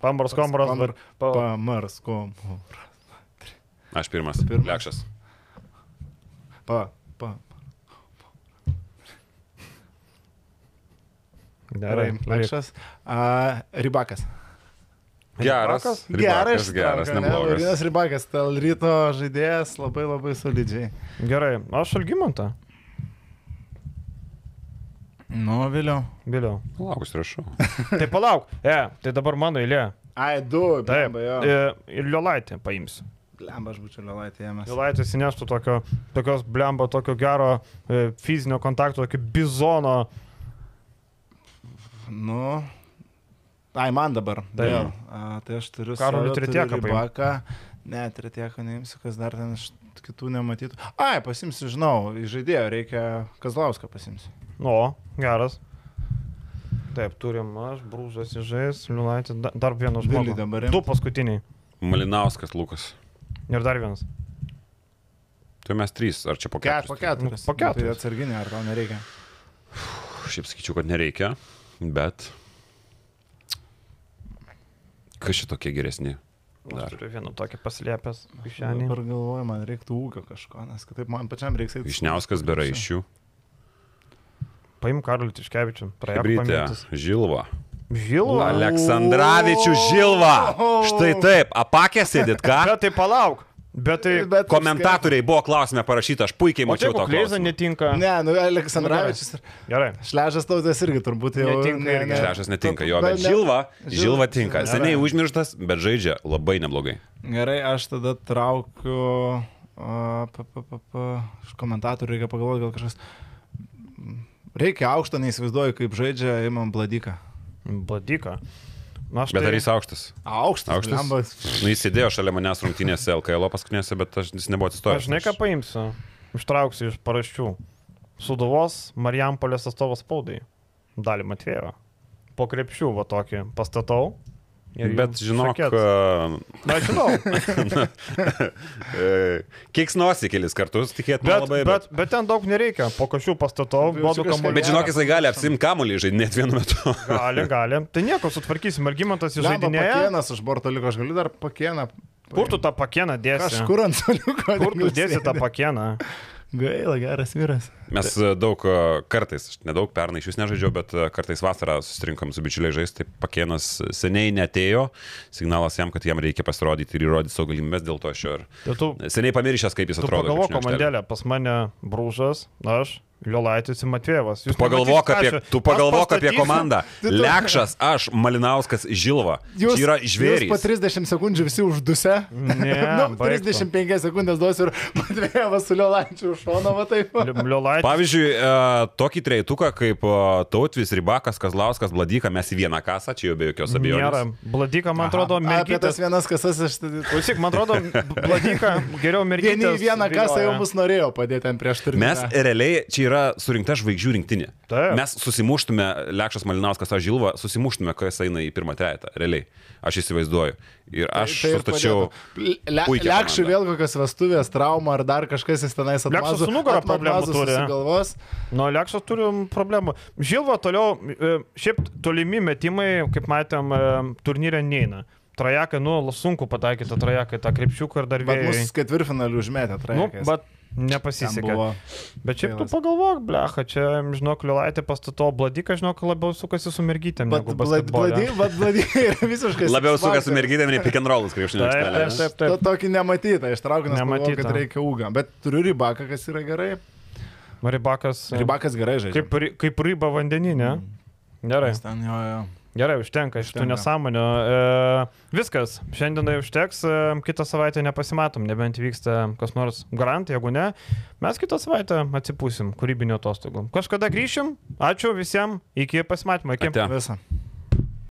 Pambars, kombaras, Pamar- bet... Pa... Pamarskom. Aš pirmas. Pirmas. Lekšas. Pa, pa. Gerai. Lekšas. A, Rybakas. Geras. Ribakas? Ribakas, geras, neblogas. Laurinas Rybakas, tel ryto žaidėjas labai labai solidžiai. Gerai, aš Algimantą. Nu, vėliau. Vėliau. Laukus rašau. Tai palauk. E, tai dabar mano eilė. Ai, du, Taip. blemba. E, ir Liolaitė paimsiu. Blemba, aš būčiau Liolaitė ėmęs. Liolaitė įsineštų tokio, tokios blemba, tokio gero e, fizinio kontakto, tokio bizono. Nu. Ai, man dabar. Taip. Vėl. A, tai aš turiu Karolį paimk. Rybaką. Ne, Tretieką neimsiu, kas dar ten iš kitų nematytų. Ai, pasimsiu, žinau, iš žaidėjo reikia Kazlauską pasimsiu. Nu, geras. Taip, turim aš, Brūžas įžais, Liulaitė, da- dar vienas žmogus. Du paskutiniai. Malinauskas, Lukas. Ir dar vienas. Tai mes trys, ar čia po Ket, po keturis? keturis. Nu, po keturis. Tai atsarginė, ar tau nereikia? Šiaip sakyčiau, kad nereikia, bet... Kas šitokie geresni? Aš Dar. turiu vieną tokį paslėpęs kišenį. Dabar galvoju, man reiktų ūkio kažko, nes kitaip man pačiam reiks eiti. Išniauskas be raiščių. Paim Karolį Tiškevičių. Hebrytė, Žilva. Žilva. Aleksandravičių Žilva. Štai taip, apakė sėdit, ką? Bet tai palauk. Bet tai... Bet Komentatoriai buvo klausime parašyta, aš puikiai mačiau to Kleiza netinka. Ne, nu Aleksandravičius ir Gerai. Šležas tautas irgi turbūt jau. Netinka irgi. Šležas netinka, jo, bet ne- Žilva, Žil- Žilva tinka. Gerai. Seniai užmirštas, bet žaidžia labai neblogai. Gerai, aš tada traukiu. a, pa, pa, pa, pa, Iš komentatorių reikia pagalvoti, gal kažkas. Reikia aukšto, neįsivaizduoju, kaip žaidžia, imam bladiką. Badika. Na, Bet tai... ar jis aukštas? Aukštas, Aukštas? blemba. Nu, jis sėdėjo šalia manęs rungtynėse LKL paskutinėse, bet aš, jis nebuvo atsistojęs. Aš žinai, ką paimsiu. Ištrauksiu iš paraščių. Suduvos Marijampolės atstovas spaudai. Dalį Matvėjo. Po krepšių va tokį pastatau. Bet žinok. Na, žinau. e, kiek snosi kelis kartus, tikėtina Bet, labai. bet, bet ten daug nereikia. Po kažkokių pastatau, Bet duodu kamuolį. Bet žinok, jisai gali apsimti kamuolį žaidinėti vienu metu. Gali, gali. Tai nieko, sutvarkysim. Margimantas įžaidinėja. Pakienas už borto liko, aš galiu dar pakieną. Kur tu tą pakieną dėsi? Kažkur ant soliuko. Kur tu dėsi tą pakieną? Gaila, geras vyras. Mes e, daug e, kartais, nedaug pernai iš vis nežaidžiau, bet e, kartais vasarą susirinkom su bičiuliai žaisti, tai pakienas seniai netėjo, signalas jam, kad jam reikia pasirodyti ir įrodyti savo galimybės, dėl to aš jo ir Tai tu, seniai pamiršęs, kaip jis atrodo. aikštelėje. komandėlė, pas mane Brūžas, aš, Liolaitis ir Matvėvas. Jūs Pagalvok nematysit, ką apie, tu pagalvok apie komandą. Tu- Lekšas, aš, Malinauskas, Žilva. Čia yra Jūs žvėrys. po 30 sekundžių visi užduse. Ne, nu, baigtų. 35 sekundės duosiu ir Matvėjavas su Liolaičiu už šono, va taip. Liolaitis. Pavyzdžiui, e, tokį treituką kaip e, Tautvis, Rybakas, Kazlauskas, Bladyka, mes į vieną kasą, čia jau be jokios Nėra. abejonės. Bladyka, man atrodo, Aha, Apie tas vienas kasas aš... Klausyk, man atrodo, Bladyka geriau mergytės. Vieni į vieną kasą jau mus norėjo padėti ant prieš turinį. Mes realiai, čia yra surinkta žvaigždžių rinktinė. Taip. Mes susimuštume, Lekšas Malinauskas, aš Žilva, susimuštume, kas eina į pirmą trejetą, realiai. Aš įsivaizduoju. Ir aš Tai ir sustačiau. Le, komandą. vėl kokios vestuvės, trauma ar dar kažkas jis tenais Lekšas su nugara problemų turi. Galvos. Nu, Lekšas turi problemų. Žilva toliau, e, šiaip tolimi metimai, kaip matėm, e, turnyrė neina. Trajekai, nu, sunku pataikyti trajekai, tą krepšiuką ir dar Bet vėjai. mus ketvirtfinalių užmetė, Nu, trajekas. bet nepasisekė. Bet šiaip tu Failas. pagalvok, blecha, čia, žinok, Liulaitė pastato bladiką, žinok, labiau sukasi su mergytėm. Bet negu bladi, basketbole. bet bladi yra visiškai. Labiau suka su mergytėm nei pick and rollus krepšinio Taip, aikštelėje. taip, taip, To, taip. tokį nematytą, ištraukiu, nes Nematytą. kad reikia ūgą. Bet turiu rybaką, kas yra gerai. Maribakas. e, Rybakas gerai žaidžia. Kaip, kaip ryba vandeninė. Gerai. Jis Ten, jo, jo. Gerai, užtenka iš tų nesąmonių. E, viskas, šiandienai užteks, e, kitą savaitę nepasimatom, nebent vyksta kas nors garant, jeigu ne, mes kitą savaitę atsipūsim kūrybinio atostogų. Kažkada grįšim, ačiū visiems, iki pasimatymo, iki. Ate. Visą.